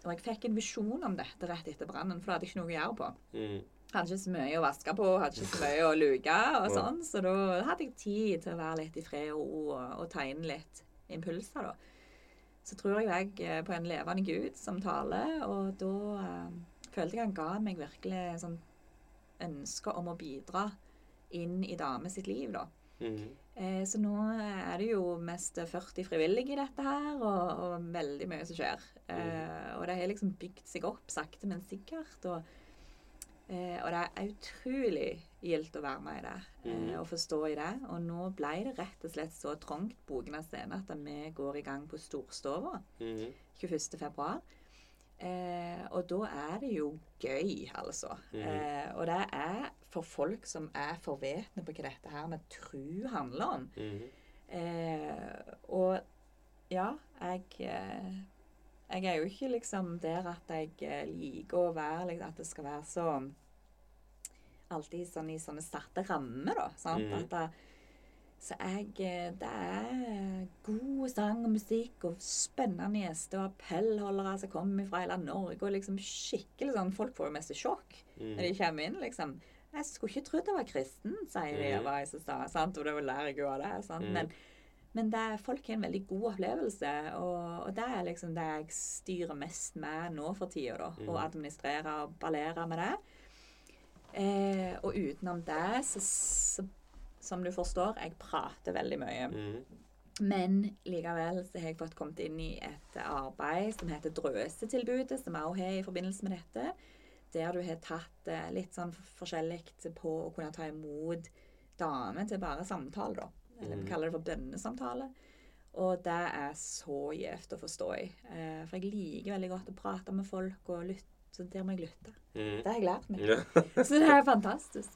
Og jeg fikk en visjon om dette rett etter brannen, for da hadde jeg ikke noe å gjøre på. Mm. Hadde ikke så mye å vaske på, hadde ikke så mye å luke og sånn. Så da hadde jeg tid til å være litt i fred og ro og, og ta inn litt impulser, da. Så tror jeg jeg er på en levende gud som taler, og da eh, følte jeg han ga meg virkelig sånn ønske om å bidra inn i damer sitt liv, da. Mm. Eh, så nå er det jo mest 40 frivillige i dette her, og, og veldig mye som skjer. Eh, og det har liksom bygd seg opp sakte, men sikkert. Og, eh, og det er utrolig gildt å være med i det eh, Mhm. og forstå i det. Og nå ble det rett og slett så trangt på av scene at vi går i gang på Storstova Mm. 21. Eh, og da er det jo gøy, altså. Mhm. Eh, og det er for folk som er forvetne på hva dette her med tru handler om. Mm. Eh, og ja, jeg eh, Jeg er jo ikke liksom der at jeg eh, liker å være liksom, At det skal være så Alltid sånn i sånne satte rammer, da. Sant? Mhm. At det, så jeg eh, Det er god sang og musikk og spennende gjester og appellholdere som kommer fra hele Norge. Og liksom skikkelig sånn Folk får jo mest sjokk Mm. når de kommer inn, liksom. Jeg skulle ikke trodd jeg var kristen, sier de. og var sa, sant? Og det lærer jeg jo av det. Sant? mm. Men, men er- folk har en veldig god opplevelse, og, og det er liksom det jeg styrer mest med nå for tida. da, Å Mhm. administrere og ballere med det. Eh, og utenom det, så, så som du forstår, jeg prater veldig mye. Mm. Men likevel så har jeg fått kommet inn i et arbeid som heter Drøsetilbudet, som jeg òg har i forbindelse med dette. Der du har tatt eh, litt sånn forskjellig på å kunne ta imot damer til bare samtale, da. Eller vi Mhm. kaller det for bønnesamtale. Og det er så gjevt å forstå i. Eh, for jeg liker veldig godt å prate med folk og lytte. Så der må jeg lytte. Mm. Det har jeg lært meg. Ja. Så det er fantastisk.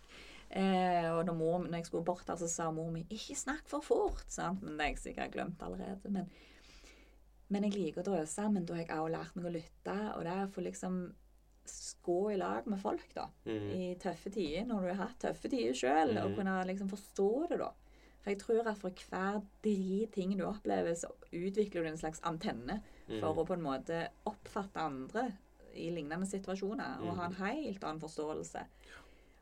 Eh, og når, mor, når jeg skulle bort der, så sa mor mi 'ikke snakk for fort'. Sant? Men det har jeg sikkert glemt allerede. Men, men jeg liker å drøse. Men da har jeg også lært meg å lytte. Og det er for liksom gå i lag med folk, da. Mm. I tøffe tider, når du har hatt tøffe tider sjøl. Og Mhm. kunne liksom forstå det, da. For jeg tror at for hver driting du opplever, så utvikler du en slags antenne for Mm. å på en måte oppfatte andre i lignende situasjoner og ha en helt annen forståelse.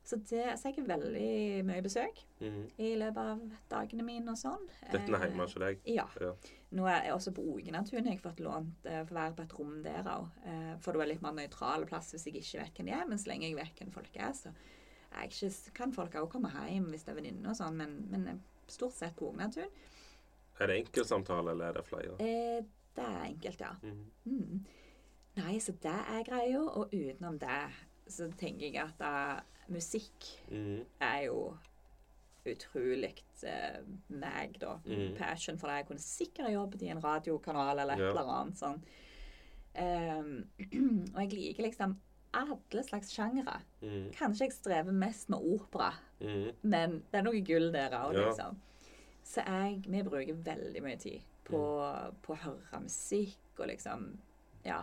Så, det, så jeg har veldig mye besøk Mm. i løpet av dagene mine og sånn. Dette er hjemme hos deg? Ja. Ja. Nå er jeg også på Ogenatun. Jeg har fått lånt eh, få være på et rom der òg. Eh, for det er litt mer nøytral plass hvis jeg ikke vet hvem de er. Men så lenge jeg vet hvem folk er, så er jeg ikke, kan folk òg komme hjem hvis det er venninner og sånn. Men, men eh, stort sett på Ogenatun. Er det enkeltsamtale, eller er det flere? Eh, det er enkelt, ja. Mm. Mm. Nei, så det er greia. Og utenom det så tenker jeg at eh, musikk Mm. er jo utrolig eh, meg, da. Mm. Passion for det. Jeg kunne sikkert jobbet i en radiokanal eller et Ja. eller annet sånn. Um, og jeg liker liksom alle slags sjangere. Mm. Kanskje jeg strever mest med opera, Mm. men det er noe gull der òg, Ja. liksom. Så jeg, vi bruker veldig mye tid på, Mm. på å høre musikk og liksom Ja.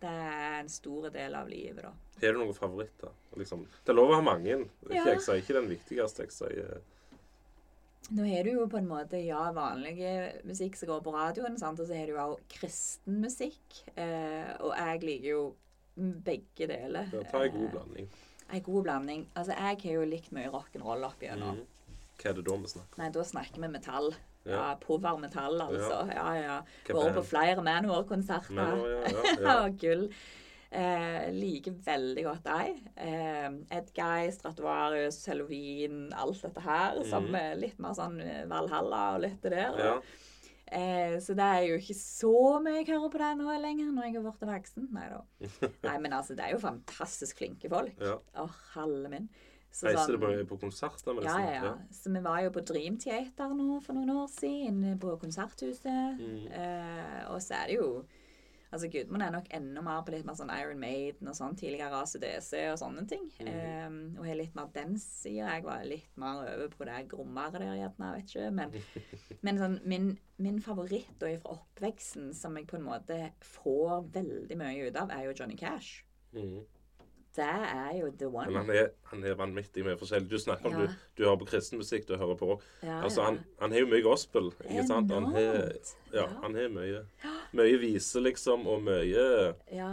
Det er en stor del av livet, da. Har du noen favoritter? Liksom, det er lov å ha mange. Ja. Jeg sier ikke den viktigste. Jeg sier Nå har du jo på en måte ja, vanlig musikk som går på radioen, sant? og så har du òg kristen musikk. Eh, og jeg liker jo begge deler. ja, Ta en god Eh, blanding. En god blanding. Altså, jeg har jo likt mye rock'n'roll opp igjennom. Mm. Hva er det da vi snakker Nei, da snakker vi metall. Ja. Power metall, altså. Ja, ja. Vært på flere Manor-konserter. Manor, ja, ja, ja. Gull. Eh, liker veldig godt deg. Eh, Edguy, Stratovarius, Halloween, alt dette her. Som Mhm. er litt mer sånn eh, Valhalla og litt det der. Ja. Eh, så det er jo ikke så mye jeg hører på det nå lenger, når jeg er blitt voksen. Nei da. Nei, men altså, det er jo fantastisk flinke folk. Ja. Åh, halve min. Så Reiser du sånn- på, på konserter med disse? ja, ja. Så vi var jo på Dream Theater nå for noen år siden, inne på Konserthuset. Mm. Uh, og så er det jo Altså, Gudmund er nok enda mer på litt mer sånn Iron Maiden og sånn, tidligere ACDC og sånne ting. Mm. Eh, og har litt mer den sida. Jeg var litt mer over på det grommere der, gjerne, jeg vet ikke. Men, men sånn, min, min favoritt da fra oppveksten, som jeg på en måte får veldig mye ut av, er jo Johnny Cash. Mhm. Det er jo the one. Men han er, han er vanvittig mye forskjellig. Du snakker om Ja. du, du hører på kristen musikk, du hører på rock. Ja, Altså, han, han har jo mye gospel, ikke sant? Han har, ja, han har mye. Mye vise, liksom, og mye Ja, Ja,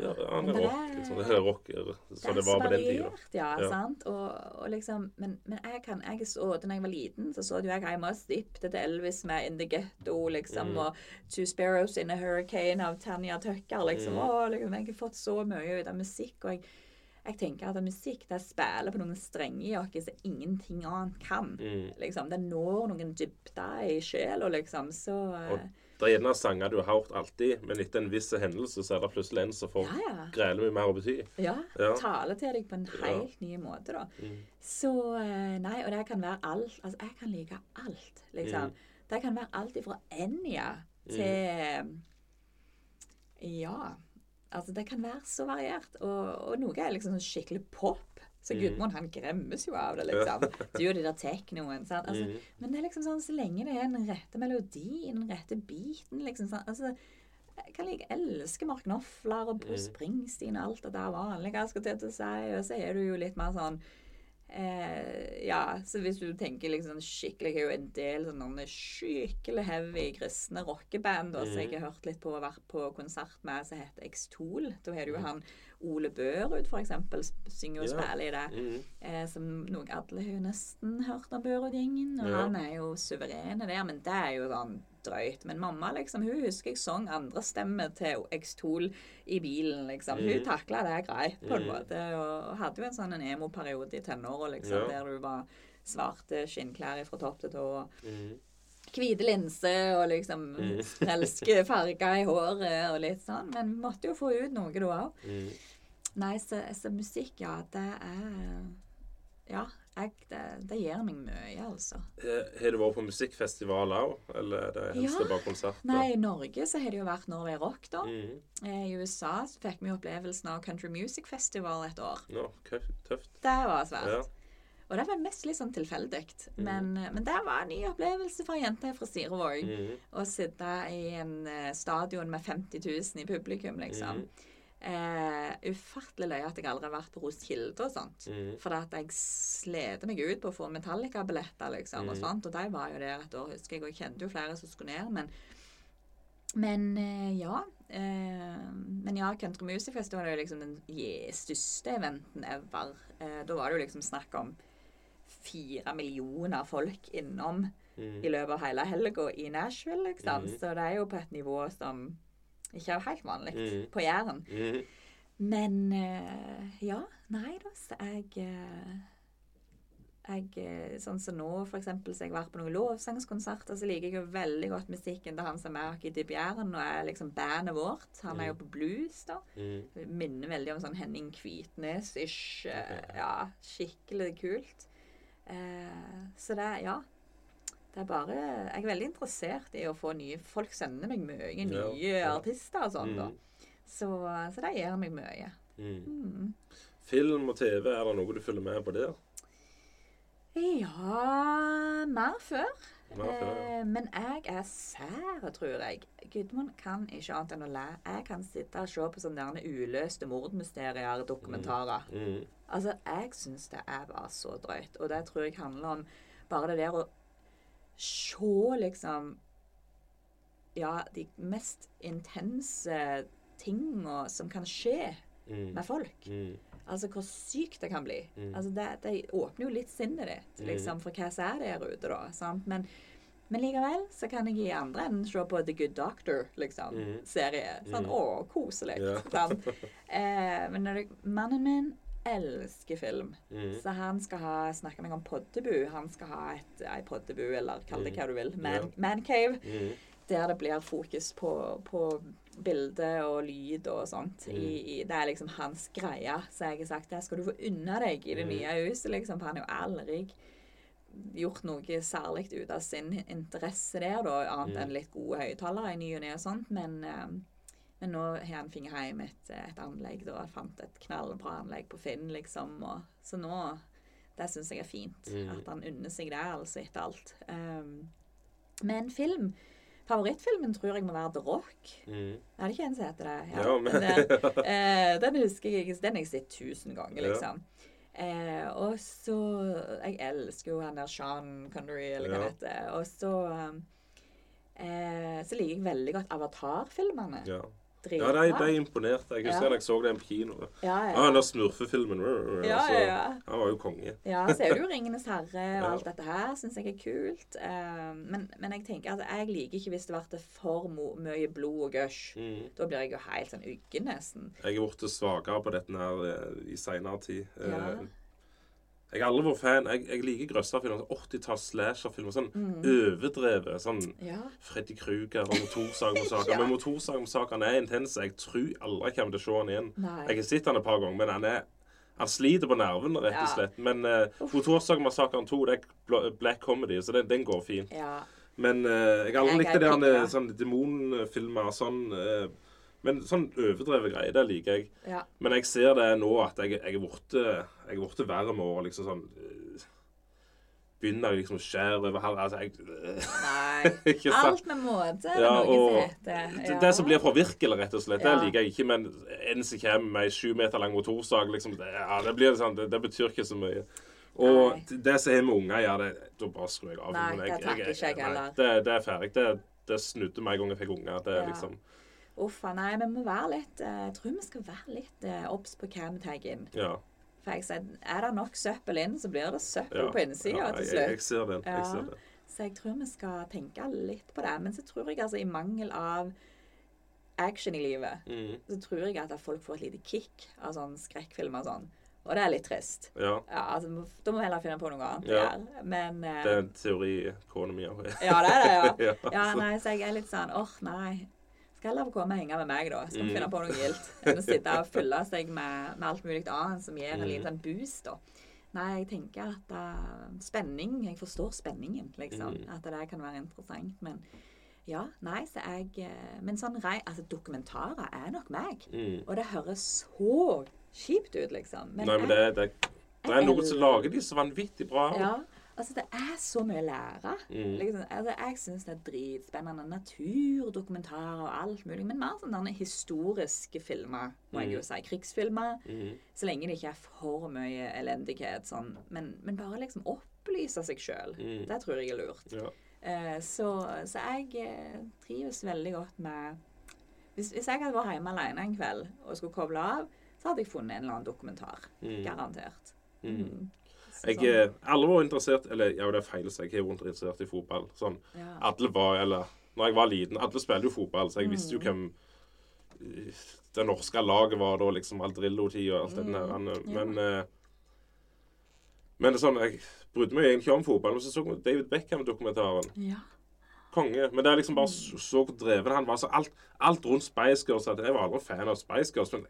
ja. han er det rock, liksom. Det er rocker, så det var på den tida. Ja, Ja. sant. Og, og liksom, men, men jeg kan, jeg så, da jeg var liten, så så du jeg I Must Dip til Elvis med In The Ghetto, liksom, Mm. og Two Sparrows in a Hurricane av Tanya Tucker, liksom. Mm. Å, liksom. Jeg har fått så mye ut av musikk, og jeg, jeg tenker at musikk, det spiller på noen strenger i oss som ingenting annet kan. Mm. Liksom, det når noen dybder i sjela, liksom, så eh, Og det er gjerne sanger du har hørt alltid, men etter en viss hendelse så er det plutselig en som får Ja, ja. grele mye mer å bety. Ja, Ja. Taler til deg på en Ja. helt ny måte, da. Mm. Så eh, Nei, og det kan være alt. Altså, jeg kan like alt, liksom. Mm. Det kan være alt ifra Enja til Ja. Altså, det kan være så variert. Og, og noe er liksom sånn skikkelig pop. Så Mm. Gudmund, han gremmes jo av det, liksom. Du og de der teknoen. sant? Altså, Mm. Men det er liksom sånn så lenge det er den rette melodien, den rette beaten, liksom sånn altså, jeg kan like elske Mark Knopfler og Bruce Mm. Springsteen og alt det der vanlige, jeg skal til å si. Og så er du jo litt mer sånn eh, Ja, så hvis du tenker liksom skikkelig Jeg er jo en del sånne skikkelig heavy kristne rockeband mm. som jeg har hørt litt på og vært på konsert med, som heter Extol. Da har du jo han Ole Børud, for eksempel, synger og spiller i det. Mm. Eh, som noe alle har jo nesten hørt av Børud-gjengen. Og Ja. han er jo suveren der, men det er jo sånn drøyt. Men mamma, liksom, hun husker jeg sang andre stemmer til X-Tool i bilen, liksom. Hun Mm. takla det greit, på en Mm. måte. Og hadde jo en sånn en emo-periode i tenåra, liksom, Ja. der du var svarte skinnklær fra topp til tå. Mm. Hvite linser og liksom Mm. sprelske farger i håret og litt sånn. Men vi måtte jo få ut noe da òg. Mm. Nei, så, så musikk, ja, det er Ja, jeg, det, det gir meg mye, altså. Eh, Har du vært på musikkfestival òg, eller er det helst Ja. bare konserter? Nei, i Norge så har det jo vært Norway Rock, da. Mm. I USA så fikk vi opplevelsen av Country Music Festival et år. Ja, tøft. Det var svært. Ja. Og det var mest litt sånn tilfeldig. Men, men det var en ny opplevelse for ei jente fra Sirevåg. Mm. Å sitte i en eh, stadion med 50 000 i publikum, liksom. Mhm. Eh, ufattelig løye at jeg aldri har vært på Roskilde og sånt. Mm. For at jeg sleder meg ut på å få Metallica-billetter, liksom, og Mhm. sånt. Og de var jo der et år, husker jeg, og jeg kjente jo flere som skulle ned. Men, men eh, ja. Eh, men ja, Country Music Festival er jo liksom den største eventen ever. Eh, da var det jo liksom snakk om fire millioner folk innom Mm. i løpet av hele helga i Nashville, liksom. Mhm. Så det er jo på et nivå som ikke helt vanlig Mhm. på Jæren. Mm. Men uh, ja, nei da, så jeg eh, jeg, eh, Sånn som nå, for eksempel, så jeg vært på noen lovsangskonserter, så liker jeg jo veldig godt musikken til han som er i Dib Jæren, og er liksom bandet vårt. Han er jo på blues, da. Mm. Minner veldig om sånn Henning Kvitnes-ish. Ja, skikkelig kult. Eh, så det, ja. Det er bare Jeg er veldig interessert i å få nye Folk sender meg mye nye Ja, ja. artister og sånn. Mm. Så, så det gjør meg mye. Mm. Mm. Film og TV, er det noe du følger med på der? Ja Mer før. Mer før, ja. Eh, men jeg er sær, tror jeg. Gudmund kan ikke annet enn å le. Jeg kan sitte og se på sånne uløste mordmysterier, dokumentarer. Mm. Altså, jeg syns det er bare så drøyt. Og det tror jeg handler om bare det der å se liksom Ja, de mest intense tinga som kan skje Mm. med folk. Mm. Altså hvor sykt det kan bli. Mm. Altså det, det åpner jo litt sinnet ditt liksom, for hva som er der ute, da. Sant? Men, men likevel så kan jeg i andre enden se på The Good Doctor, liksom. Mm. Serie. Sånn Mm. å, koselig. Ja. Sant? Eh, men når det, mannen min elsker film. Mm. Så han skal ha Snakker meg om poddebu. Han skal ha et ei poddebu, eller kall det hva du vil. Man, Ja. Mancave. Mm. der det blir fokus på, på bilde og lyd og sånt. I, i, det er liksom hans greie. Så jeg har sagt det skal du få unna deg i det Mm. nye huset, liksom. For han har jo aldri gjort noe særlig ut av sin interesse der, da, annet Mm. enn litt gode høyttalere i ny og ne og sånt. Men, eh, men nå har han funnet hjem et, et anlegg, da. Fant et knallbra anlegg på Finn, liksom. Og, så nå Det syns jeg er fint. Mm. At han unner seg det, altså, etter alt. Um, men film Favorittfilmen tror jeg må være The Rock. Mm. Er det ikke en som heter det? Ja, men- den, eh, den husker jeg. Den har jeg sett tusen ganger, Ja. liksom. Eh, og så Jeg elsker jo han der Sean Connery, eller hva Ja. han heter. Og så um, eh, Så liker jeg veldig godt Avatar-filmene. Ja. Ja, de, de imponerte. Jeg husker Ja. jeg så den på kino. Ja, Ja, Ah, den smurfefilmen. Ja, altså, ja, ja. Han var jo konge. Ja, så er det jo 'Ringenes herre' og alt dette her. Syns jeg er kult. Eh, men, men jeg tenker at jeg liker ikke hvis det blir for mye blod og gush. Mm. Da blir jeg jo helt sånn uggen, nesten. Jeg er blitt svakere på dette her eh, i seinere tid. Ja. Jeg har aldri vært fan. Jeg, jeg liker grøsserfilmer. 80-talls slasherfilmer. Sånn Mm. overdrevet. Sånn Ja. Freddy Kruger og Motorsagmassakren. Ja. Men Motorsagmassakren er intens. Jeg tror aldri jeg kommer til å se den igjen. Nei. Jeg har sett den et par ganger, men han er han sliter på nervene, rett og Ja. slett. Men uh, Motorsagmassakren 2 det er black comedy, så den, den går fint. Ja. Men uh, jeg har aldri likt det der pigg, sånn demonfilmer sånn eh, Men sånn overdrevet greier, det liker jeg. ja. Men jeg ser det nå at jeg, jeg er blitt jeg er verre med året. Liksom sånn eh, Begynner liksom å skjære over her altså, jeg, Nei. Ikke sant? Alt med måte, det Ja, noe og heter. det, det som blir forvirkelig, rett og slett, det liker jeg ikke. Men en som kommer med ei sju meter lang motorsag, liksom, det, ja, det, blir sånn, det, det betyr ikke så mye. Og Nei. det som er med unger ja, det, da bare skrur jeg av. Nei, Men det takler ikke jeg heller. Det, det er ferdig. Det, det snudde meg en gang jeg fikk unger. Det er Ja. liksom Uff a nei, vi må være litt eh, Jeg tror vi skal være litt eh, obs på hva vi tar inn. Ja. For jeg sier, er det nok søppel inn, så blir det søppel ja. på innsida ja, til jeg, slutt. jeg ser den. Jeg ser den. Så jeg tror vi skal tenke litt på det. Men så tror jeg altså i mangel av action i livet, Mm. så tror jeg at folk får et lite kick av sånn skrekkfilmer og sånn. Og det er litt trist. Ja. Ja, altså, Da må vi heller finne på noe annet. Ja. gjøre. Men eh, Det er en teori kona mi har. Ja, det er det, ja. Ja, Ja, nei, så jeg er litt sånn åh, nei. Skal heller få komme og henge med meg, da. Skal vi Mm. finne på noe gildt. Enn å sitte og fylle seg med, med alt mulig annet som gir en Mm. liten boost, da. Nei, jeg tenker at uh, spenning Jeg forstår spenningen, liksom. Mm. At det kan være interessant. Men ja, nei, så jeg eh, Men sånn rei, altså, dokumentarer er nok meg. Mm. Og det høres så kjipt ut, liksom. Nei, men det, det, det er noen som lager de så vanvittig bra. Ja, altså det er så mye å lære. Mm. Liksom, altså, jeg syns det er dritspennende. Naturdokumentarer og alt mulig. Men mer sånn denne historiske filmer, må jeg jo si. Krigsfilmer. Mm. Så lenge det ikke er for mye elendighet. Sånn. Men, men bare liksom opplyse seg sjøl. Mm. Det tror jeg er lurt. Ja. Eh, så, så jeg eh, trives veldig godt med hvis, hvis jeg hadde vært hjemme alene en kveld og skulle koble av, så hadde jeg funnet en eller annen dokumentar. Mm. Garantert. Mm. Mm. Jeg sånn, er aldri interessert Eller ja, det er feil å si. Jeg har vært interessert i fotball. Sånn. ja. Alle var Eller når jeg var liten Alle spilte jo fotball, så jeg visste jo Mm. hvem eh, det norske laget var da, liksom Aldrillo-tida og alt det der. Men, ja. Men eh, Men det er sånn, jeg brydde meg egentlig ikke om fotball. Men så så jeg David Beckham-dokumentaren. ja. Konge. Men det er liksom bare Mm. så, så dreven han var. Så alt, alt rundt Spice Girls Jeg var aldri fan av Spice Girls, men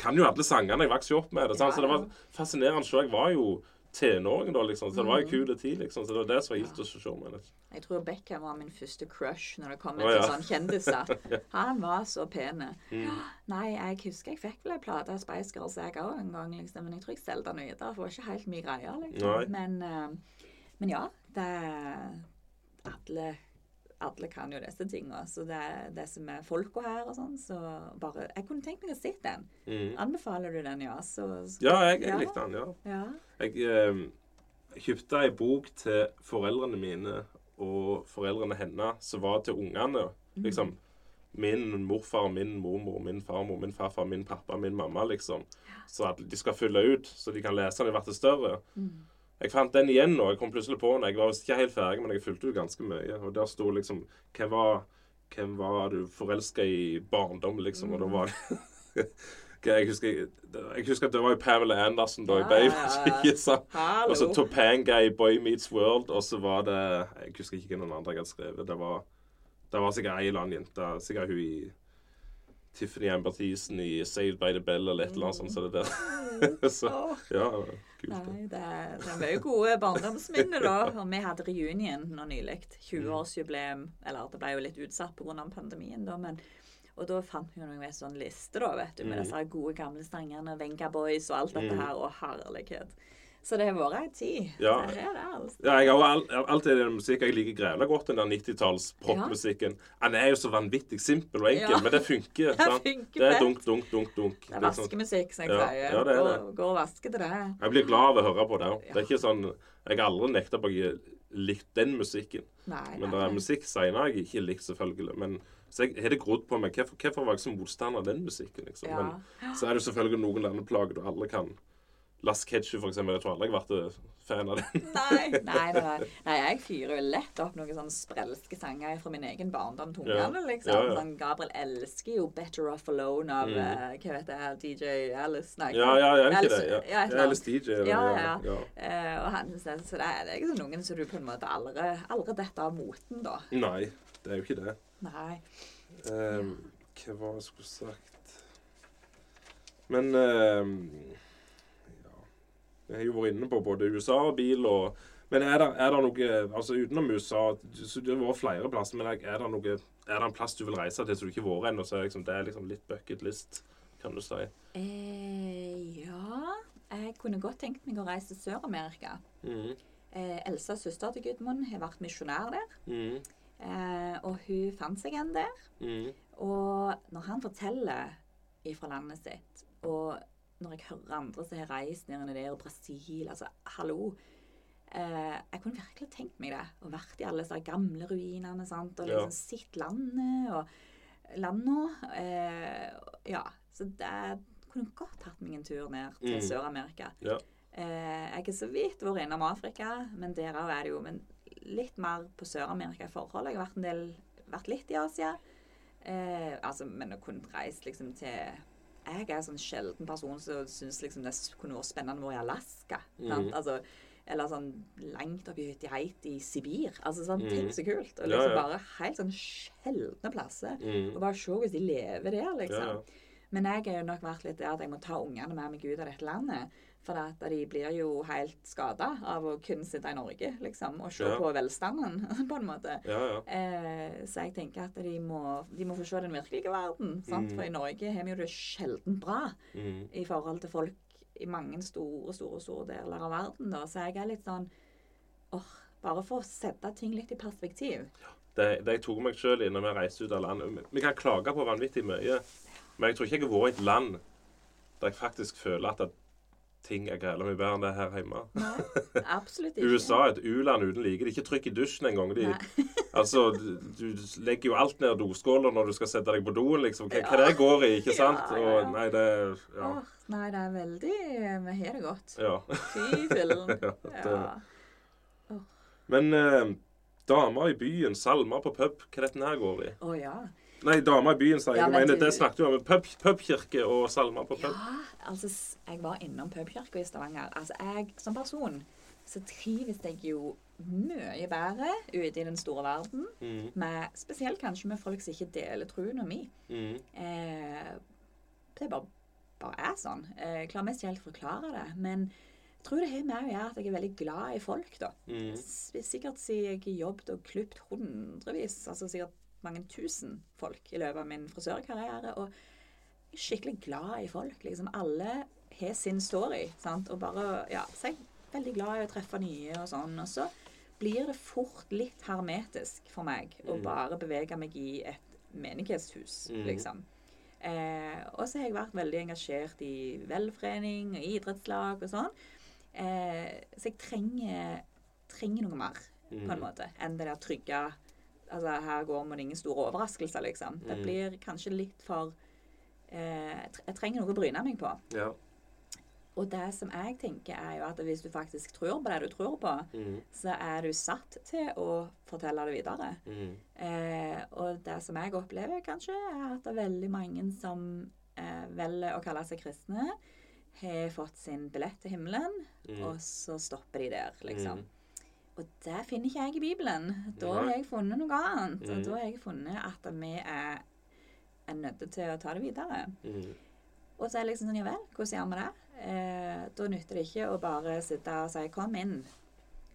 kan jo alle sangene. Jeg vokste jo opp med det. Ja, Så det var fascinerende. Så jeg var jo tenåring da, liksom. Så det var jo kule kul tid, liksom. Så det var det som var gildt å se med Liksom. Jeg tror Beckham var min første crush når det kom ja. til ja. sånn kjendiser. Han var så pen. Mm. Nei, jeg husker jeg fikk vel ei plate av Spice Girls jeg òg en gang, liksom. Men jeg tror jeg solgte den videre, for det var ikke helt mye greier, liksom. Men, eh, men ja, det alle, alle kan jo disse tinga. Så det, er det som er folka her og sånn, så bare Jeg kunne tenkt meg å se den. Mm. Anbefaler du den, ja? Så, så Ja, jeg, jeg likte den, ja. Ja. Jeg eh, kjøpte ei bok til foreldrene mine og foreldrene hennes som var til ungene. Liksom min morfar, min mormor, min farmor, min farfar, min pappa, min mamma, liksom. Så at de skal fylle ut, så de kan lese når de blir større. Mm. Jeg fant den igjen nå. Jeg kom plutselig på den. Jeg var ikke helt ferdig, men jeg fulgte ut ganske mye. Og der sto liksom Hvem var, hvem var du forelska i barndom, liksom? Og da var jeg, husker, jeg husker at det var jo Pamela Anderson da i Babe. Og så Topanga i Boy Meets World, og så var det Jeg husker ikke hvem andre jeg hadde skrevet. Det var Det var sikkert ei eller annen jente, sikkert hun i Tiffany Thiessen i Saved by the Bell eller et eller annet sånt som det der. så ja, kult. Nei, det, det er mye gode barndomsminner, da. Og vi hadde reunion nå nylig. 20-årsjubileum. Eller det ble jo litt utsatt pga. pandemien, da, men og da fant vi jo noen sånn liste da, vet du, med Mm. disse gode gamle sangene. Venga Boys og alt dette Mm. her. Og herlighet. Så det har vært ei tid. Ja. Det er det, altså. Ja, jeg har alltid den musikken jeg liker grevla godt, den der 90-talls popmusikken. Den er jo så vanvittig simpel og enkel, Ja. men det funker. Det sant? funker Det er dunk, dunk, dunk, dunk. Det er Det sånn- vaskemusikk, som jeg Ja, sier. ja, det er det. Gå, gå og vaske til det. Jeg blir glad av å høre på det òg. Det er ikke sånn Jeg har aldri nekta på at jeg likt den musikken. Nei, Men det er musikk senere jeg ikke likt, selvfølgelig. Men så jeg har det grodd på meg. Hvorfor, hvorfor var jeg så motstander av den musikken? liksom? Ja. Men så er det jo selvfølgelig noen landeplager du alle kan Las Ketchup, for eksempel. Jeg tror aldri jeg har vært fan av den. Nei, nei, nei, nei, jeg fyrer jo lett opp noen sånne sprelske sanger fra min egen barndom. Tungene, Ja. liksom. Ja, ja. Sånn, Gabriel elsker jo 'Better Off Alone' av Mm. uh, hva vet jeg, DJ Alice. Nei, Ja, ja, jeg det ikke det? Ja, Ja, Alice. DJ. Ja, ja, ja. Uh, Eh, og han, så, så det er det ikke sånn noen som du på en måte aldri, aldri detter av moten, da. Nei, det er jo ikke det. Nei. Um, hva var det jeg skulle sagt Men ehm, Ja. Jeg har jo vært inne på både USA og bil og Men er det, er det noe Altså utenom USA så Det har vært flere plasser, men er det noe Er det en plass du vil reise til som du ikke har vært ennå? Så liksom, det er liksom litt bucket list, kan du si. Eh, ja Jeg kunne godt tenkt meg å reise til Sør-Amerika. Mm. Eh, Elsa, søster til Gudmund, har vært misjonær der. Mm. Eh, og hun fant seg en der. Mm. Og når han forteller ifra landet sitt, og når jeg hører andre som har reist ned der og Brasil Altså, hallo. Eh, jeg kunne virkelig tenkt meg det. Og vært i alle disse gamle ruinene. sant? Og Ja. liksom sett landet og landa. Eh, ja. Så det kunne godt tatt meg en tur ned til Mm. Sør-Amerika. Ja. Eh, jeg har så vidt vært innom Afrika, men der òg er det jo men litt mer på Sør-Amerika i forhold. Jeg har vært, en del, vært litt i Asia. Eh, altså, men å kunne reist liksom til Jeg er en sånn sjelden person som syns liksom det kunne vært spennende å være i Alaska. Mhm. Altså, eller sånn langt oppi Hutiheit i Sibir. Altså sånn, mm. Tenk så kult. Og Ja, liksom ja. bare helt sånn sjeldne plasser. Mm. Og bare se hvordan de lever der, liksom. Ja, ja. Men jeg har jo nok vært litt der at jeg må ta ungene med meg ut av dette landet. For at de blir jo helt skada av å kun sitte i Norge, liksom, og se Ja. på velstanden, på en måte. ja, ja. Eh, så jeg tenker at de må, de må få se den virkelige verden. Sant? Mm. For i Norge har vi jo det sjelden bra mm. i forhold til folk i mange store, store, store deler av verden. Da. Så jeg er litt sånn åh, Bare for å sette ting litt i perspektiv. det, det jeg tok meg sjøl i når vi reiste ut av landet Vi kan klage på vanvittig mye, men jeg tror ikke jeg har vært i et land der jeg faktisk føler at ting er gale mye bedre enn det her hjemme. Nei, absolutt ikke. USA er et u-land uten like. Det er ikke trykk i dusjen engang. De, altså, du, du legger jo alt ned doskåla når du skal sette deg på doen, liksom. Hva, hva det går i, ikke sant? Og nei, det Ja. Åh, nei, det er veldig Vi har det godt. ja. Fy fillen. Ja. Men eh, damer i byen, salmer på pub, hva dette her går i? Å ja. Nei, dama i byen, sa jeg. Ja, men det snakket vi om. Pub, pubkirke og salmer på pub. Ja, altså Jeg var innom pubkirka i Stavanger. Altså, jeg som person så trives jeg jo mye bedre ute i den store verden. Mm, Med, spesielt kanskje med folk som ikke deler troen min. mm, Eh, det bare, bare er sånn. Eh, Jeg klarer mest helt å forklare det. Men jeg tror det har med å gjøre at jeg er veldig glad i folk, da. mm. Sikkert siden jeg har jobbet og klippet hundrevis, altså sikkert mange tusen folk i løpet av min frisørkarriere. Og jeg er skikkelig glad i folk. liksom Alle har sin story. sant? Og bare, ja, Så jeg er veldig glad i å treffe nye og sånn. Og så blir det fort litt hermetisk for meg å Mm. bare bevege meg i et menighetshus, Mm. liksom. Eh, og så har jeg vært veldig engasjert i velforening og idrettslag og sånn. Eh, så jeg trenger, trenger noe mer, på en Mm. måte, enn det der trygge Altså, her går man ingen store overraskelser, liksom. Det Mm. blir kanskje litt for eh, jeg Jeg trenger noe å bryne meg på. Ja. Og det som jeg tenker, er jo at hvis du faktisk tror på det du tror på, Mm, så er du satt til å fortelle det videre. mm, Eh, og det som jeg opplever kanskje, er at det er veldig mange som eh, velger å kalle seg kristne, har fått sin billett til himmelen, mm. og så stopper de der, liksom. Og det finner ikke jeg i Bibelen. Da har jeg funnet noe annet. Og Mhm. da har jeg funnet at vi er, er nødt til å ta det videre. Mm. Og så er det liksom sånn, ja vel, hvordan gjør vi det? Eh, da nytter det ikke å bare sitte og si 'kom inn'.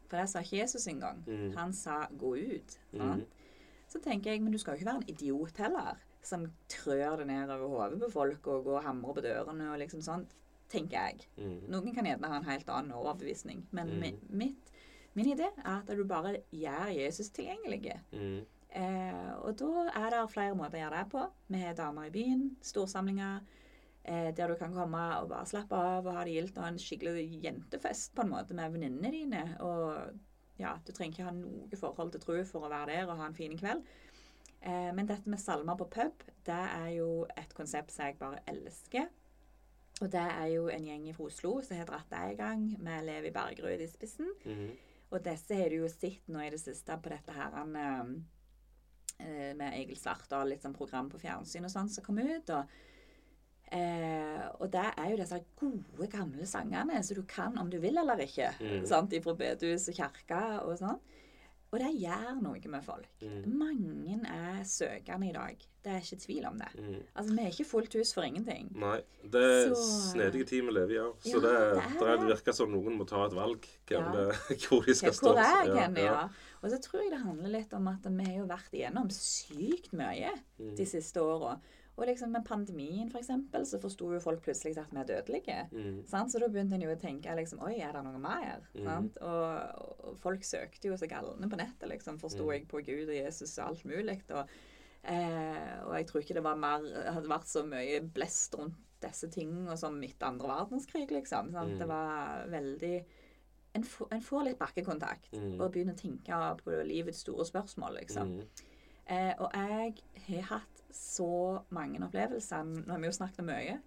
For det sa ikke Jesus engang. Mm. Han sa 'gå ut'. Mm. Så tenker jeg, men du skal jo ikke være en idiot heller, som trør det ned over hodet på folk og går og hamrer på dørene og liksom sånn, tenker jeg. Mm. Noen kan gjerne ha en helt annen overbevisning, men Mm. mitt, min idé er at du bare gjør Jesus tilgjengelig. Mm. Eh, og da er det flere måter å gjøre det på. Vi har damer i byen, storsamlinger, eh, der du kan komme og bare slappe av og ha det gildt og en skikkelig jentefest på en måte med venninnene dine. Og ja, du trenger ikke ha noe forhold til tro for å være der og ha en fin kveld. Eh, men dette med salmer på pub, det er jo et konsept som jeg bare elsker. Og det er jo en gjeng fra Oslo som har dratt det i gang, med Levi Bergerud i spissen. Mm. Og disse har du jo sett nå i det siste på dette her han, eh, med Egil Svartdal, litt sånn program på fjernsyn og sånn som kom ut. Og, eh, og det er jo disse gode, gamle sangene som du kan om du vil eller ikke. Mm. sant, Ifra bedehus og kirke og sånn. Og det gjør noe med folk. Mm. Mange er søkende i dag. Det er ikke tvil om det. Mm. Altså, Vi er ikke fullt hus for ingenting. Nei. Det er Så- snedige tid vi lever i, ja. Så det, det er det, det virker som noen må ta et valg Ja. det, hvor de skal stå. Hvor er Ja, ja. Og så tror jeg det handler litt om at vi har jo vært igjennom sykt mye Mm. de siste åra. Og liksom med pandemien, for eksempel, så forsto jo folk plutselig at vi er dødelige. Mm. Sant? Så da begynte en jo å tenke liksom, Oi, er det noe mer? Mm. Sant? Og, og folk søkte jo så galne på nettet, liksom, forsto Mm. jeg, på Gud og Jesus og alt mulig. Og, eh, og jeg tror ikke det var mer, hadde vært så mye blest rundt disse tingene som etter andre verdenskrig, liksom. Sant? Mm. Det var veldig en, en får litt bakkekontakt Mm. og begynner å tenke på livets store spørsmål, liksom. Eh, og jeg har hatt så mange opplevelser. Nå har vi jo snakket om mye.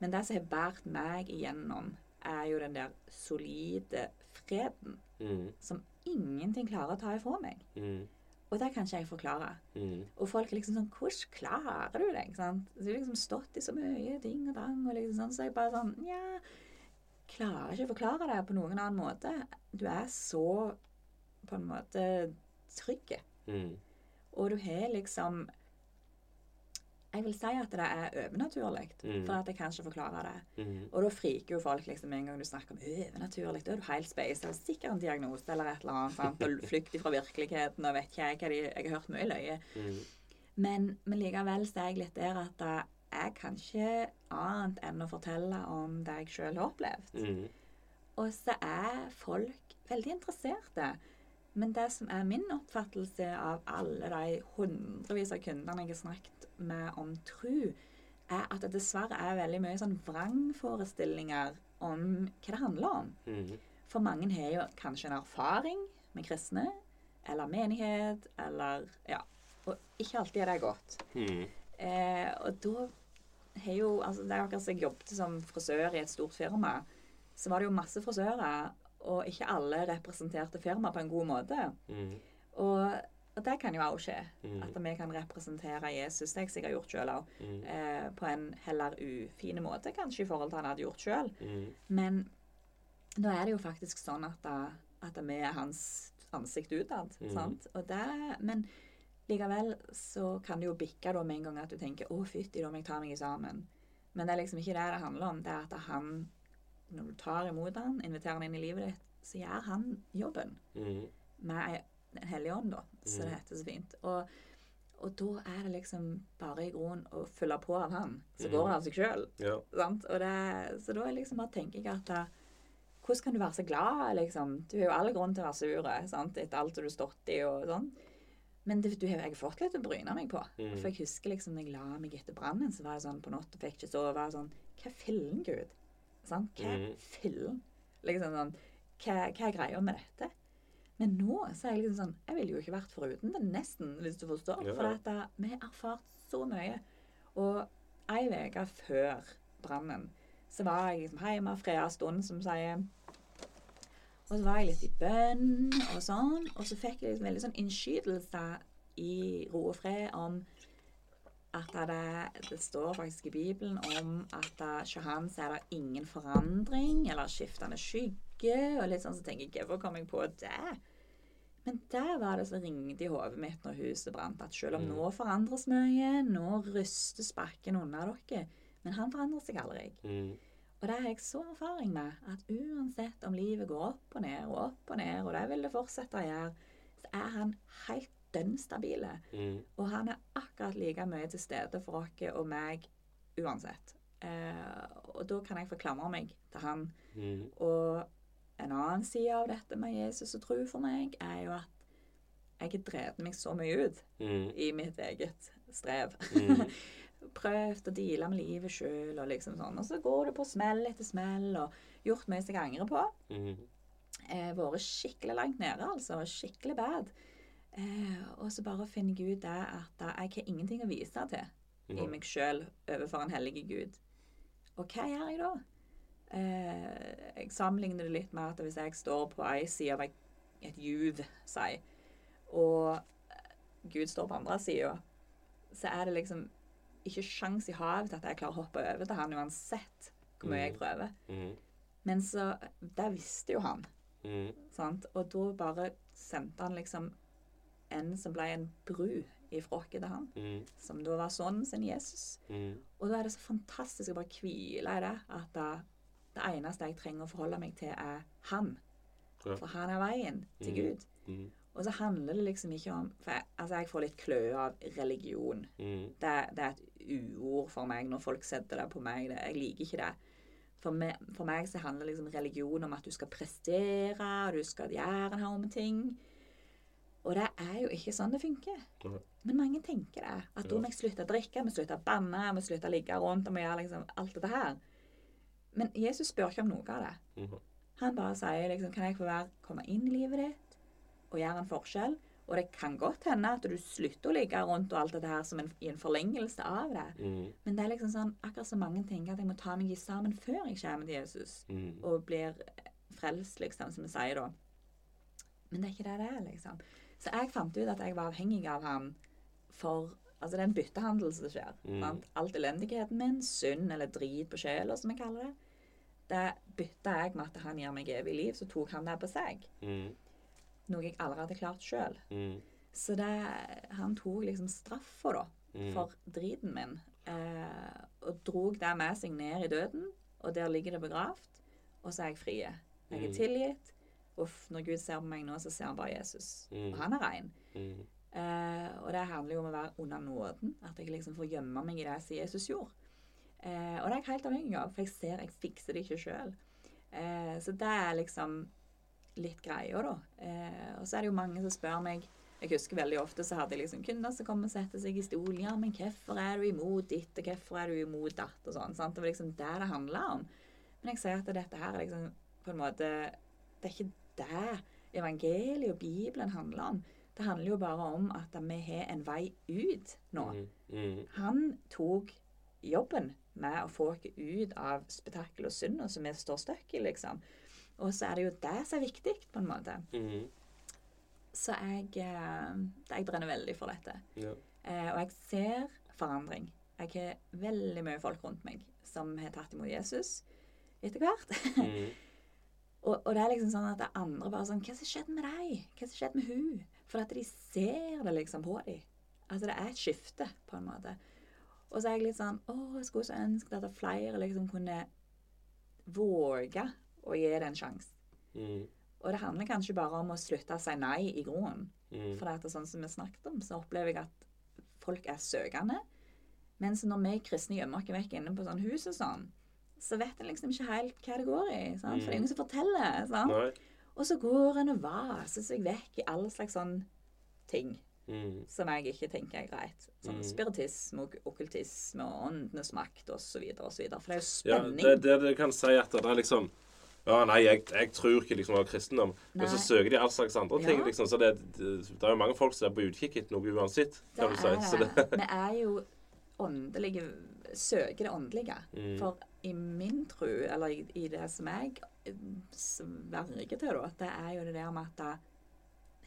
Men det som har båret meg igjennom, er jo den der solide freden Mm. som ingenting klarer å ta ifra meg. Mm. Og det kan ikke jeg forklare. Mm. Og folk er liksom sånn Hvordan klarer du det? sant? Så har liksom stått i så mye ding og dang, og liksom sånn, så jeg bare sånn Nja, klarer ikke å forklare det på noen annen måte. Du er så på en måte trygg. Mm. Og du har liksom Jeg vil si at det er overnaturlig, Mm. for at jeg kan ikke forklare det. Mm. Og da friker jo folk liksom en gang du snakker om overnaturlig. Da er du helt space. Det er sikkert en diagnose eller et eller annet. Sant? Og flykt fra virkeligheten og vet ikke jeg hva de Jeg har hørt mye løye. Mm. Men, men likevel så er jeg litt der at det jeg kan ikke annet enn å fortelle om det jeg sjøl har opplevd. Mm. Og så er folk veldig interesserte. Men det som er min oppfattelse av alle de hundrevis av kundene jeg har snakket med om tru, er at det dessverre er veldig mye sånn vrangforestillinger om hva det handler om. Mm. For mange har jo kanskje en erfaring med kristne, eller menighet, eller Ja. Og ikke alltid er det godt. Mm. Eh, og da har jo altså Det er akkurat som jeg jobbet som frisør i et stort firma. Så var det jo masse frisører, og ikke alle representerte firmaet på en god måte. Mm. Og, og det kan jo også skje. Mm. At vi kan representere Jesus. Det har jeg sikkert gjort sjøl òg. Mm. Eh, på en heller ufine måte, kanskje, i forhold til han hadde gjort sjøl. Mm. Men nå er det jo faktisk sånn at, da- at vi er hans ansikt utad. Mhm. sant? Og det, men likevel så kan det jo bikke da med en gang at du tenker 'Å, fytti, da må jeg ta meg sammen'. Men det er liksom ikke det det handler om. Det er at han, når du tar imot han, inviterer han inn i livet ditt, så gjør han jobben Mm. med Den hellige ånd, da, som det Mhm. heter så fint. Og, og da er det liksom bare i grunnen å følge på av han. Så går det av seg sjøl. Ja. Det, så da liksom bare tenker jeg at da, hvordan kan du være så glad, liksom? Du har jo all grunn til å være sur sant? etter alt du har stått i og sånn. Men det, du har, jeg fått litt å bryne meg på. Mm. For jeg husker liksom når jeg la meg etter brannen, så var det sånn på natta fikk ikke sove. Sånn Hva fillen, Gud? Sant? Hva er fillen? Liksom sånn hva, hva er greia med dette? Men nå så er jeg liksom sånn Jeg ville jo ikke vært foruten det, nesten, hvis du forstår. Ja. For at, eh, vi har erfart så mye. Og ei uke før brannen så var jeg liksom hjemme freda stund, som sier. Og så var jeg litt i bønn og sånn, og så fikk jeg liksom veldig sånn innskytelse i ro og fred om at det, det står faktisk i Bibelen om at hos han er det ingen forandring eller skiftende skygge. Og litt sånn så tenker jeg hvorfor kom jeg på det? Men der var det som ringte i hodet mitt når huset brant, at selv om Mm. nå forandres mye, nå rystes bakken under dere, men han forandrer seg aldri. Mm. Og det har jeg så erfaring med, at uansett om livet går opp og ned og opp og ned, og det vil det fortsette å gjøre, så er han helt dønn stabile. Mm. Og han er akkurat like mye til stede for oss og meg uansett. Eh, og da kan jeg forklamre meg til han. Mm. Og en annen side av dette med Jesus og tro for meg, er jo at jeg har drevet meg så mye ut Mm. i mitt eget strev. Mm. Prøvd å deale med livet sjøl og liksom sånn. Og så går det på smell etter smell og gjort mye som jeg angrer på. Mm. Eh, vært skikkelig langt nede, altså. Skikkelig bad. Eh, og så bare finner jeg ut det at jeg har ingenting å vise til i meg sjøl overfor en hellig gud. Og hva gjør jeg da? Eh, jeg sammenligner det litt med at hvis jeg står på ei side av et, juv, si, og Gud står på andre sida, så er det liksom ikke sjans i havet til at jeg klarer å hoppe over til han uansett hvor mye jeg Mm. prøver. Mm. Men så Det visste jo han. Mm. Sant? Og da bare sendte han liksom en som ble en bru ifra oss til han, Mm. som da var sønnen sin Jesus. Mm. Og da er det så fantastisk å bare hvile i det, at da, det eneste jeg trenger å forholde meg til, er han. Ja. For han er veien til Mm. Gud. Mm. Og så handler det liksom ikke om For jeg, altså jeg får litt kløe av religion. Mm. Det, det er et uord for meg når folk setter det på meg. Det, jeg liker ikke det. For meg, for meg så handler liksom religion om at du skal prestere, og du skal gjøre en haug med ting. Og det er jo ikke sånn det funker. Men mange tenker det. At da må jeg slutte å drikke, må slutte å banne, må slutte å ligge rundt og må gjøre liksom alt dette her. Men Jesus spør ikke om noe av det. Mhm. Han bare sier liksom Kan jeg få være, komme inn i livet ditt og gjøre en forskjell? Og det kan godt hende at du slutter å ligge rundt og alt dette her som en, i en forlengelse av det. Mm. Men det er liksom sånn akkurat som mange tenker at jeg må ta meg sammen før jeg kommer til Jesus Mm. og blir frelst, liksom, som vi sier da. Men det er ikke det det er, liksom. Så jeg fant ut at jeg var avhengig av han for Altså det er en byttehandel som skjer. Mm. Alt elendigheten min, synd eller drit på sjela, som jeg kaller det, det bytta jeg med at han gir meg evig liv. Så tok han det på seg. Mm. Noe jeg aldri hadde klart sjøl. Mm. Så det, han tok liksom straffa, da, Mm. for driten min. Eh, og drog det med seg ned i døden, og der ligger det begravd. Og så er jeg frie. Jeg er Mm. tilgitt. Og f- når Gud ser på meg nå, så ser han bare Jesus. Mm. Og han er rein. Mm. Eh, og det handler jo om å være under nåden. At jeg liksom får gjemme meg i det som Jesus gjorde. Eh, og det er jeg helt avhengig av, for jeg ser jeg fikser det ikke sjøl. Eh, så det er liksom litt greia, da. Eh, og så er det jo mange som spør meg Jeg husker veldig ofte så hadde jeg liksom kunder som kom og sette seg i stolen. Ja, men hvorfor er du imot ditt, og hvorfor er du imot datt, og sånn. sant? Det var liksom det det handla om. Men jeg sier at dette her er liksom på en måte Det er ikke det evangeliet og Bibelen handler om. Det handler jo bare om at vi har en vei ut nå. Mm. Mm. Han tok jobben med å få oss ut av spetakkel og synd, som vi står støkk i, liksom. Og så er det jo det som er viktig, på en måte. Mm. Så jeg, eh, jeg brenner veldig for dette. Ja. Eh, og jeg ser forandring. Jeg har veldig mye folk rundt meg som har tatt imot Jesus etter hvert. Og, og det er liksom sånn at det andre bare sånn Hva som skjedde med deg? Hva som skjedde med hun? For at de ser det liksom på dem. Altså det er et skifte, på en måte. Og så er jeg litt sånn Å, jeg skulle så ønske at flere liksom kunne våge å gi det en sjanse. Mm. Og det handler kanskje bare om å slutte å si nei i groen. Mm. For det er sånn som vi snakket om, så opplever jeg at folk er søkende. Mens når vi kristne gjemmer oss vekk inne på sånn hus og sånn, så vet en liksom ikke helt hva det går i. Sant? For det er ingen som forteller. Sant? Og så går en og vaser seg vekk i all slags sånn ting Mm. som jeg ikke tenker er greit. Sånn Mm. spiritisme og okkultisme og åndenes makt osv. osv. For det er jo Ja, spenning. det, det, det kan si at det er liksom Ja, nei, jeg, jeg tror ikke liksom på kristendom. Men så søker de all slags andre ting, Ja. liksom. Så det, det, det er jo mange folk som er på utkikk etter noe uansett, kan du si. Så det. det, Vi er jo åndelige Søker det åndelige. Mm. For i min tro, eller i, i det som jeg sverger til, da, det er jo det der med at da,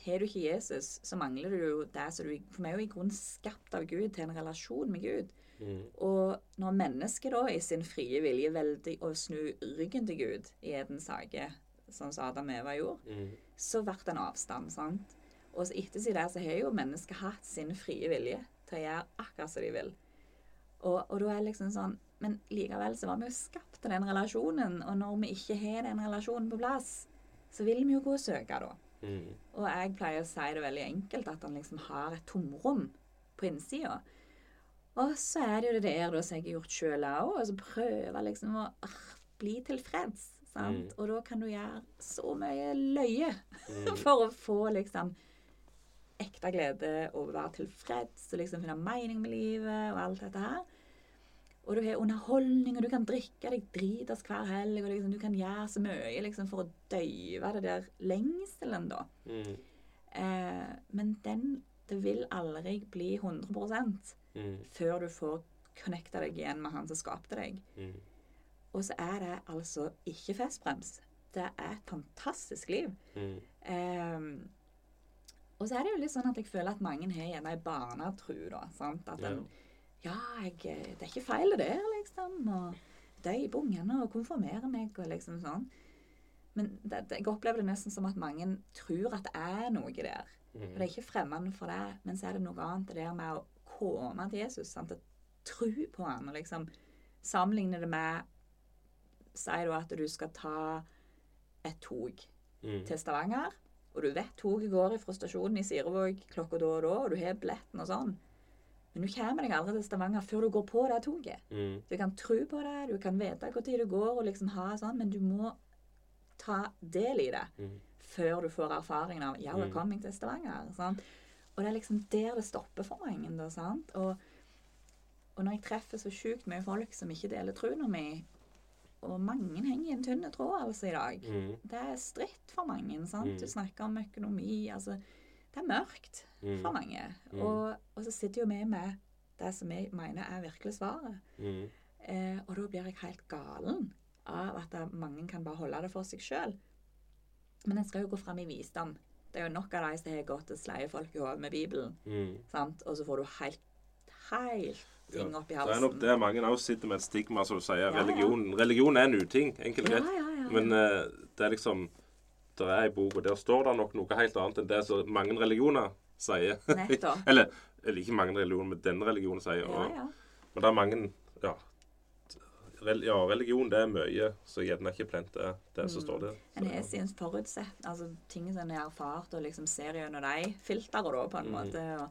har du ikke Jesus, så mangler du jo det som du For vi er jo i grunnen skapt av Gud til en relasjon med Gud. mm. Og når mennesket da i sin frie vilje velger å snu ryggen til Gud i Edens hage, sånn som Adam Eva gjorde, Mm. så ble det en avstand. sant? Og så ettersom det så har jo mennesket hatt sin frie vilje til å gjøre akkurat som de vil. Og, og da er det liksom sånn Men likevel så var vi jo skapt til den relasjonen, og når vi ikke har den relasjonen på plass, så vil vi jo gå og søke, da. Mm. Og jeg pleier å si det veldig enkelt, at han liksom har et tomrom på innsida. Og så er det jo det der da, som jeg har gjort sjøl òg, og så prøve liksom å bli tilfreds. Sant? Mm. Og da kan du gjøre så mye løye Mm. for å få liksom ekte glede og være tilfreds og liksom finne mening med livet og alt dette her. Og du har underholdning, og du kan drikke deg dritas hver helg, og liksom, du kan gjøre så mye liksom, for å døyve det der lengselen, da. Mm. Eh, men den Det vil aldri bli 100 Mm. før du får connecta deg igjen med han som skapte deg. Mm. Og så er det altså ikke festbrems. Det er et fantastisk liv. Mm. Eh, og så er det jo litt sånn at jeg føler at mange har gjerne ei barnetru, da. Sant? At en Ja, jeg, det er ikke feil det der, liksom. Og døype ungene og konfirmere meg og liksom sånn. Men det, det, jeg opplever det nesten som at mange tror at det er noe der. Mm. For det er ikke fremmed for det, men så er det noe annet det der med å komme til Jesus. Sant? Å tro på han og liksom sammenligne det med Si da at du skal ta et tog Mm. til Stavanger, og du vet toget går fra stasjonen i Sirevåg klokka da og da, og du har billetten og sånn. Men du kommer deg aldri til Stavanger før du går på det toget. Mm. Du kan tro på det, du kan vite tid det går, og liksom ha sånn, men du må ta del i det Mm. før du får erfaringen av ja, jeg Mm. kom til Stavanger. Sant? Og det er liksom der det stopper for mange. Da, sant? Og, og når jeg treffer så sjukt mye folk som ikke deler troen min og mange henger i en tynn tråd altså i dag Mm. Det er stritt for mange. sant? Mm. Du snakker om økonomi. altså Det er mørkt Mm. for mange. Mm. Og, og så sitter jo vi med det som jeg mener er virkelig svaret. Mm. Eh, og da blir jeg helt galen av at mange kan bare holde det for seg sjøl. Men en skal jo gå fram i visdom. Det er jo nok av de som har gått og sleie folk i hodet med Bibelen. Mm. sant? Og så får du helt, helt ting Ja, opp i halsen. Det er nok der mange også sitter med et stigma, som du sier. Ja, ja. Religion, religion er en uting, enkelt og ja, ja. Men eh, det er liksom Det er ei bok, og der står det nok noe helt annet enn det som mange religioner sier. Eller, eller ikke mange religioner, men denne religionen sier. ja, Og, ja. Men det er mange Ja. Ja, religion det er mye, så gjerne ikke plent det, det som Mm. står der. En Så, har sin forutsett, altså ting som en har erfart, og liksom ser gjennom de filtrene da, på en Mm. måte. Og,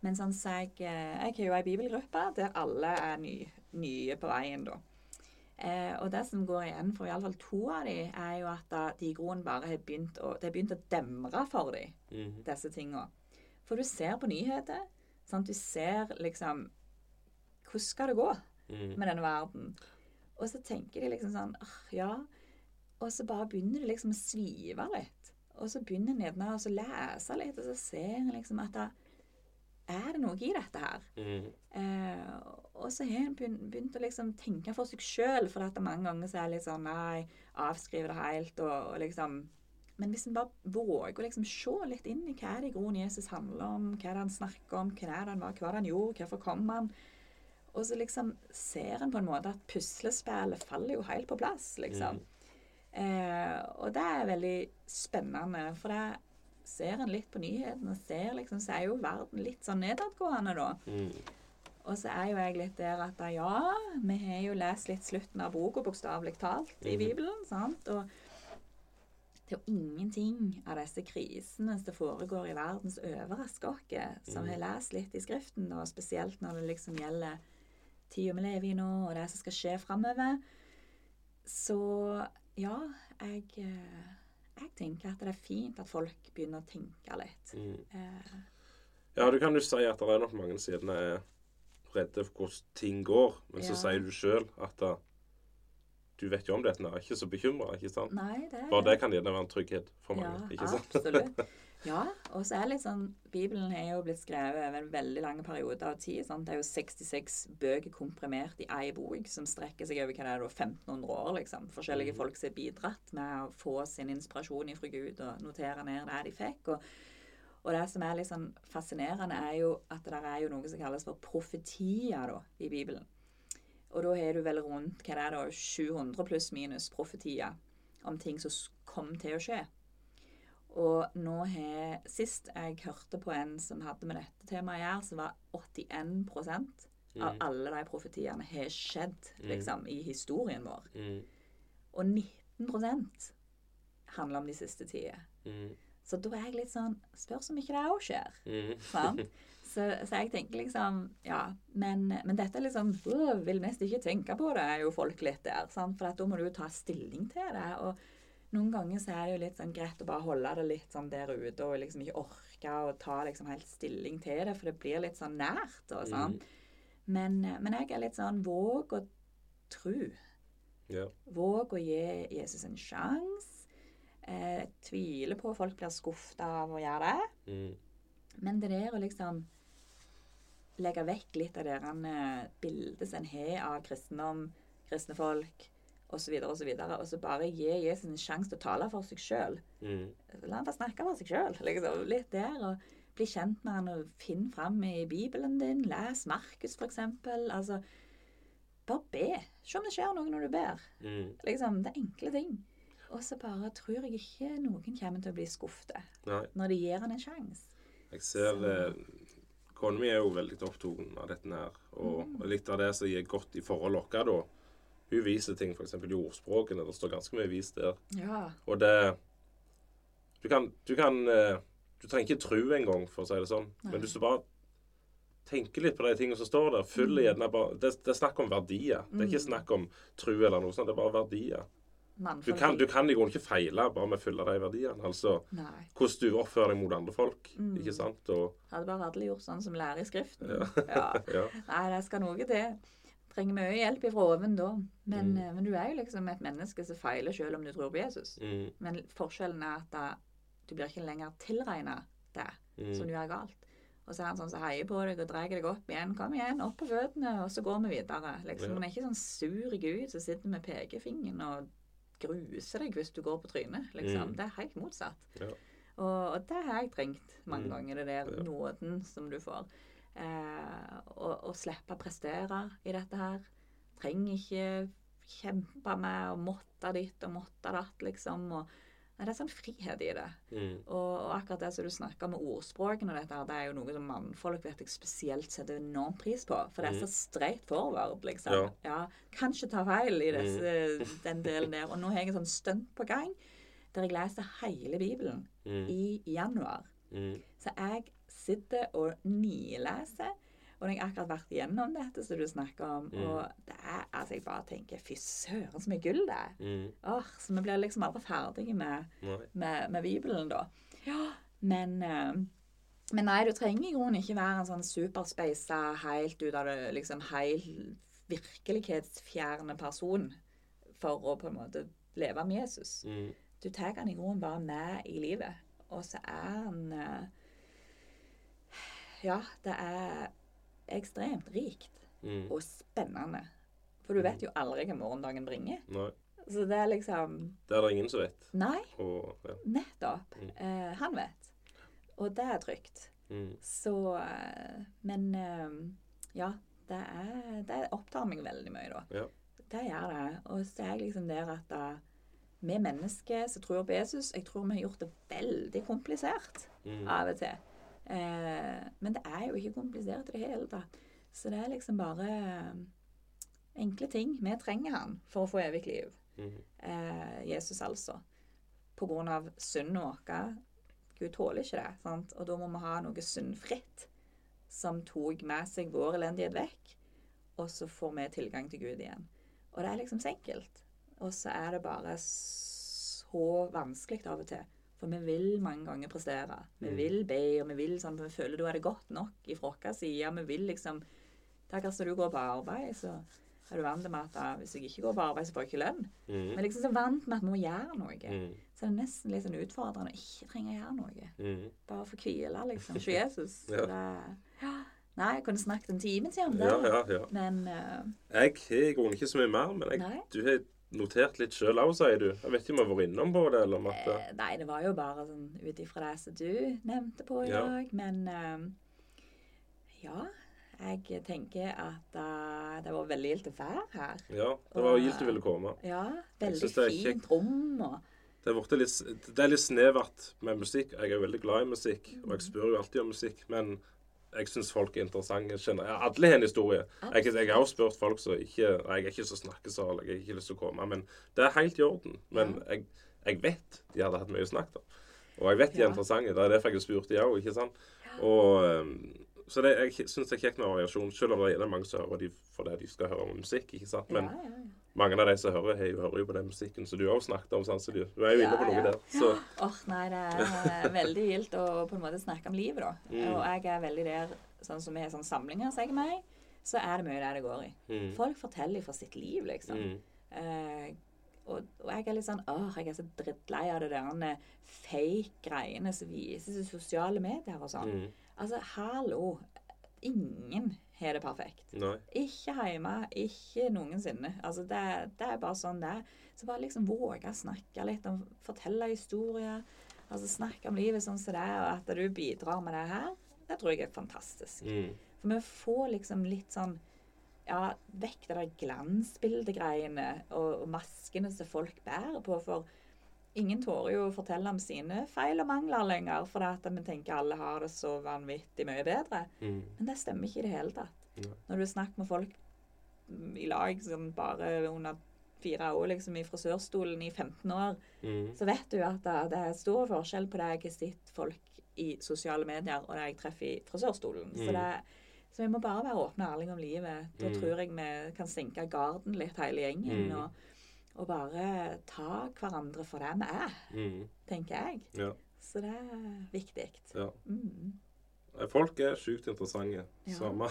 men sånn sier eh, jeg har jo ei bibelgruppe der alle er ny, nye på veien, da. Eh, og det som går igjen for iallfall to av de, er jo at da, de i grunnen bare har begynt å, det har begynt å demre for dem, -hmm. disse tinga. For du ser på nyheter. Sant? Du ser liksom Hvordan skal det gå? Mhm. med denne verden. Og så tenker de liksom sånn «Åh, Ja. Og så bare begynner det liksom å svive litt. Og så begynner en gjerne å så lese litt, og så ser en liksom at da, er det noe i dette her? Mhm. Eh, og så har en begynt, å liksom tenke for seg sjøl, for at mange ganger så er det litt sånn Nei, avskriver det helt, og, og liksom Men hvis en bare våger å liksom se litt inn i hva det i grunnen Jesus handler om, hva det han snakker om, hva det han var, hva det han gjorde, hvorfor kom han? Og så liksom ser en på en måte at puslespillet faller jo helt på plass, liksom. Eh, og det er veldig spennende, for det ser en litt på nyhetene, ser liksom, så er jo verden litt sånn nedadgående, da. Mhm. Og så er jo jeg litt der at ja, vi har jo lest litt slutten av boka, bokstavelig talt, i Mhm. Bibelen. sant? Og det er jo ingenting av disse krisene som foregår i verden som overrasker oss, som Mhm. har lest litt i Skriften, og spesielt når det liksom gjelder tida vi lever i nå, og det som skal skje framover. Så ja, jeg, eh, jeg tenker at det er fint at folk begynner å tenke litt. Mm. Eh, Ja, du kan jo si at det er nok mange sider, gjerne er redde for hvordan ting går, men så Ja. sier du sjøl at da, du vet jo om dette, og er ikke så bekymra, nei, det er Bare det kan gjerne være en trygghet for mange, Ja, ikke sant? absolutt. Ja, og så er det litt sånn Bibelen er jo blitt skrevet over en veldig lang periode av tid. Sant? Det er jo 66 bøker komprimert i ei bok, som strekker seg over hva det er da, 1500 år. liksom. Forskjellige Mhm. folk som har bidratt med å få sin inspirasjon ifra Gud og notere ned det de fikk. Og, og det som er litt sånn fascinerende, er jo at det er jo noe som kalles for profetier da, i Bibelen. Og da har du vel rundt hva det er da, 700 pluss minus profetier om ting som kom til å skje. Og nå har Sist jeg hørte på en som hadde med dette temaet å gjøre, så var 81 av Mm. alle de profetiene har skjedd liksom, i historien vår. Mm. Og 19% handler om de siste tider. Mm. Så da er jeg litt sånn Spørs om ikke det òg skjer. Mm. Sant? Så, så jeg tenker liksom Ja, men, men dette er liksom «Åh, Vil mest ikke tenke på det, er jo folk litt der. Sant? For da må du jo ta stilling til det. Og noen ganger så er det jo litt sånn greit å bare holde det litt sånn der ute og liksom ikke orke å ta liksom helt stilling til det, for det blir litt sånn nært og sånn. Men, men jeg er litt sånn Våg å tro. Ja. Våg å gi Jesus en sjanse. Eh, Jeg tviler på at folk blir skuffa av å gjøre det. Mm. Men det der å liksom legge vekk litt av det der bildet en har av kristendom, kristne folk osv., osv., og, og så bare gi Jesus en sjanse til å tale for seg sjøl. Mm. La han få snakke for seg sjøl. Liksom. Litt der. Og bli kjent med han og finn fram i Bibelen din. Les Markus, eksempel. Altså, bare be. Se om det skjer noe når du ber. Mm. Liksom, Det er enkle ting. Og så bare tror jeg ikke noen kommer til å bli skuffet når de gir han en sjanse. Jeg ser eh, Kona mi er jo veldig opptatt av dette her. Og, Mm. litt av det som gir godt i forhold vårt, da Hun viser ting, f.eks. i ordspråkene. Det står ganske mye vis der. Ja. Og det Du kan Du, kan, eh, du trenger ikke tro engang, for å si det sånn. Nei. Men hvis du bare tenker litt på de tingene som står der, fyller Mm. gjerne bare det, det er snakk om verdier. Det er ikke snakk om tro eller noe sånt. Det er bare verdier. Du kan, du kan i grunnen ikke feile bare med å fylle de verdiene. Altså Nei. hvordan du oppfører deg mot andre folk. Mm. Ikke sant? Og Hadde bare alle gjort sånn som lærer i Skriften. Ja. Ja. ja. Nei, det skal noe til. Trenger mye hjelp ifra oven da. Men, Mm. eh, men du er jo liksom et menneske som feiler selv om du tror på Jesus. Mm, Men forskjellen er at da, du blir ikke lenger tilregna det som mm, du gjør galt. Og så er han sånn som heier på deg og drar deg opp igjen. Kom igjen, opp på føttene, og så går vi videre. Liksom. Ja. Han er ikke sånn sur Gud som sitter med pekefingeren og gruser deg hvis du går på trynet. Liksom. Mm. Det er helt motsatt. Ja. Og, og det har jeg trengt mange Mm. ganger, det der Ja. nåden som du får. Eh, og, og slippe å prestere i dette her. Trenger ikke kjempe med og måtte ditt og måtte datt, liksom. Og, nei, det er sånn frihet i det. mm, Og, og akkurat det som du snakker med ordspråkene og dette her, det er jo noe som mannfolk vet jeg spesielt setter enorm pris på. For det er så straight forward, liksom. Ja. Kan ikke ta feil i disse, den delen der. Og nå har jeg en sånn stunt på gang der jeg leser hele Bibelen mm, i januar. mm, Så jeg sitter og nileser. Og jeg har akkurat vært gjennom dette som du snakker om, Mm. og det er, altså jeg bare tenker Fy søren, så mye gull det er. mm. Åh, så vi blir liksom aldri ferdige med med, med Bibelen, da. Ja, men uh, Men nei, du trenger i grunnen ikke være en sånn superspeisa, helt ut av det liksom helt virkelighetsfjerne person for å på en måte leve med Jesus. Mm, Du tar han i grunnen bare med i livet, og så er han eh, Ja, det er ekstremt rikt mm. og spennende. For du vet jo aldri hva morgendagen bringer. Nei. Så det er liksom Det er det ingen som vet. Nei. Og, ja. Nettopp. Mm. Eh, han vet. Og det er trygt. mm, Så eh, Men eh, ja, det, er, det opptar meg veldig mye, da. Ja. Det gjør det. Og så er jeg liksom der at da, vi mennesker som tror på Jesus, jeg tror vi har gjort det veldig komplisert mm, av og til. Eh, men det er jo ikke komplisert i det hele tatt. Så det er liksom bare eh, enkle ting. Vi trenger han for å få evig liv mm, eh, Jesus, altså. På grunn av synden vår. Gud tåler ikke det. Sant? Og da må vi ha noe syndfritt som tok med seg vår elendighet vekk. Og så får vi tilgang til Gud igjen. Og det er liksom så enkelt. Og så er det bare så vanskelig av og til. For vi vil mange ganger prestere. Vi Mm. vil be, og vi vil sånn, for vi føler da er det godt nok ifra vår side. Vi vil liksom Det når du går på arbeid, så er du vant med at ah, hvis jeg ikke går på arbeid, så får jeg ikke lønn. Mm, Men liksom så vant med at vi må gjøre noe. mm, Så det er nesten litt sånn utfordrende å ikke trenge å gjøre noe. mm. Bare få hvile, liksom. Se Jesus. Ja. Det, ja. Nei, jeg kunne snakket en time til om det. Ja, ja, ja. Men uh, Jeg har i grunnen ikke så mye mer, men jeg, du har notert litt sjøl òg, sier du. Jeg vet ikke om jeg har vært innom på det, eller om at eh, Nei, det var jo bare sånn ut ifra det som du nevnte på i Ja. dag. Men eh, ja. Jeg tenker at eh, det var veldig gildt å være her. Ja, det var gildt du ville komme. Ja, Jeg veldig synes det er fint kjekt. rom og Det er, blitt litt, det er litt snevert med musikk. Jeg er veldig glad i musikk, og jeg spør jo alltid om musikk. Men jeg syns folk er interessante. Kjenner. Ja, alle har en historie. Jeg, jeg har også spurt folk som ikke Jeg er ikke så snakkesal, jeg har ikke lyst til å komme. Men det er helt i orden. Men jeg, jeg vet de hadde hatt mye å snakke om. Og jeg vet de er interessante. Det er derfor jeg har spurt de òg, ikke sant. Og, um, så det, jeg syns det er kjekt med variasjon, selv om det er mange som hører de fordi de skal høre om musikk. ikke sant? Men. Mange av de som hører, har hører jo på den musikken som du òg snakket om. Så du, er jo inne på noe ja. der. Så Åh, nei, det er veldig gildt å på en måte snakke om livet, da. Mm. Og jeg er veldig der, sånn som vi har sånn samlinger, sier jeg meg, så er det mye der det går i. mm, Folk forteller fra sitt liv, liksom. mm, Eh, og, og jeg er litt sånn Åh, jeg er så drittlei av det der fake greiene som vises i sosiale medier og sånn. mm, Altså, hallo. Ingen har det perfekt. nei. Ikke hjemme, ikke noensinne. Altså, det, det er bare sånn det er. Så bare liksom våge å snakke litt om Fortelle historier. Altså snakke om livet sånn som det er, og at du bidrar med det her, det tror jeg er fantastisk. Mm, For vi får liksom litt sånn Ja, vekk det der glansbildegreiene og, og maskene som folk bærer på. For ingen tårer jo å fortelle om sine feil og mangler lenger, for at vi tenker alle har det så vanvittig mye bedre. mm, Men det stemmer ikke i det hele tatt. Nei. Når du snakker med folk mm, i lag som bare under fire år liksom i frisørstolen i 15 år, mm, så vet du at det, det er stor forskjell på det jeg har sett folk i sosiale medier, og det jeg treffer i frisørstolen. Så, det det, så vi må bare være åpne og ærlige om livet. Da Mm. tror jeg vi kan senke garden litt, hele gjengen. Mm. Og, og bare ta hverandre for det vi er, mm, tenker jeg. ja, Så det er viktig. ja. Mm. Folk er sjukt interessante. Ja. Samme,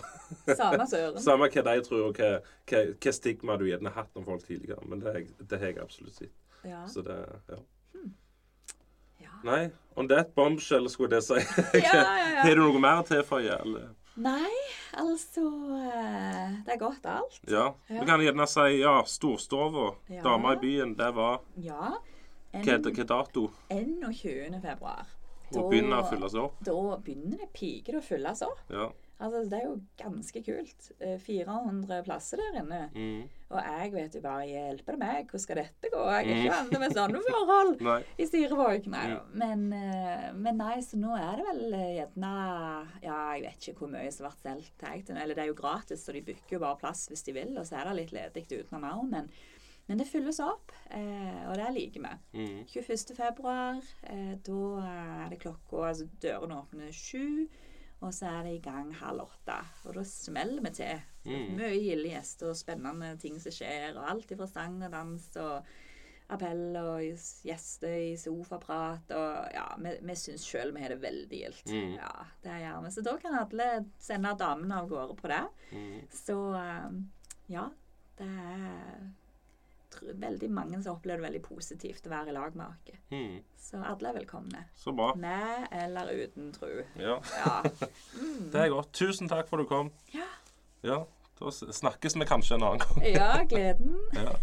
Samme hva de tror, og hva, hva, hva stigma du gjerne har hatt om folk tidligere. Men det, har jeg absolutt sett. Ja. Så det, ja. ja. Nei, on that bombshell, skulle jeg si. Ja, ja, ja. Har du noe mer å eller? Nei, altså eh, Det er godt, alt. Ja. Ja. Kan gjerne si ja, Storstova. Ja. Dama i byen. Det var Ja. Hvilken dato? 21. februar. Og begynner å fylle seg opp. Da begynner det piker å fylles opp. Ja. Altså, det er jo ganske kult. Eh, 400 plasser der inne. Mm. Og jeg vet jo bare Hjelper det meg? Hvordan skal dette gå? Jeg er Mm. ikke vant med sånne forhold i Styrevåg. Nei Mm. Men, eh, men nei, så nå er det vel eh, gjerne Ja, jeg vet ikke hvor mye som ble solgt. Eller det er jo gratis, så de booker jo bare plass hvis de vil. Og så er det litt ledig utenom òg. Men, men det fylles opp, eh, og det liker vi. Mm. 21. februar, eh, da er det klokka altså Dørene åpner sju, og så er det i gang halv åtte. Og da smeller vi til. Mm. Mye gilde gjester og spennende ting som skjer. Og alt fra sang og dans og appell og gjester i sofaprat. Og ja, vi, vi syns sjøl vi har det veldig gildt. Mm. Ja, det gjør vi. Så da kan alle sende damene av gårde på det. Mm. Så eh, ja, det er veldig mange som opplever det veldig positivt å være i lag med oss. Mm. Så alle er velkomne. Så bra. Med eller uten tru. Ja. Ja. Det er godt. Tusen takk for at du kom. ja. Ja. Da snakkes vi kanskje en annen gang. Ja, gleden. Ja.